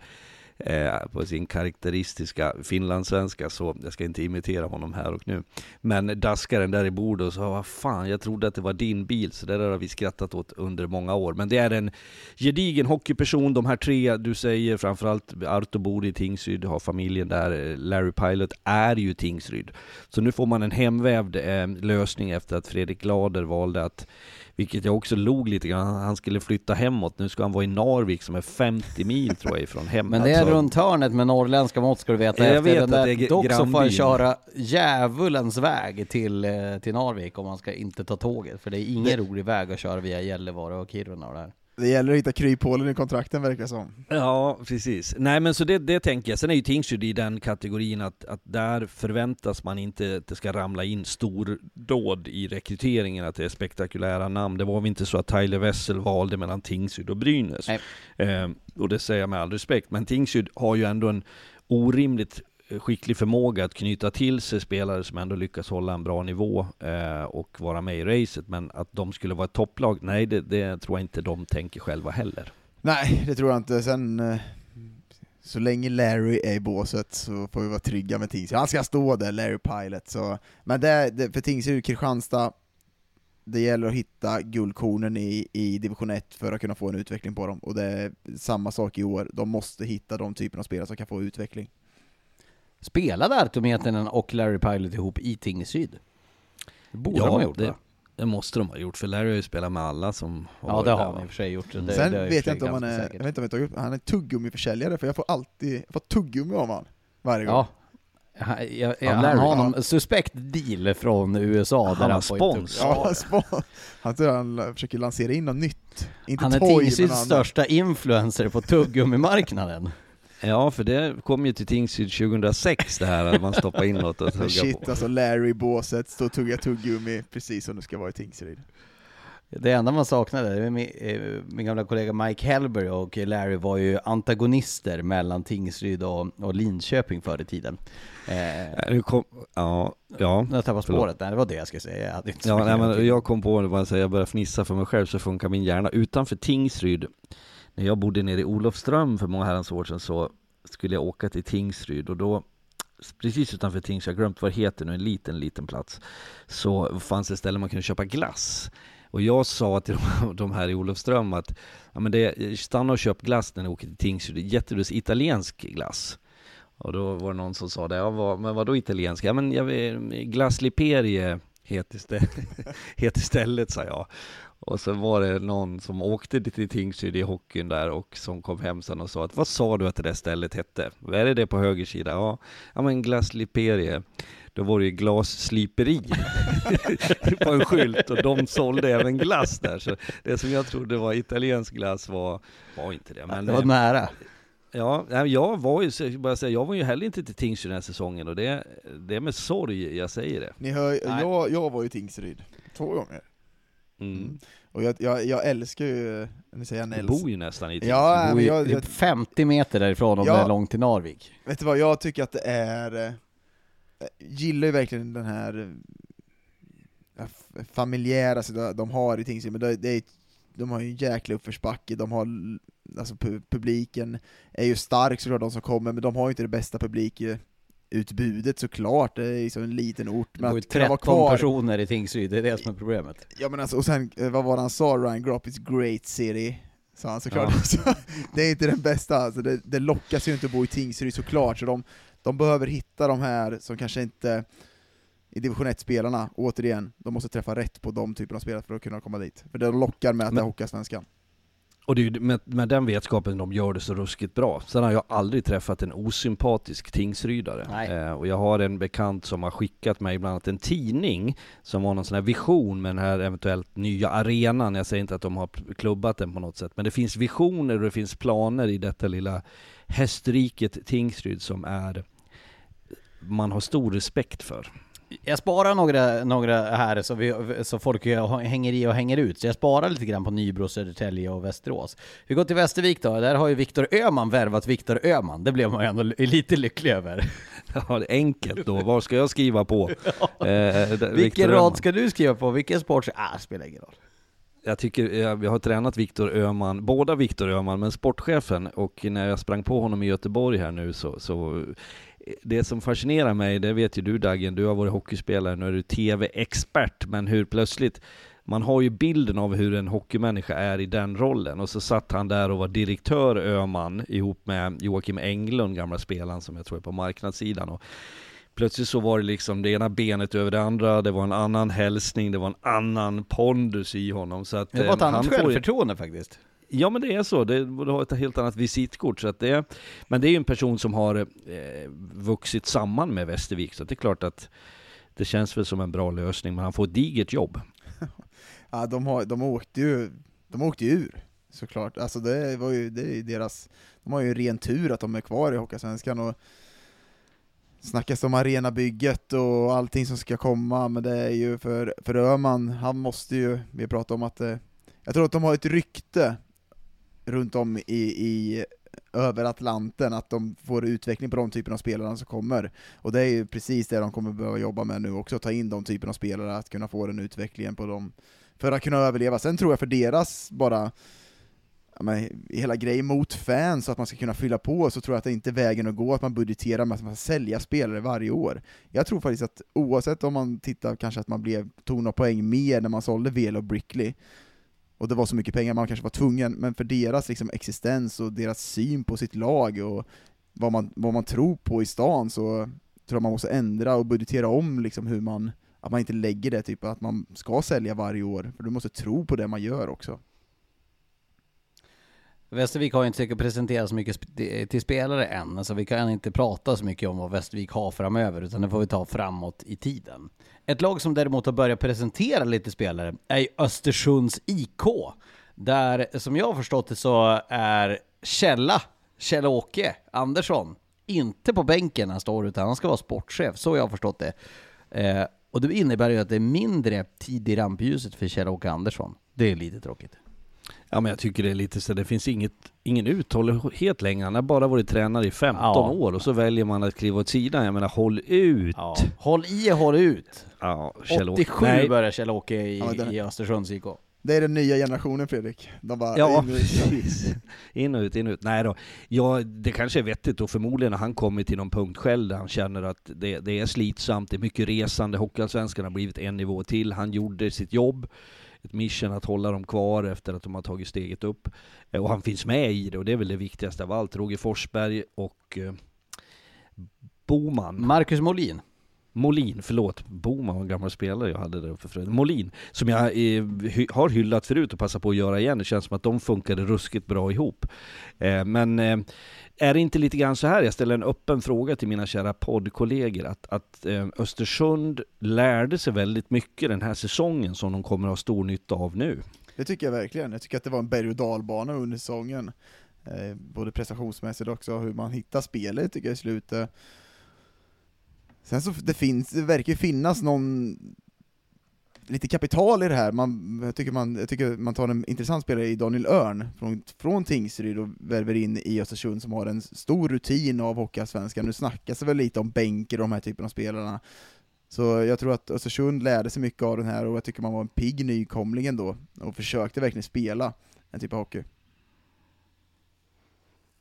eh, på sin karaktäristiska finlandssvenska, så jag ska inte imitera honom här och nu. Men daskaren där i bordet och sa, vad fan, jag trodde att det var din bil, så det där har vi skrattat åt under många år. Men det är en gedigen hockeyperson, de här tre du säger, framförallt Arto bor i Tingsryd, har familjen där, Larry Pilot är ju Tingsryd. Så nu får man en hemvävd eh, lösning efter att Fredrik Glader valde att vilket jag också log lite grann. Han skulle flytta hemåt. Nu ska han vara i Narvik som är 50 mil tror jag ifrån hemmet. Men det är runt hörnet med norrländska mått ska du veta. Jag efter vet att där, det är dock så får han grannbyn. köra djävulens väg till, eh, till Narvik om man ska inte ta tåget. För det är ingen rolig väg att köra via Gällivare och Kiruna och där. Det gäller att hitta kryphålen i kontrakten verkar det som. Ja, precis. Nej men så det, det tänker jag. Sen är ju Tingsryd i den kategorin att, att där förväntas man inte att det ska ramla in stordåd i rekryteringen, att det är spektakulära namn. Det var väl inte så att Tyler Wessel valde mellan Tingsryd och Brynäs. Nej. Eh, och det säger jag med all respekt. Men Tingsryd har ju ändå en orimligt skicklig förmåga att knyta till sig spelare som ändå lyckas hålla en bra nivå eh, och vara med i racet. Men att de skulle vara ett topplag, nej det, det tror jag inte de tänker själva heller. Nej, det tror jag inte. Sen, eh, så länge Larry är i båset så får vi vara trygga med Tingsryd. Han ska stå där, Larry Pilot. Så. Men det, det, för Tingsryd, Kristianstad, det gäller att hitta guldkornen i, i division 1 för att kunna få en utveckling på dem. Och det är samma sak i år, de måste hitta de typerna av spelare som kan få utveckling. Spelade Arto Mietinen och Larry Pilot ihop i Tingsryd? Det borde de ha gjort det, va? det måste de ha gjort, för Larry har ju spelat med alla som har Ja det har han i och för sig gjort. Det, Sen det vet jag inte om han är, säkert. jag vet inte om jag tar upp, han är tuggummiförsäljare, för jag får alltid, jag får tuggummi av honom varje gång. Ja. Han, jag, jag, Ja, han har ja. någon suspekt deal från USA Han där han får spons. Ja, spon- han tror han försöker lansera in något nytt. Inte Han är Tingsryds största influencer på tuggummimarknaden. Ja, för det kom ju till Tingsryd 2006 det här att man stoppar in något och tuggar Shit på. alltså, Larry båset, står och tuggar tuggummi precis som det ska vara i Tingsryd. Det enda man saknade, det min, eh, min gamla kollega Mike Hellberg och Larry var ju antagonister mellan Tingsryd och, och Linköping förr i tiden. Eh, Nu kom, ja, ja. nu har jag tappat Förlåt. spåret, nej det var det jag skulle säga. Jag hade inte så Ja, nej, men jag kom på det, bara jag började fnissa för mig själv så funkar min hjärna. Utanför Tingsryd, när jag bodde nere i Olofström för många herrans år sedan så skulle jag åka till Tingsryd och då Precis utanför Tingsryd, jag har glömt vad det heter nu, en liten, liten plats Så fanns det ett ställe man kunde köpa glass. Och jag sa till de, här i Olofström att ja, men det, Stanna och köp glass när ni åker till Tingsryd, jättelust italiensk glass. Och då var det någon som sa det, ja, vad, men vadå italiensk? Ja men jag, glass Liperie heter, stä- heter stället sa jag och så var det någon som åkte till Tingsryd i hockeyn där och som kom hem sen och sa att vad sa du att det där stället hette? Är det det på höger sida? Ja, ja men Glass Liperie. Då var det ju glassliperi på en skylt och de sålde även glass där. Så det som jag trodde var italiensk glass var, var inte det. Men, det var nära. Ja, jag var ju, bara säga, jag var ju heller inte till Tingsryd den här säsongen och det, det är med sorg jag säger det. Ni hör, jag, jag var i Tingsryd två gånger. Mm. Och jag, jag, jag älskar ju, nu säger jag Du Nels. bor ju nästan i Ja, Det men bor ju jag, typ jag, 50 meter därifrån om Ja. det är långt till Narvik. vet du vad, jag tycker att det är, eh, jag gillar ju verkligen den här eh, familjära situa- de har i Tingsryd, men det, det är, de har ju en jäkla uppförsbacke, de har, alltså pu- publiken är ju stark såklart de som kommer, men de har ju inte det bästa publikutbudet såklart, det är så en liten ort, Det bor ju att kunna vara 13 kvar personer i Tingsryd, det är det som är problemet. Ja men alltså, och sen, eh, vad var det han sa, Ryan Gropp, it's great city, sa han såklart. Så, det är inte den bästa, alltså, det, det lockas ju inte att bo i Tingsryd såklart, så de, de behöver hitta de här som kanske inte i division 1-spelarna, återigen, de måste träffa rätt på de typerna av spelare för att kunna komma dit. För det lockar med att det är Men- Hockeyallsvenskan. Och det är ju med, med den vetskapen de gör det så ruskigt bra. Sen har jag aldrig träffat en osympatisk tingsrydare. Eh, och jag har en bekant som har skickat mig bland annat en tidning som har någon sån här vision med den här eventuellt nya arenan. Jag säger inte att de har klubbat den på något sätt, men det finns visioner och det finns planer i detta lilla hästriket Tingsryd som är man har stor respekt för. Jag sparar några, några här så, vi, så folk hänger i och hänger ut, så jag sparar lite grann på Nybro, Södertälje och Västerås. Vi går till Västervik då, där har ju Viktor Öhman värvat Viktor Öhman, det blev man ju ändå lite lycklig över. Ja, det är enkelt då. Vad ska jag skriva på? Eh, där- Victor Vilken Öhman. rad ska du skriva på? Vilken sport? Ah, spelar ingen roll. Jag tycker, jag har tränat Viktor Öhman, båda Viktor Öhman, men sportchefen, och när jag sprang på honom i Göteborg här nu så, så det som fascinerar mig, det vet ju du Dagen, du har varit hockeyspelare, nu är du TV-expert, men hur plötsligt man har ju bilden av hur en hockeymänniska är i den rollen och så satt han där och var direktör Öhman ihop med Joakim Englund, gamla spelaren som jag tror är på marknadssidan. Och plötsligt så var det liksom det ena benet över det andra, det var en annan hälsning, det var en annan pondus i honom. Så att, Det var ett eh, annat han får ju- självförtroende faktiskt. Ja men det är så, det, det har ett helt annat visitkort. Så att det, men det är ju en person som har eh, vuxit samman med Västervik, så det är klart att det känns väl som en bra lösning, men han får ett digert jobb. Ja, de, har, de åkte ju, de åkte ju ur, såklart. Alltså det var ju, det är ju deras, de har ju ren tur att de är kvar i Hockeysvenskan och snackas om arenabygget och allting som ska komma, men det är ju för, för Öhman, han måste ju, vi pratar om att eh, jag tror att de har ett rykte runt om i, i över Atlanten, att de får utveckling på de typerna av spelare som kommer. Och det är ju precis det de kommer behöva jobba med nu också, ta in de typerna av spelare, att kunna få den utvecklingen på dem, för att kunna överleva. Sen tror jag för deras bara, ja, men, hela grejen mot fans, så att man ska kunna fylla på, så tror jag att det inte är vägen att gå, att man budgeterar med att man ska sälja spelare varje år. Jag tror faktiskt att oavsett om man tittar kanske att man blev, tog några poäng mer när man sålde Velo och Brickley, och det var så mycket pengar man kanske var tvungen, men för deras liksom existens och deras syn på sitt lag och vad man, vad man tror på i stan så tror jag man måste ändra och budgetera om liksom hur man, att man inte lägger det typ att man ska sälja varje år, för du måste tro på det man gör också. Västervik har ju inte säkert presenterat så mycket till spelare än, så vi kan inte prata så mycket om vad Västervik har framöver, utan det får vi ta framåt i tiden. Ett lag som däremot har börjat presentera lite spelare är ju Östersunds IK, där som jag har förstått det så är Källa, Kjell-Åke Andersson, inte på bänken han står, utan han ska vara sportchef, så jag har förstått det. Eh, och det innebär ju att det är mindre tid i rampljuset för Kjell-Åke Andersson. Det är lite tråkigt. Ja men jag tycker det är lite så, det finns inget, ingen uthållighet längre. Han har bara varit tränare i 15 Ja. år och så väljer man att kliva åt sidan. Jag menar håll ut! Ja. Håll i och håll ut! Ja, Kjell-Åke. 87 Nej, börjar Kjell-Åke i, Ja, den- i Östersunds IK. Det är den nya generationen Fredrik. De bara, Ja, in- precis. In och ut, in och ut. Nej då. Ja, det kanske är vettigt och förmodligen har han kommit till någon punkt själv där han känner att det, det är slitsamt, det är mycket resande. Hockeyallsvenskan har blivit en nivå till. Han gjorde sitt jobb, ett mission att hålla dem kvar efter att de har tagit steget upp. Eh, och han finns med i det och det är väl det viktigaste av allt. Roger Forsberg och eh, Boman. Marcus Molin. Molin, förlåt, Boman var en gammal spelare jag hade där uppe förut. Molin, som jag eh, hy- har hyllat förut och passar på att göra igen. Det känns som att de funkade ruskigt bra ihop. Eh, men eh, är det inte lite grann så här, jag ställer en öppen fråga till mina kära poddkollegor, att, att eh, Östersund lärde sig väldigt mycket den här säsongen som de kommer att ha stor nytta av nu. Det tycker jag verkligen. Jag tycker att det var en berg och dalbana under säsongen. Eh, både prestationsmässigt också, hur man hittar spelet tycker jag i slutet. Sen så det finns, det verkar ju finnas någon lite kapital i det här. Man, jag, tycker man, jag tycker man tar en intressant spelare i Daniel Örn från, från Tingsryd och värver in i Östersund som har en stor rutin av Hockeyallsvenskan. Nu snackas det väl lite om bänker och de här typerna av spelarna. Så jag tror att Östersund lärde sig mycket av den här och jag tycker man var en pigg nykomling ändå och försökte verkligen spela en typ av hockey.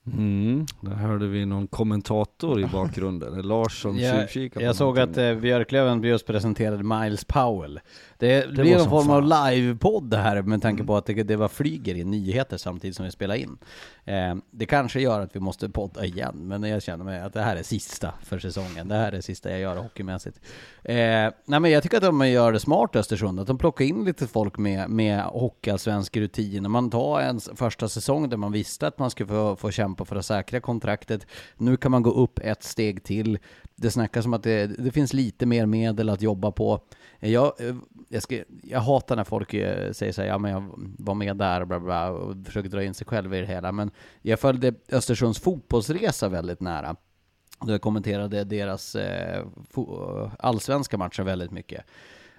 Mm, där hörde vi någon kommentator i bakgrunden, Lars som Jag, jag såg att eh, Björklöven just presenterade Miles Powell. Det, Det blir någon form av fan. livepodd det här med tanke Mm. på att det, det var flyger i nyheter samtidigt som vi spelar in. Eh, det kanske gör att vi måste podda igen, men jag känner mig att det här är sista för säsongen. Det här är sista jag gör hockeymässigt. Eh, nej men jag tycker att de gör det smart Östersund, att de plockar in lite folk med, med hockeyallsvensk rutin. Man tar en första säsong där man visste att man skulle få, få kämpa för att säkra kontraktet. Nu kan man gå upp ett steg till. Det snackas om att det, det finns lite mer medel att jobba på. Jag, jag, ska, jag hatar när folk eh, säger så här, ja men jag var med där och bla bla, bla och försöker dra in sig själv i det hela. Men jag följde Östersunds fotbollsresa väldigt nära. Då jag kommenterade deras eh, allsvenska matcher väldigt mycket.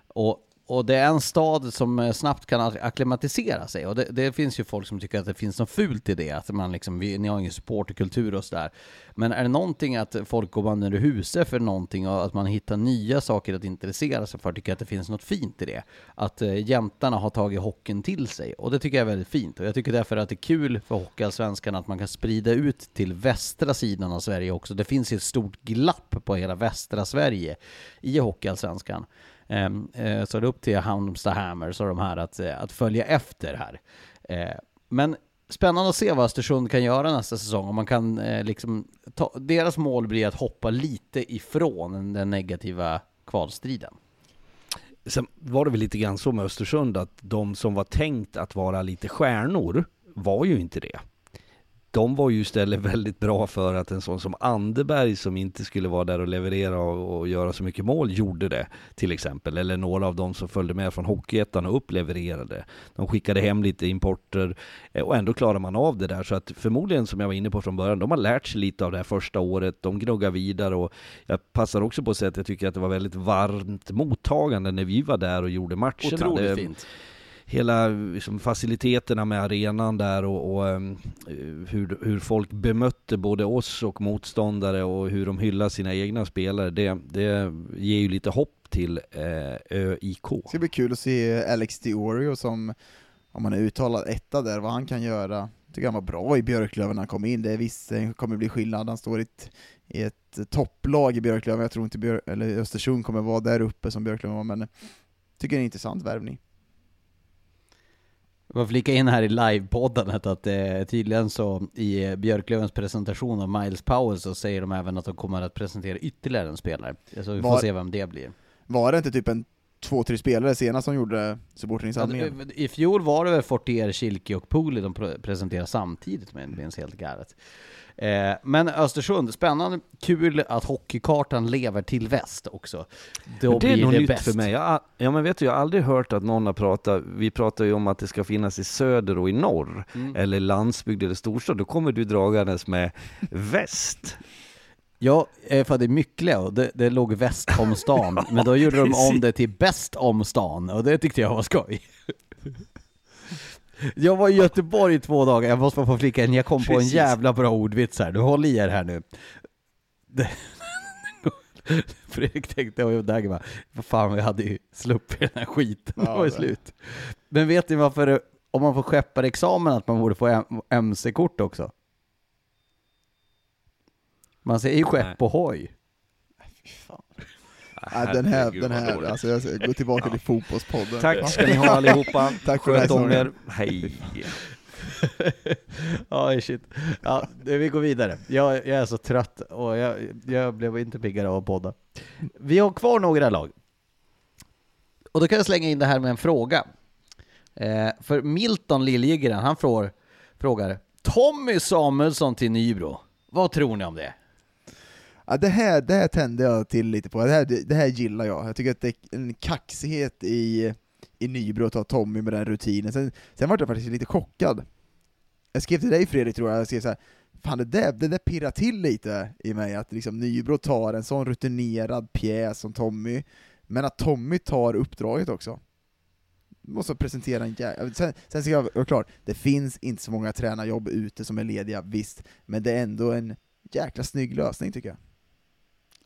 Och, och det är en stad som eh, snabbt kan akklimatisera sig. Och det, det finns ju folk som tycker att det finns något fult i det. Att man liksom, vi, ni har ingen supporterkultur och sådär. Men är det någonting att folk går man ur huset för någonting och att man hittar nya saker att intressera sig för, tycker jag att det finns något fint i det. Att eh, jämtarna har tagit hockeyn till sig. Och det tycker jag är väldigt fint. Och jag tycker därför att det är kul för Hockeyallsvenskan att man kan sprida ut till västra sidan av Sverige också. Det finns ju ett stort glapp på hela västra Sverige i Hockeyallsvenskan. Ehm, eh, Så det är upp till Halmstad Hammers och de här att, eh, att följa efter här. Eh, men spännande att se vad Östersund kan göra nästa säsong. Om man kan eh, liksom ta, deras mål blir att hoppa lite ifrån den negativa kvalstriden. Sen var det väl lite grann så med Östersund att de som var tänkt att vara lite stjärnor var ju inte det. De var ju istället väldigt bra för att en sån som Anderberg som inte skulle vara där och leverera och, och göra så mycket mål gjorde det till exempel. Eller några av dem som följde med från Hockeyettan och upp levererade. De skickade hem lite importer eh, och ändå klarar man av det där. Så att förmodligen som jag var inne på från början, de har lärt sig lite av det här första året. De gnuggar vidare och jag passar också på att säga att jag tycker att det var väldigt varmt mottagande när vi var där och gjorde matcherna. Otroligt det, fint hela liksom, faciliteterna med arenan där och, och ehm, hur, hur folk bemötte både oss och motståndare och hur de hyllar sina egna spelare. Det, det ger ju lite hopp till eh, ÖIK. Det ska bli kul att se Alex Diorio som, om han är uttalad etta där, vad han kan göra. Jag tycker han var bra i Björklöven när han kom in, det är visst det kommer bli skillnad, han står i ett, i ett topplag i Björklöven, jag tror inte Björ, eller Östersund kommer vara där uppe som Björklöven var, men jag tycker det är en intressant värvning. Jag flika in här i livepoddandet att eh, tydligen så i Björklövens presentation av Miles Powell så säger de även att de kommer att presentera ytterligare en spelare. Så vi får Var- se vem det blir. Var det inte typ en två, tre spelare senast som gjorde supporterinsamlingen? Ja, I fjol var det väl Fortier, Kilke och Pooley de pre- presenterade samtidigt med det minns helt galet. Eh, men Östersund, spännande, kul att hockeykartan lever till väst också. Då det är nog det nytt bäst. för mig. Jag, ja men vet du, jag har aldrig hört att någon har pratat, vi pratar ju om att det ska finnas i söder och i norr, Mm. eller landsbygd eller storstad. Då kommer du dragandes med väst. Jag är född i Myckle och det, det låg väst om stan, men då gjorde de om det till bäst om stan och det tyckte jag var skoj. Jag var i Göteborg i två dagar, jag måste bara få flika in, jag kom på en Precis. jävla bra ordvits här, du håll i er här nu. Det- Fredrik tänkte, och Dagge bara, vad fan vi hade ju sluppit den här skiten, det Ja, var ju det. slut. Men vet ni varför, det- om man får skepparexamen, att man borde få MC-kort också? Man säger ju skepp och hoj. Ja, den här, den här, alltså jag går tillbaka till fotbollspodden. Tack ska ni ha allihopa. Tack för Sköt om er. Hej. Ja, shit. Ja, det- vi går vidare. Jag, jag är så trött och jag, jag blev inte piggare av att podda. Vi har kvar några lag. Och då kan jag slänga in det här med en fråga. Eh, för Milton Liljegren, han frår, frågar Tommy Samuelsson till Nybro. Vad tror ni om det? Ja, det, här, det här tände jag till lite på, det här, det, det här gillar jag. Jag tycker att det är en kaxighet i, i Nybro att ta Tommy med den rutinen. Sen, sen var jag faktiskt lite chockad. Jag skrev till dig Fredrik tror jag, jag skrev så här, fan det där, det där pirrar till lite i mig, att liksom Nybro tar en sån rutinerad pjäs som Tommy, men att Tommy tar uppdraget också. måste presentera en jävla... sen, sen ska jag vara klar, det finns inte så många tränarjobb ute som är lediga, visst, men det är ändå en jäkla snygg lösning tycker jag.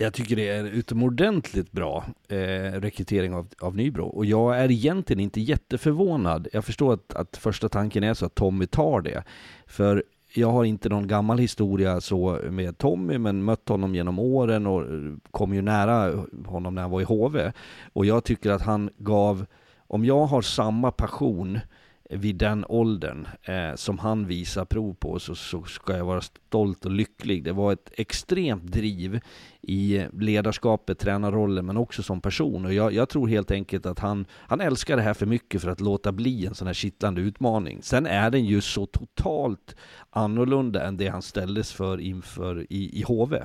Jag tycker det är utomordentligt bra eh, rekrytering av, av Nybro och jag är egentligen inte jätteförvånad. Jag förstår att, att första tanken är så att Tommy tar det. För jag har inte någon gammal historia så med Tommy, men mött honom genom åren och eh, kom ju nära honom när han var i HV. Och jag tycker att han gav, om jag har samma passion vid den åldern eh, som han visar prov på så, så ska jag vara stolt och lycklig. Det var ett extremt driv i ledarskapet, tränarrollen men också som person. Och jag, jag, tror helt enkelt att han, han älskar det här för mycket för att låta bli en sån här kittlande utmaning. Sen är den ju så totalt annorlunda än det han ställdes för inför i, i HV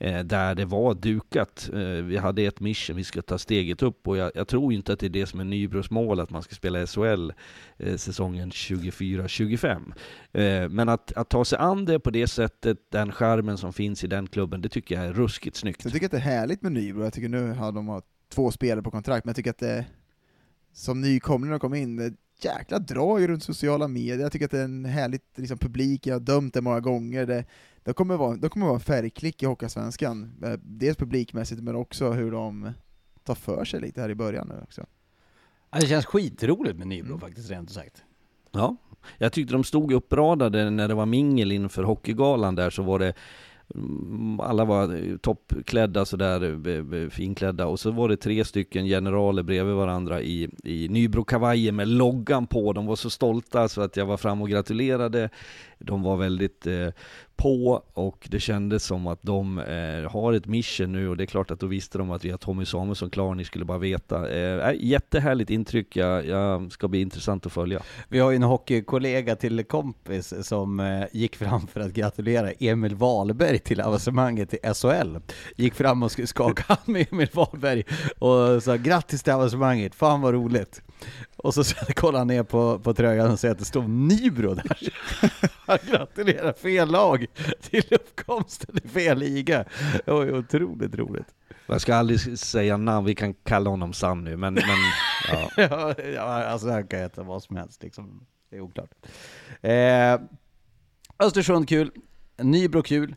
Eh, där det var dukat. Eh, vi hade ett mission, vi ska ta steget upp och jag, jag tror inte att det är det som är Nybros mål, att man ska spela SHL eh, säsongen 24-25. Men att, att ta sig an det på det sättet, den skärmen som finns i den klubben, det tycker jag är ruskigt snyggt. Jag tycker att det är härligt med Nybro, jag tycker nu har de två spelare på kontrakt, men jag tycker att det som nykomling de kom in, det jäkla drag runt sociala medier, jag tycker att det är en härlig liksom, publik, jag har dömt det många gånger, det, det kommer vara, det kommer vara en färgklick i Hockeysvenskan, eh, dels publikmässigt men också hur de tar för sig lite här i början nu också. det känns skitroligt med Nybro mm. faktiskt, rent sagt. Ja, jag tyckte de stod uppradade när det var mingel inför Hockeygalan där, så var det mm, alla var toppklädda sådär, finklädda, och så var det tre stycken generaler bredvid varandra i, i Nybro-kavajer med loggan på. De var så stolta så att jag var fram och gratulerade. De var väldigt eh, på och det kändes som att de eh, har ett mission nu och det är klart att då visste de att vi har Tommy Samuelsson klar, ni skulle bara veta. Eh, jättehärligt intryck, jag, jag ska bli intressant att följa. Vi har ju en hockeykollega till kompis som eh, gick fram för att gratulera Emil Wahlberg till avancemanget till SHL. Gick fram och skakade hand med Emil Wahlberg och sa grattis till avancemanget, fan vad roligt. Och så kollar han ner på, på tröjan och säger att det står Nybro där. Han gratulerar fel lag till uppkomsten i fel liga. Det var ju otroligt roligt. Jag ska aldrig säga namn, vi kan kalla honom Sam nu, men, men ja. ja, ja, alltså han kan heta vad som helst liksom. Det är oklart. Eh, Östersund kul, Nybro kul,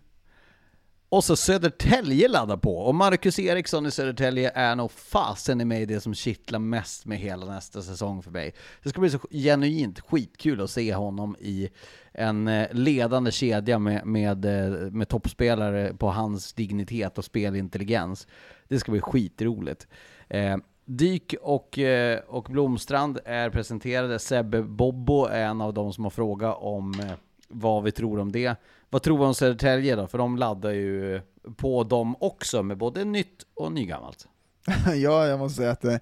och så Södertälje laddar på, och Marcus Eriksson i Södertälje är nog fasen i mig det som kittlar mest med hela nästa säsong för mig. Det ska bli så genuint skitkul att se honom i en eh, ledande kedja med, med, eh, med toppspelare på hans dignitet och spelintelligens. Det ska bli skitroligt. Eh, Dyk och, eh, och Blomstrand är presenterade. Sebbe Bobbo är en av de som har frågat om eh, vad vi tror om det. Vad tror vi om Södertälje då? För de laddar ju på dem också med både nytt och nygammalt. ja, jag måste säga att, eh,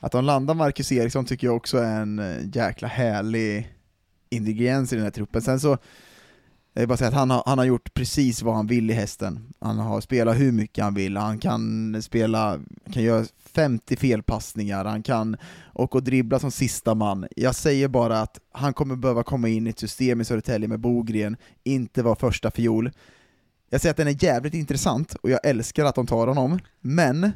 att de landar Marcus Eriksson tycker jag också är en eh, jäkla härlig ingrediens i den här truppen. Sen så, jag vill bara säga att han har, han har gjort precis vad han vill i hästen. Han har spelat hur mycket han vill, han kan spela, kan göra 50 felpassningar, han kan åka och dribbla som sista man. Jag säger bara att han kommer behöva komma in i ett system i Södertälje med Bogren, inte vara första fiol. Jag säger att den är jävligt intressant, och jag älskar att de tar honom, men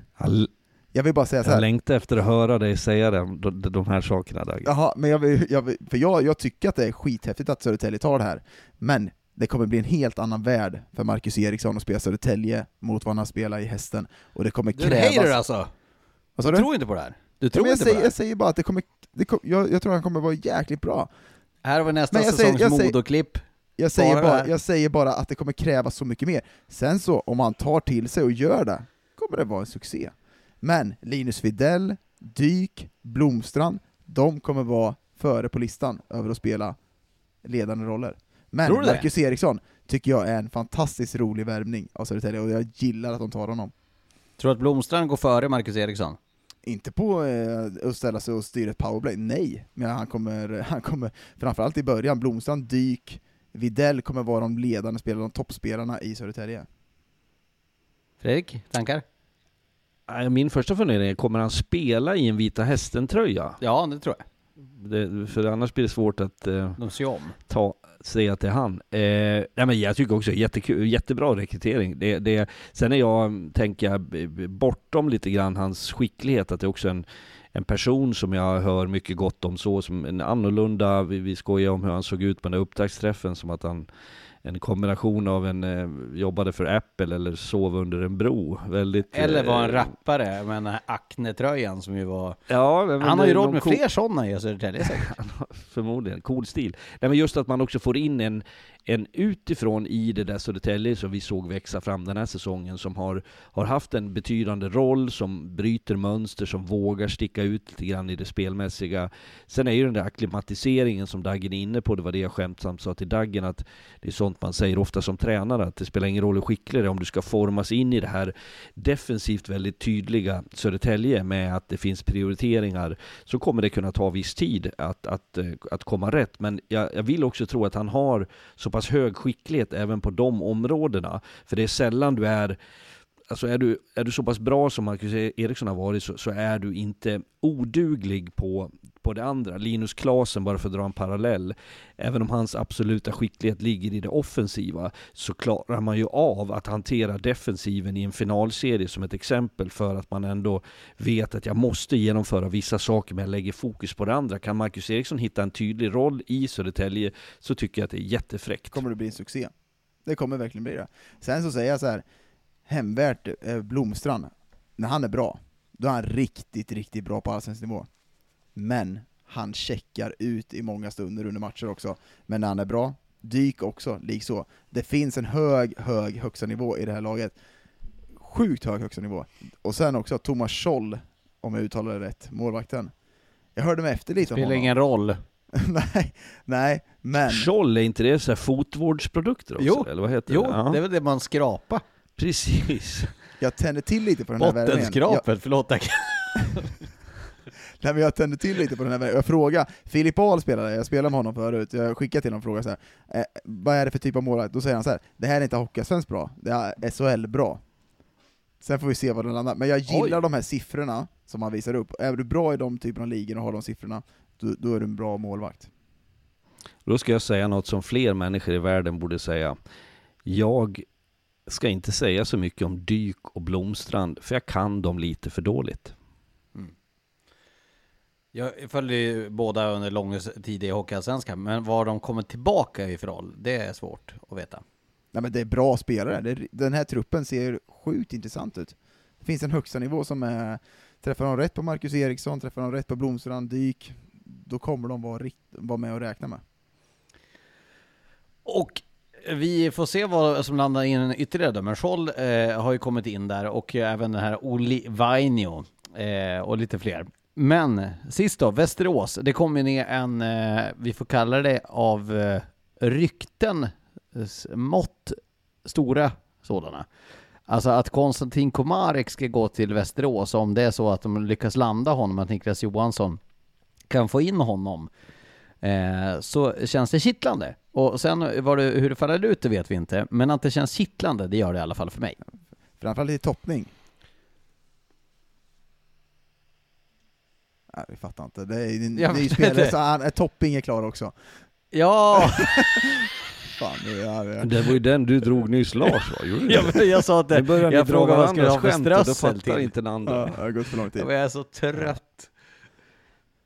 jag vill bara säga så här. Jag längtar efter att höra dig säga de, de, de här sakerna Dag. Jaha, men jag, vill, jag vill, för jag, jag tycker att det är skithäftigt att Södertälje tar det här, men det kommer bli en helt annan värld för Marcus Eriksson att spela Södertälje mot vad han har spelat i hästen, och det kommer krävas... Du är alltså? Vad sa du? tror inte på det här? Du tror ja, inte säger, på det här? Jag säger bara att det kommer, det kom, jag, jag, tror han kommer vara jäkligt bra. Här har vi nästa säsongs säger, Modoklipp. Jag säger, bara, jag säger bara att det kommer krävas så mycket mer. Sen så, om han tar till sig och gör det, kommer det vara en succé. Men Linus Videll, Dyk, Blomstrand, de kommer vara före på listan över att spela ledande roller. Men Marcus Eriksson tycker jag är en fantastiskt rolig värvning av Södertälje, och jag gillar att de tar honom. Tror du att Blomstrand går före Marcus Eriksson? Inte på eh, att ställa sig och styra ett powerplay, nej. Men han kommer, han kommer, framförallt i början, Blomstrand, Dyk, Videll kommer vara de ledande spelarna, de toppspelarna i Södertälje. Fredrik, tankar? Min första fundering är, kommer han spela i en Vita Hästen-tröja? Ja, det tror jag. Det, för annars blir det svart att eh, De ser om. ta säga att det är han. Eh, nej men jag tycker också jättekul, jättebra rekrytering. Det, det, sen är jag, tänker jag, bortom lite grann hans skicklighet, att det är också en en person som jag hör mycket gott om så, som en annorlunda, vi, vi skojar om hur han såg ut på den där upptaktsträffen, som att han en kombination av en eh, jobbade för Apple eller sov under en bro. Väldigt, Eller var en eh, rappare med den här Acne-tröjan som ju var... Ja, Han har ju råd med cool- fler sådana i Södertälje säkert. Förmodligen, cool stil. Nej men just att man också får in en, en utifrån i det där Södertälje som vi såg växa fram den här säsongen, som har, har haft en betydande roll, som bryter mönster, som vågar sticka ut lite grann i det spelmässiga. Sen är ju den där akklimatiseringen som Daggen är inne på, det var det jag skämtsamt sa till Daggen, att det är sånt man säger ofta som tränare, att det spelar ingen roll hur skicklig du är om du ska formas in i det här defensivt väldigt tydliga Södertälje med att det finns prioriteringar, så kommer det kunna ta viss tid att, att, eh, att komma rätt. Men jag, jag vill också tro att han har så pass hög skicklighet även på de områdena. För det är sällan du är Alltså är du, är du så pass bra som Marcus Eriksson har varit så, så är du inte oduglig på, på det andra. Linus Klasen, bara för att dra en parallell, även om hans absoluta skicklighet ligger i det offensiva, så klarar man ju av att hantera defensiven i en finalserie som ett exempel för att man ändå vet att jag måste genomföra vissa saker men jag lägger fokus på det andra. Kan Marcus Eriksson hitta en tydlig roll i Södertälje så tycker jag att det är jättefräckt. kommer det bli en succé. Det kommer verkligen bli det. Sen så säger jag så här, hemvärt eh, Blomstrand, när han är bra, då är han riktigt, riktigt bra på allsvensk nivå. Men han checkar ut i många stunder under matcher också. Men när han är bra, dyk också, likså. Det finns en hög, hög högsta nivå i det här laget. Sjukt hög högsta nivå. Och sen också Thomas Scholl, om jag uttalar det rätt, målvakten. Jag hörde mig efter lite om Spelar honom. ingen roll. nej, nej, men... Scholl, är inte det så här fotvårdsprodukter också? Jo, eller vad heter Jo, det? Ja. det är väl det man skrapar. Precis. Jag tänder till lite på den här. Jag, Bottenskrapet, förlåt. tack. nej, men jag tänder till lite på den här värmningen. Jag frågar, Filip Ahl spelade, jag spelade med honom förut, jag skickade till honom och frågade så här, eh, vad är det för typ av målvakt? Då säger han så här, det här är inte Hockeyallsvenskt bra, det är SHL bra. Sen får vi se var det landar, men jag gillar Oj. de här siffrorna som han visar upp. Är du bra i de typerna av ligor och har de siffrorna, då, då är du en bra målvakt. Då ska jag säga något som fler människor i världen borde säga. Jag ska inte säga så mycket om Dyk och Blomstrand, för jag kan dem lite för dåligt. Jag följde ju båda under lång tid i Hockeyallsvenskan, men var de kommer tillbaka i för roll, det är svårt att veta. Nej men det är bra spelare, det, den här truppen ser sjukt intressant ut. Det finns en högsta nivå som är, träffar de rätt på Marcus Eriksson, träffar de rätt på Blomstrand, Dyk, då kommer de vara, rikt, vara med och räkna med. Och vi får se vad som landar in ytterligare då, men Scholl eh, har ju kommit in där och även den här Oli Vainio eh, och lite fler. Men sist då, Västerås. Det kom ju ner en, eh, vi får kalla det av eh, rykten, mått, stora sådana. Alltså att Konstantin Komarek ska gå till Västerås, om det är så att de lyckas landa honom, att Niklas Johansson kan få in honom, eh, så känns det kittlande. Och sen var det, hur det faller ut, det vet vi inte, men att det känns kittlande, det gör det i alla fall för mig. Framförallt i toppning. Nej, vi fattar inte. Det är en Jag ny spelare, så han, topping är klar också. Ja! Fan, det är, Det var ju den du drog nyss Lars va? Gjorde du jag, jag sa att Nu det, jag frågade vad jag skulle ha för skämt och då strössel fattar till. inte den andra. ja, det har gått för lång tid. Jag är så trött.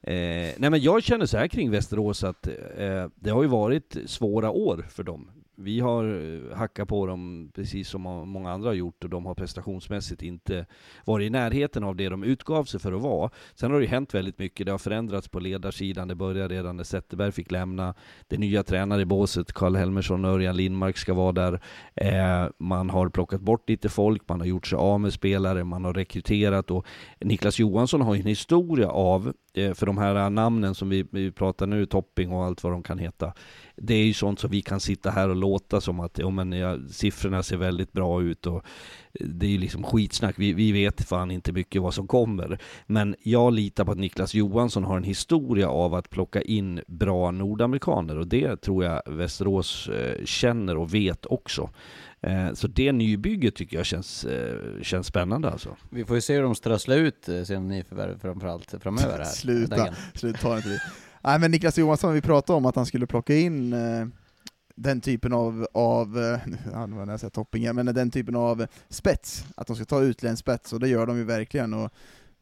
Eh, nej men jag känner så här kring Västerås att eh, det har ju varit svåra år för dem. Vi har eh, hackat på dem precis som många andra har gjort och de har prestationsmässigt inte varit i närheten av det de utgav sig för att vara. Sen har det ju hänt väldigt mycket. Det har förändrats på ledarsidan. Det började redan när Zetterberg fick lämna. Det nya tränare i båset, Karl Helmersson och Örjan Lindmark ska vara där. Eh, man har plockat bort lite folk, man har gjort sig av med spelare, man har rekryterat och Niklas Johansson har ju en historia av, eh, för de här namnen som vi, vi pratar nu, Topping och allt vad de kan heta, det är ju sånt som vi kan sitta här och låta som att ja, men, ja, siffrorna ser väldigt bra ut och det är ju liksom skitsnack. Vi, vi vet fan inte mycket vad som kommer. Men jag litar på att Niklas Johansson har en historia av att plocka in bra nordamerikaner och det tror jag Västerås eh, känner och vet också. Eh, så det nybygget tycker jag känns, eh, känns spännande alltså. Vi får ju se hur de strösslar ut eh, sina nyförvärv framförallt framöver här. Sluta. Dagen. Slut, ta inte vi. Nej men Niklas Johansson, vi pratade om att han skulle plocka in eh, den typen av, av eh, nu använder jag säga toppingar, men den typen av spets, att de ska ta utländsk spets, och det gör de ju verkligen. Och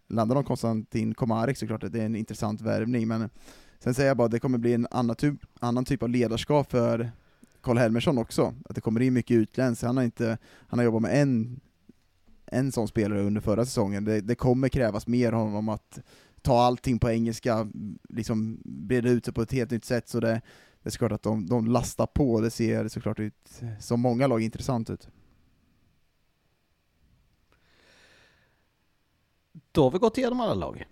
landar de Konstantin Komarek så klart att det är en intressant värvning, men sen säger jag bara att det kommer bli en annan typ, annan typ av ledarskap för Karl Helmersson också, att det kommer in mycket utländskt, han har, inte, han har jobbat med en, en sån spelare under förra säsongen, det, det kommer krävas mer av honom att ta allting på engelska, liksom breda ut sig på ett helt nytt sätt, så det, det är såklart att de, de lastar på, det ser såklart ut, som många lag, intressant ut. Då har vi gått igenom alla lag.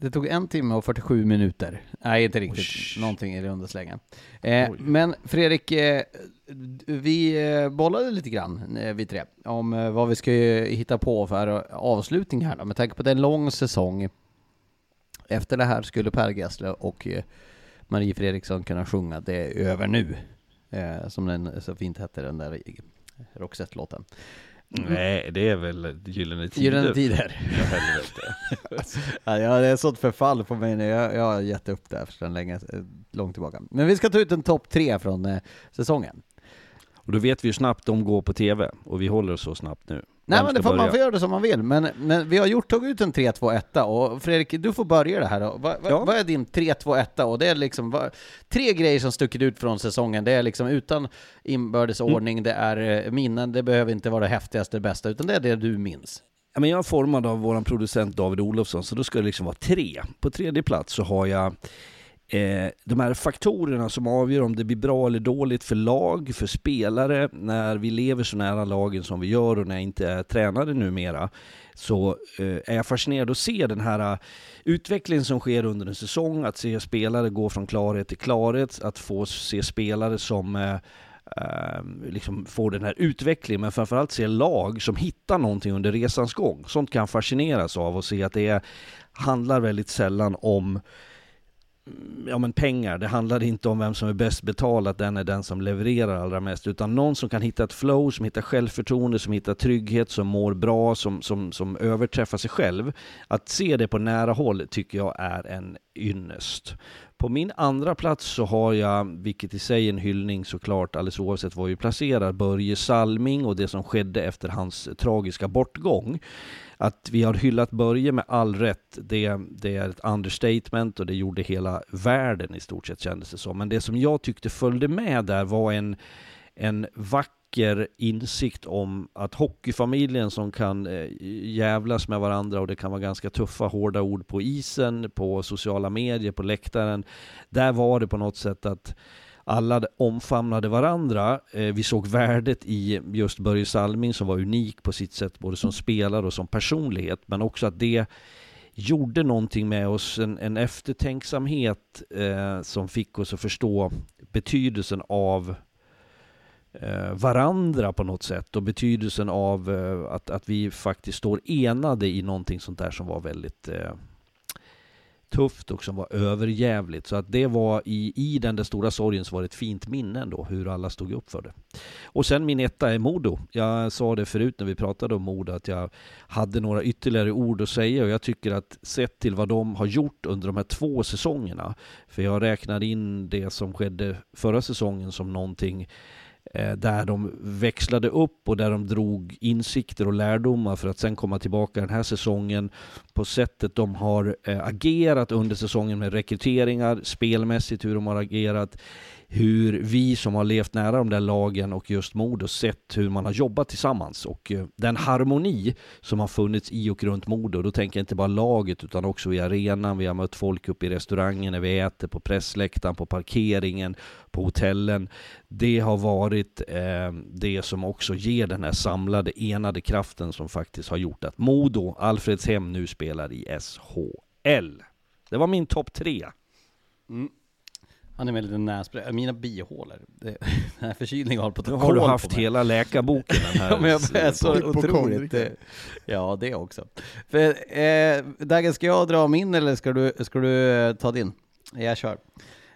Det tog en timme och 47 minuter. Nej, inte riktigt. Oj. Någonting i runda slängar. Eh, men Fredrik, eh, vi eh, bollade lite grann, eh, vi tre, om eh, vad vi ska eh, hitta på för avslutning här då. Med tanke på att det är en lång säsong. Efter det här skulle Per Gessle och Marie Fredriksson kunna sjunga Det är över nu. Som den så fint hette, den där Roxette-låten. Nej, det är väl Gyllene Tider. Gyllene Tider. Ja, helvete. Ja, det är sånt förfall på mig nu. Jag, jag har gett upp det sedan länge, eh, långt tillbaka. Men vi ska ta ut en topp tre från eh, säsongen. Och då vet vi ju snabbt de går på TV, och vi håller oss så snabbt nu. Nej men det får, man får göra det som man vill, men, men vi har gjort, tagit ut en 3-2-1 och Fredrik, du får börja det här då. Vad, vad, Ja. vad är din 3-2-1 och det är liksom, vad, tre grejer som stuckit ut från säsongen, det är liksom utan inbördes Mm. ordning, det är eh, minnen, det behöver inte vara det häftigaste, det bästa, utan det är det du minns. Ja, men jag är formad av vår producent David Olofsson, så då ska det liksom vara tre. På tredje plats så har jag eh, de här faktorerna som avgör om det blir bra eller dåligt för lag, för spelare, när vi lever så nära lagen som vi gör och när jag inte är tränare numera, så eh, är jag fascinerad att se den här eh, utvecklingen som sker under en säsong, att se spelare gå från klarhet till klarhet, att få se spelare som eh, eh, liksom får den här utvecklingen, men framförallt se lag som hittar någonting under resans gång. Sånt kan jag fascineras av och se att det är, handlar väldigt sällan om ja, men pengar. Det handlar inte om vem som är bäst betald, att den är den som levererar allra mest, utan någon som kan hitta ett flow, som hittar självförtroende, som hittar trygghet, som mår bra, som, som, som överträffar sig själv. Att se det på nära håll tycker jag är en ynnest. På min andra plats så har jag, vilket i sig är en hyllning såklart, alldeles oavsett var vi placerar, Börje Salming och det som skedde efter hans tragiska bortgång. Att vi har hyllat Börje med all rätt, det, det är ett understatement och det gjorde hela världen i stort sett kändes det som. Men det som jag tyckte följde med där var en, en vacker insikt om att hockeyfamiljen som kan eh, jävlas med varandra och det kan vara ganska tuffa, hårda ord på isen, på sociala medier, på läktaren. Där var det på något sätt att alla omfamnade varandra. Eh, vi såg värdet i just Börje Salming som var unik på sitt sätt, både som spelare och som personlighet, men också att det gjorde någonting med oss, en, en eftertänksamhet eh, som fick oss att förstå betydelsen av eh, varandra på något sätt och betydelsen av eh, att, att vi faktiskt står enade i någonting sånt där som var väldigt eh, tufft och som var överjävligt. Så att det var i, i den där stora sorgen så var det ett fint minne ändå, hur alla stod upp för det. Och sen min etta är Modo. Jag sa det förut när vi pratade om Modo, att jag hade några ytterligare ord att säga och jag tycker att sett till vad de har gjort under de här två säsongerna, för jag räknar in det som skedde förra säsongen som någonting Eh, där de växlade upp och där de drog insikter och lärdomar för att sen komma tillbaka den här säsongen på sättet de har eh, agerat under säsongen med rekryteringar, spelmässigt hur de har agerat, hur vi som har levt nära de där lagen och just Modo sett hur man har jobbat tillsammans och eh, den harmoni som har funnits i och runt Modo, då tänker jag inte bara laget utan också i arenan, vi har mött folk uppe i restaurangen när vi äter, på pressläktaren, på parkeringen, på hotellen. Det har varit eh, det som också ger den här samlade, enade kraften som faktiskt har gjort att Modo, Alfredshem, nu spelar i SHL. Det var min topp tre. Mm. Han är med lite nässpray, mina bihålor. Det, den här förkylningen har på Nu har du haft hela läkarboken den här. Ja, men jag är så otroligt... Ja, det också. För, eh, Dagen, ska jag dra min eller ska du, ska du eh, ta din? Jag kör.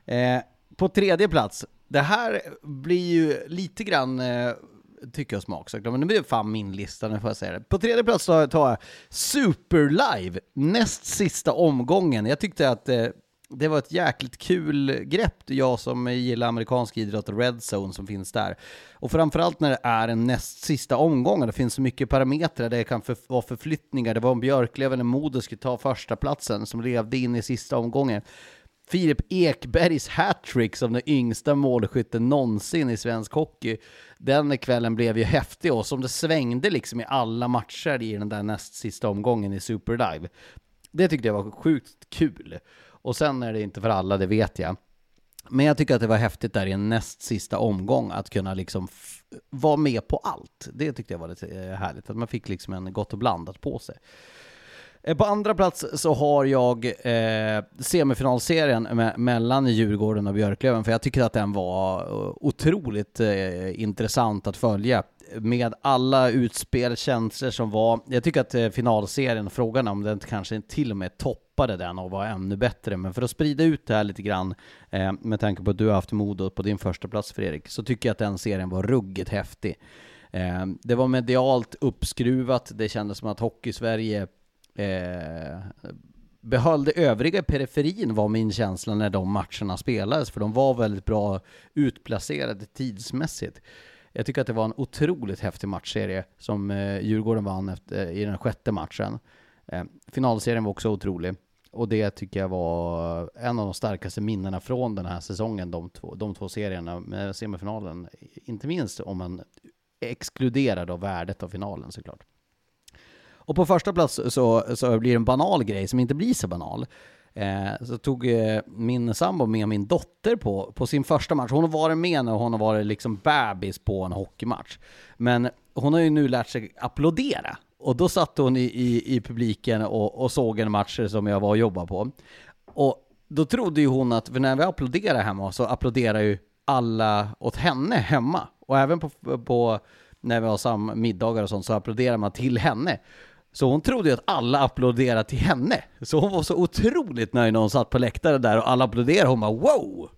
Eh, på tredje plats, det här blir ju lite grann eh, tycke och smaksak, men det blir fan min lista nu får jag säga det. På tredje plats tar jag Superlive, näst sista omgången. Jag tyckte att eh, det var ett jäkligt kul grepp, jag som gillar amerikansk idrott och Red Zone som finns där. Och framförallt när det är en näst sista omgång, och det finns så mycket parametrar, det kan för, vara förflyttningar, det var om Björklöven eller Modo skulle ta första platsen som levde in i sista omgången. Filip Ekbergs hattrick som den yngsta målskytten någonsin i svensk hockey. Den kvällen blev ju häftig och som det svängde liksom i alla matcher i den där näst sista omgången i Superdive. Det tyckte jag var sjukt kul. Och sen är det inte för alla, det vet jag. Men jag tycker att det var häftigt där i en näst sista omgång att kunna liksom vara med på allt. Det tyckte jag var lite eh, härligt, att man fick liksom en gott och blandat på sig. Eh, på andra plats så har jag eh, semifinalserien me mellan Djurgården och Björklöven, för jag tycker att den var eh, otroligt eh, intressant att följa med alla utspel, känslor som var. Jag tycker att eh, finalserien, frågan om den kanske till och med toppade den och var ännu bättre, men för att sprida ut det här lite grann, eh, med tanke på att du har haft Modo på din första plats Fredrik, så tycker jag att den serien var ruggigt häftig. Eh, det var medialt uppskruvat, det kändes som att Hockey-Sverige eh, behöll det övriga i periferin var min känsla när de matcherna spelades, för de var väldigt bra utplacerade tidsmässigt. Jag tycker att det var en otroligt häftig matchserie som eh, Djurgården vann efter, eh, i den sjätte matchen. Eh, finalserien var också otrolig. Och det tycker jag var en av de starkaste minnena från den här säsongen, de två, de två serierna med semifinalen. Inte minst om man exkluderar då värdet av finalen såklart. Och på första plats så, så blir det en banal grej som inte blir så banal. Eh, så tog eh, min sambo med min dotter på, på sin första match. Hon har varit med när hon har varit liksom bebis på en hockeymatch. Men hon har ju nu lärt sig applådera. Och då satt hon i, i, i publiken och, och såg en match som jag var och jobbade på. Och då trodde ju hon att, för när vi applåderar hemma så applåderar ju alla åt henne hemma. Och även på, på när vi har sam middagar och sånt så applåderar man till henne. Så hon trodde ju att alla applåderade till henne. Så hon var så otroligt nöjd när hon satt på läktaren där och alla applåderade. Hon bara wow!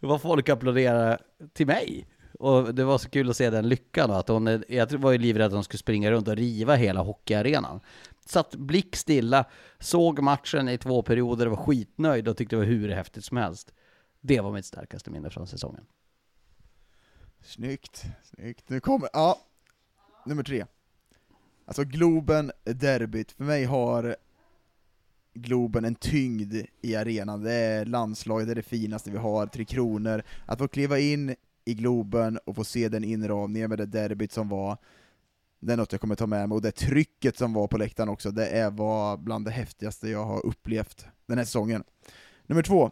Det var folk applåderade till mig. Och det var så kul att se den lyckan då, att hon, jag var ju livrädd att hon skulle springa runt och riva hela hockeyarenan. Satt blickstilla, såg matchen i två perioder, var skitnöjd och tyckte det var hur häftigt som helst. Det var mitt starkaste minne från säsongen. Snyggt, snyggt. Nu kommer, ja, nummer tre. Alltså Globen, derbyt, för mig har Globen en tyngd i arenan, det är landslaget, det är det finaste vi har, Tre Kronor, att få kliva in i Globen och få se den inramningen med det derbyt som var, det är något jag kommer ta med mig, och det trycket som var på läktaren också, det är var bland det häftigaste jag har upplevt den här säsongen. Nummer två,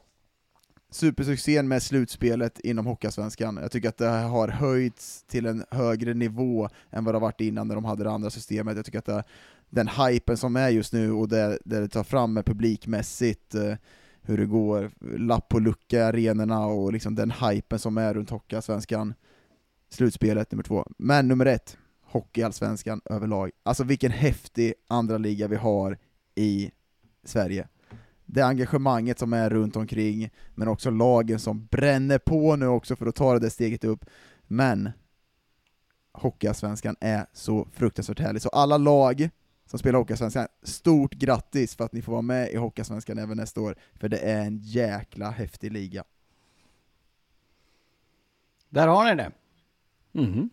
supersuccén med slutspelet inom Hockeyallsvenskan. Jag tycker att det har höjts till en högre nivå än vad det har varit innan när de hade det andra systemet. Jag tycker att det, den hypen som är just nu och det, det tar fram med publikmässigt, eh, hur det går, lapp på lucka i arenorna och liksom den hypen som är runt Hockeyallsvenskan. Slutspelet nummer två. Men nummer ett, Hockeyallsvenskan överlag. Alltså vilken häftig andra liga vi har i Sverige det engagemanget som är runt omkring, men också lagen som bränner på nu också för att ta det där steget upp. Men Hockeyallsvenskan är så fruktansvärt härlig, så alla lag som spelar Hockeyallsvenskan, stort grattis för att ni får vara med i Hockeyallsvenskan även nästa år, för det är en jäkla häftig liga. Där har ni det. Mm.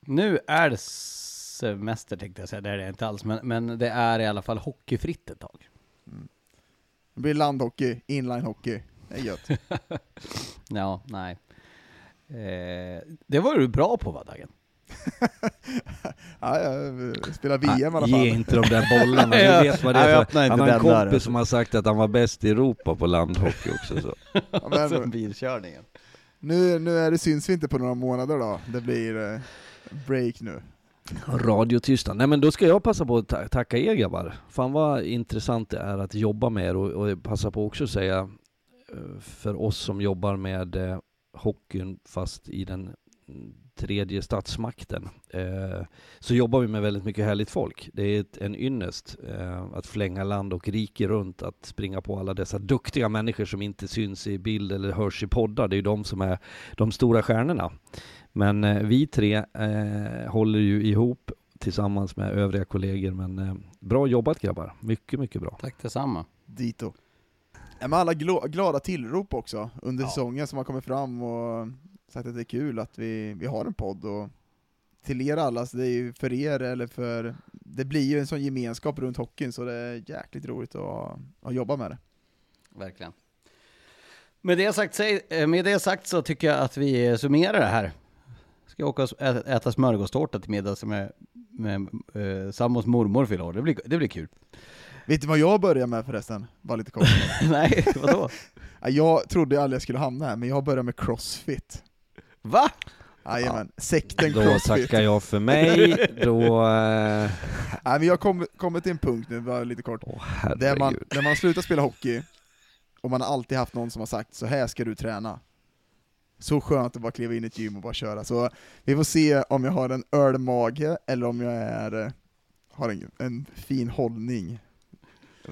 Nu är det semester tänkte jag säga, det är det inte alls, men, men det är i alla fall hockeyfritt ett tag. Mm. Det blir landhockey, inlinehockey. Det är gött. ja, nej. Eh, det var du bra på va, Dagen? ja, jag spelar VM i alla fall. Ge inte de där bollarna, du vet vad det är för. Han har en kompis som har sagt att han var bäst i Europa på landhockey också. Så. ja, men, Sen bilkörningen. Nu, nu är det, syns vi inte på några månader då, det blir eh, break nu. Radiotystnad. Nej men då ska jag passa på att tacka er grabbar. Fan vad intressant det är att jobba med er och, och passa på också att säga eh, för oss som jobbar med eh, hockeyn fast i den tredje statsmakten eh, så jobbar vi med väldigt mycket härligt folk. Det är ett, en ynnest eh, att flänga land och rike runt, att springa på alla dessa duktiga människor som inte syns i bild eller hörs i poddar. Det är ju de som är de stora stjärnorna. Men eh, vi tre eh, håller ju ihop tillsammans med övriga kollegor. Men eh, bra jobbat grabbar. Mycket, mycket bra. Tack detsamma. Dito. Ja, men alla glada tillrop också under säsongen som har kommit fram och sagt att det är kul att vi, vi har en podd och till er alla, så det är ju för er eller för... Det blir ju en sån gemenskap runt hockeyn så det är jäkligt roligt att, att jobba med det. Verkligen. Med det, sagt, med det sagt så tycker jag att vi summerar det här. Ska jag åka och äta smörgåstårta till middag som är med eh, sambons mormor fyller. Det blir, det blir kul. Vet du vad jag börjar med förresten? Bara lite kort. Nej, vadå? Ja, jag trodde aldrig jag skulle hamna här, men jag börjar med crossfit. Va? Jajamän, sekten Då crossfit. tackar jag för mig, då... Eh, Nej, men jag kommer kommer till en punkt nu, bara lite kort. åh, Där man, där man slutar spela hockey, och man har alltid haft någon som har sagt så här ska du träna. Så skönt att bara kliva in i ett gym och bara köra. Så vi får se om jag har en ölmage, eller om jag är, eh, har en, en fin hållning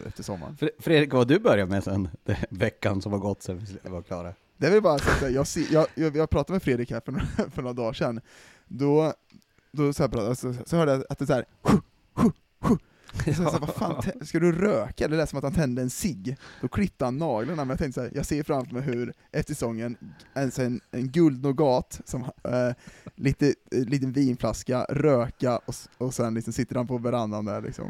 efter sommaren. Fre- Fredrik, vad du börjar med sen veckan som har gått sen vi var klara? Det är väl bara så att jag, jag, jag, jag pratade med Fredrik här för några, för några dagar sedan, då, då så, här så, så hörde jag att det är såhär så jag sa, vad fan, ska du röka? Det lät som att han tände en cigg. Då klippte han naglarna, men jag tänkte så här, jag ser framför mig hur, efter säsongen, en, en, en guldnogat, som, eh, lite, eh, liten vinflaska, röka, och, och sen liksom sitter han på verandan där liksom.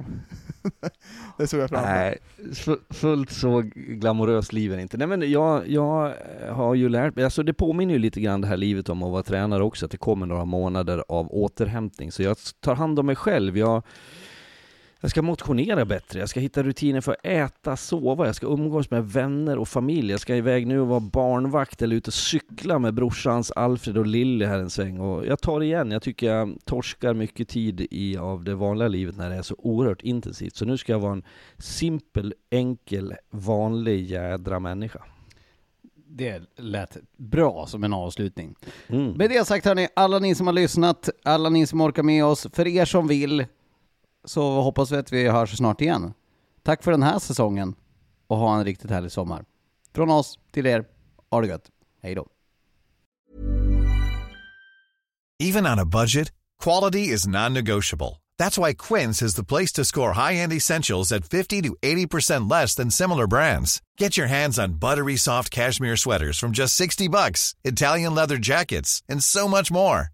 det såg jag framför mig. Nej, fullt så glamoröst liv det inte. Nej men jag, jag har ju lärt mig, alltså det påminner ju lite grann det här livet om att vara tränare också, att det kommer några månader av återhämtning. Så jag tar hand om mig själv. Jag, jag ska motionera bättre, jag ska hitta rutiner för att äta, sova, jag ska umgås med vänner och familj. Jag ska iväg nu och vara barnvakt eller ut och cykla med brorsans Alfred och Lilly här en sväng. Och jag tar igen, jag tycker jag torskar mycket tid i av det vanliga livet när det är så oerhört intensivt. Så nu ska jag vara en simpel, enkel, vanlig jädra människa. Det lät bra som en avslutning. Mm. Med det sagt hörni, alla ni som har lyssnat, alla ni som orkar med oss, för er som vill, så hoppas vi att vi hörs snart igen. Tack för den här säsongen och ha en riktigt härlig sommar. Från oss till er, ha det gött. Hej då. Even on a budget, quality is non-negotiable. That's why Quince is the place to score high-end essentials at 50 to 80% less than similar brands. Get your hands on buttery soft cashmere sweaters from just 60 bucks, Italian leather jackets, and so much more.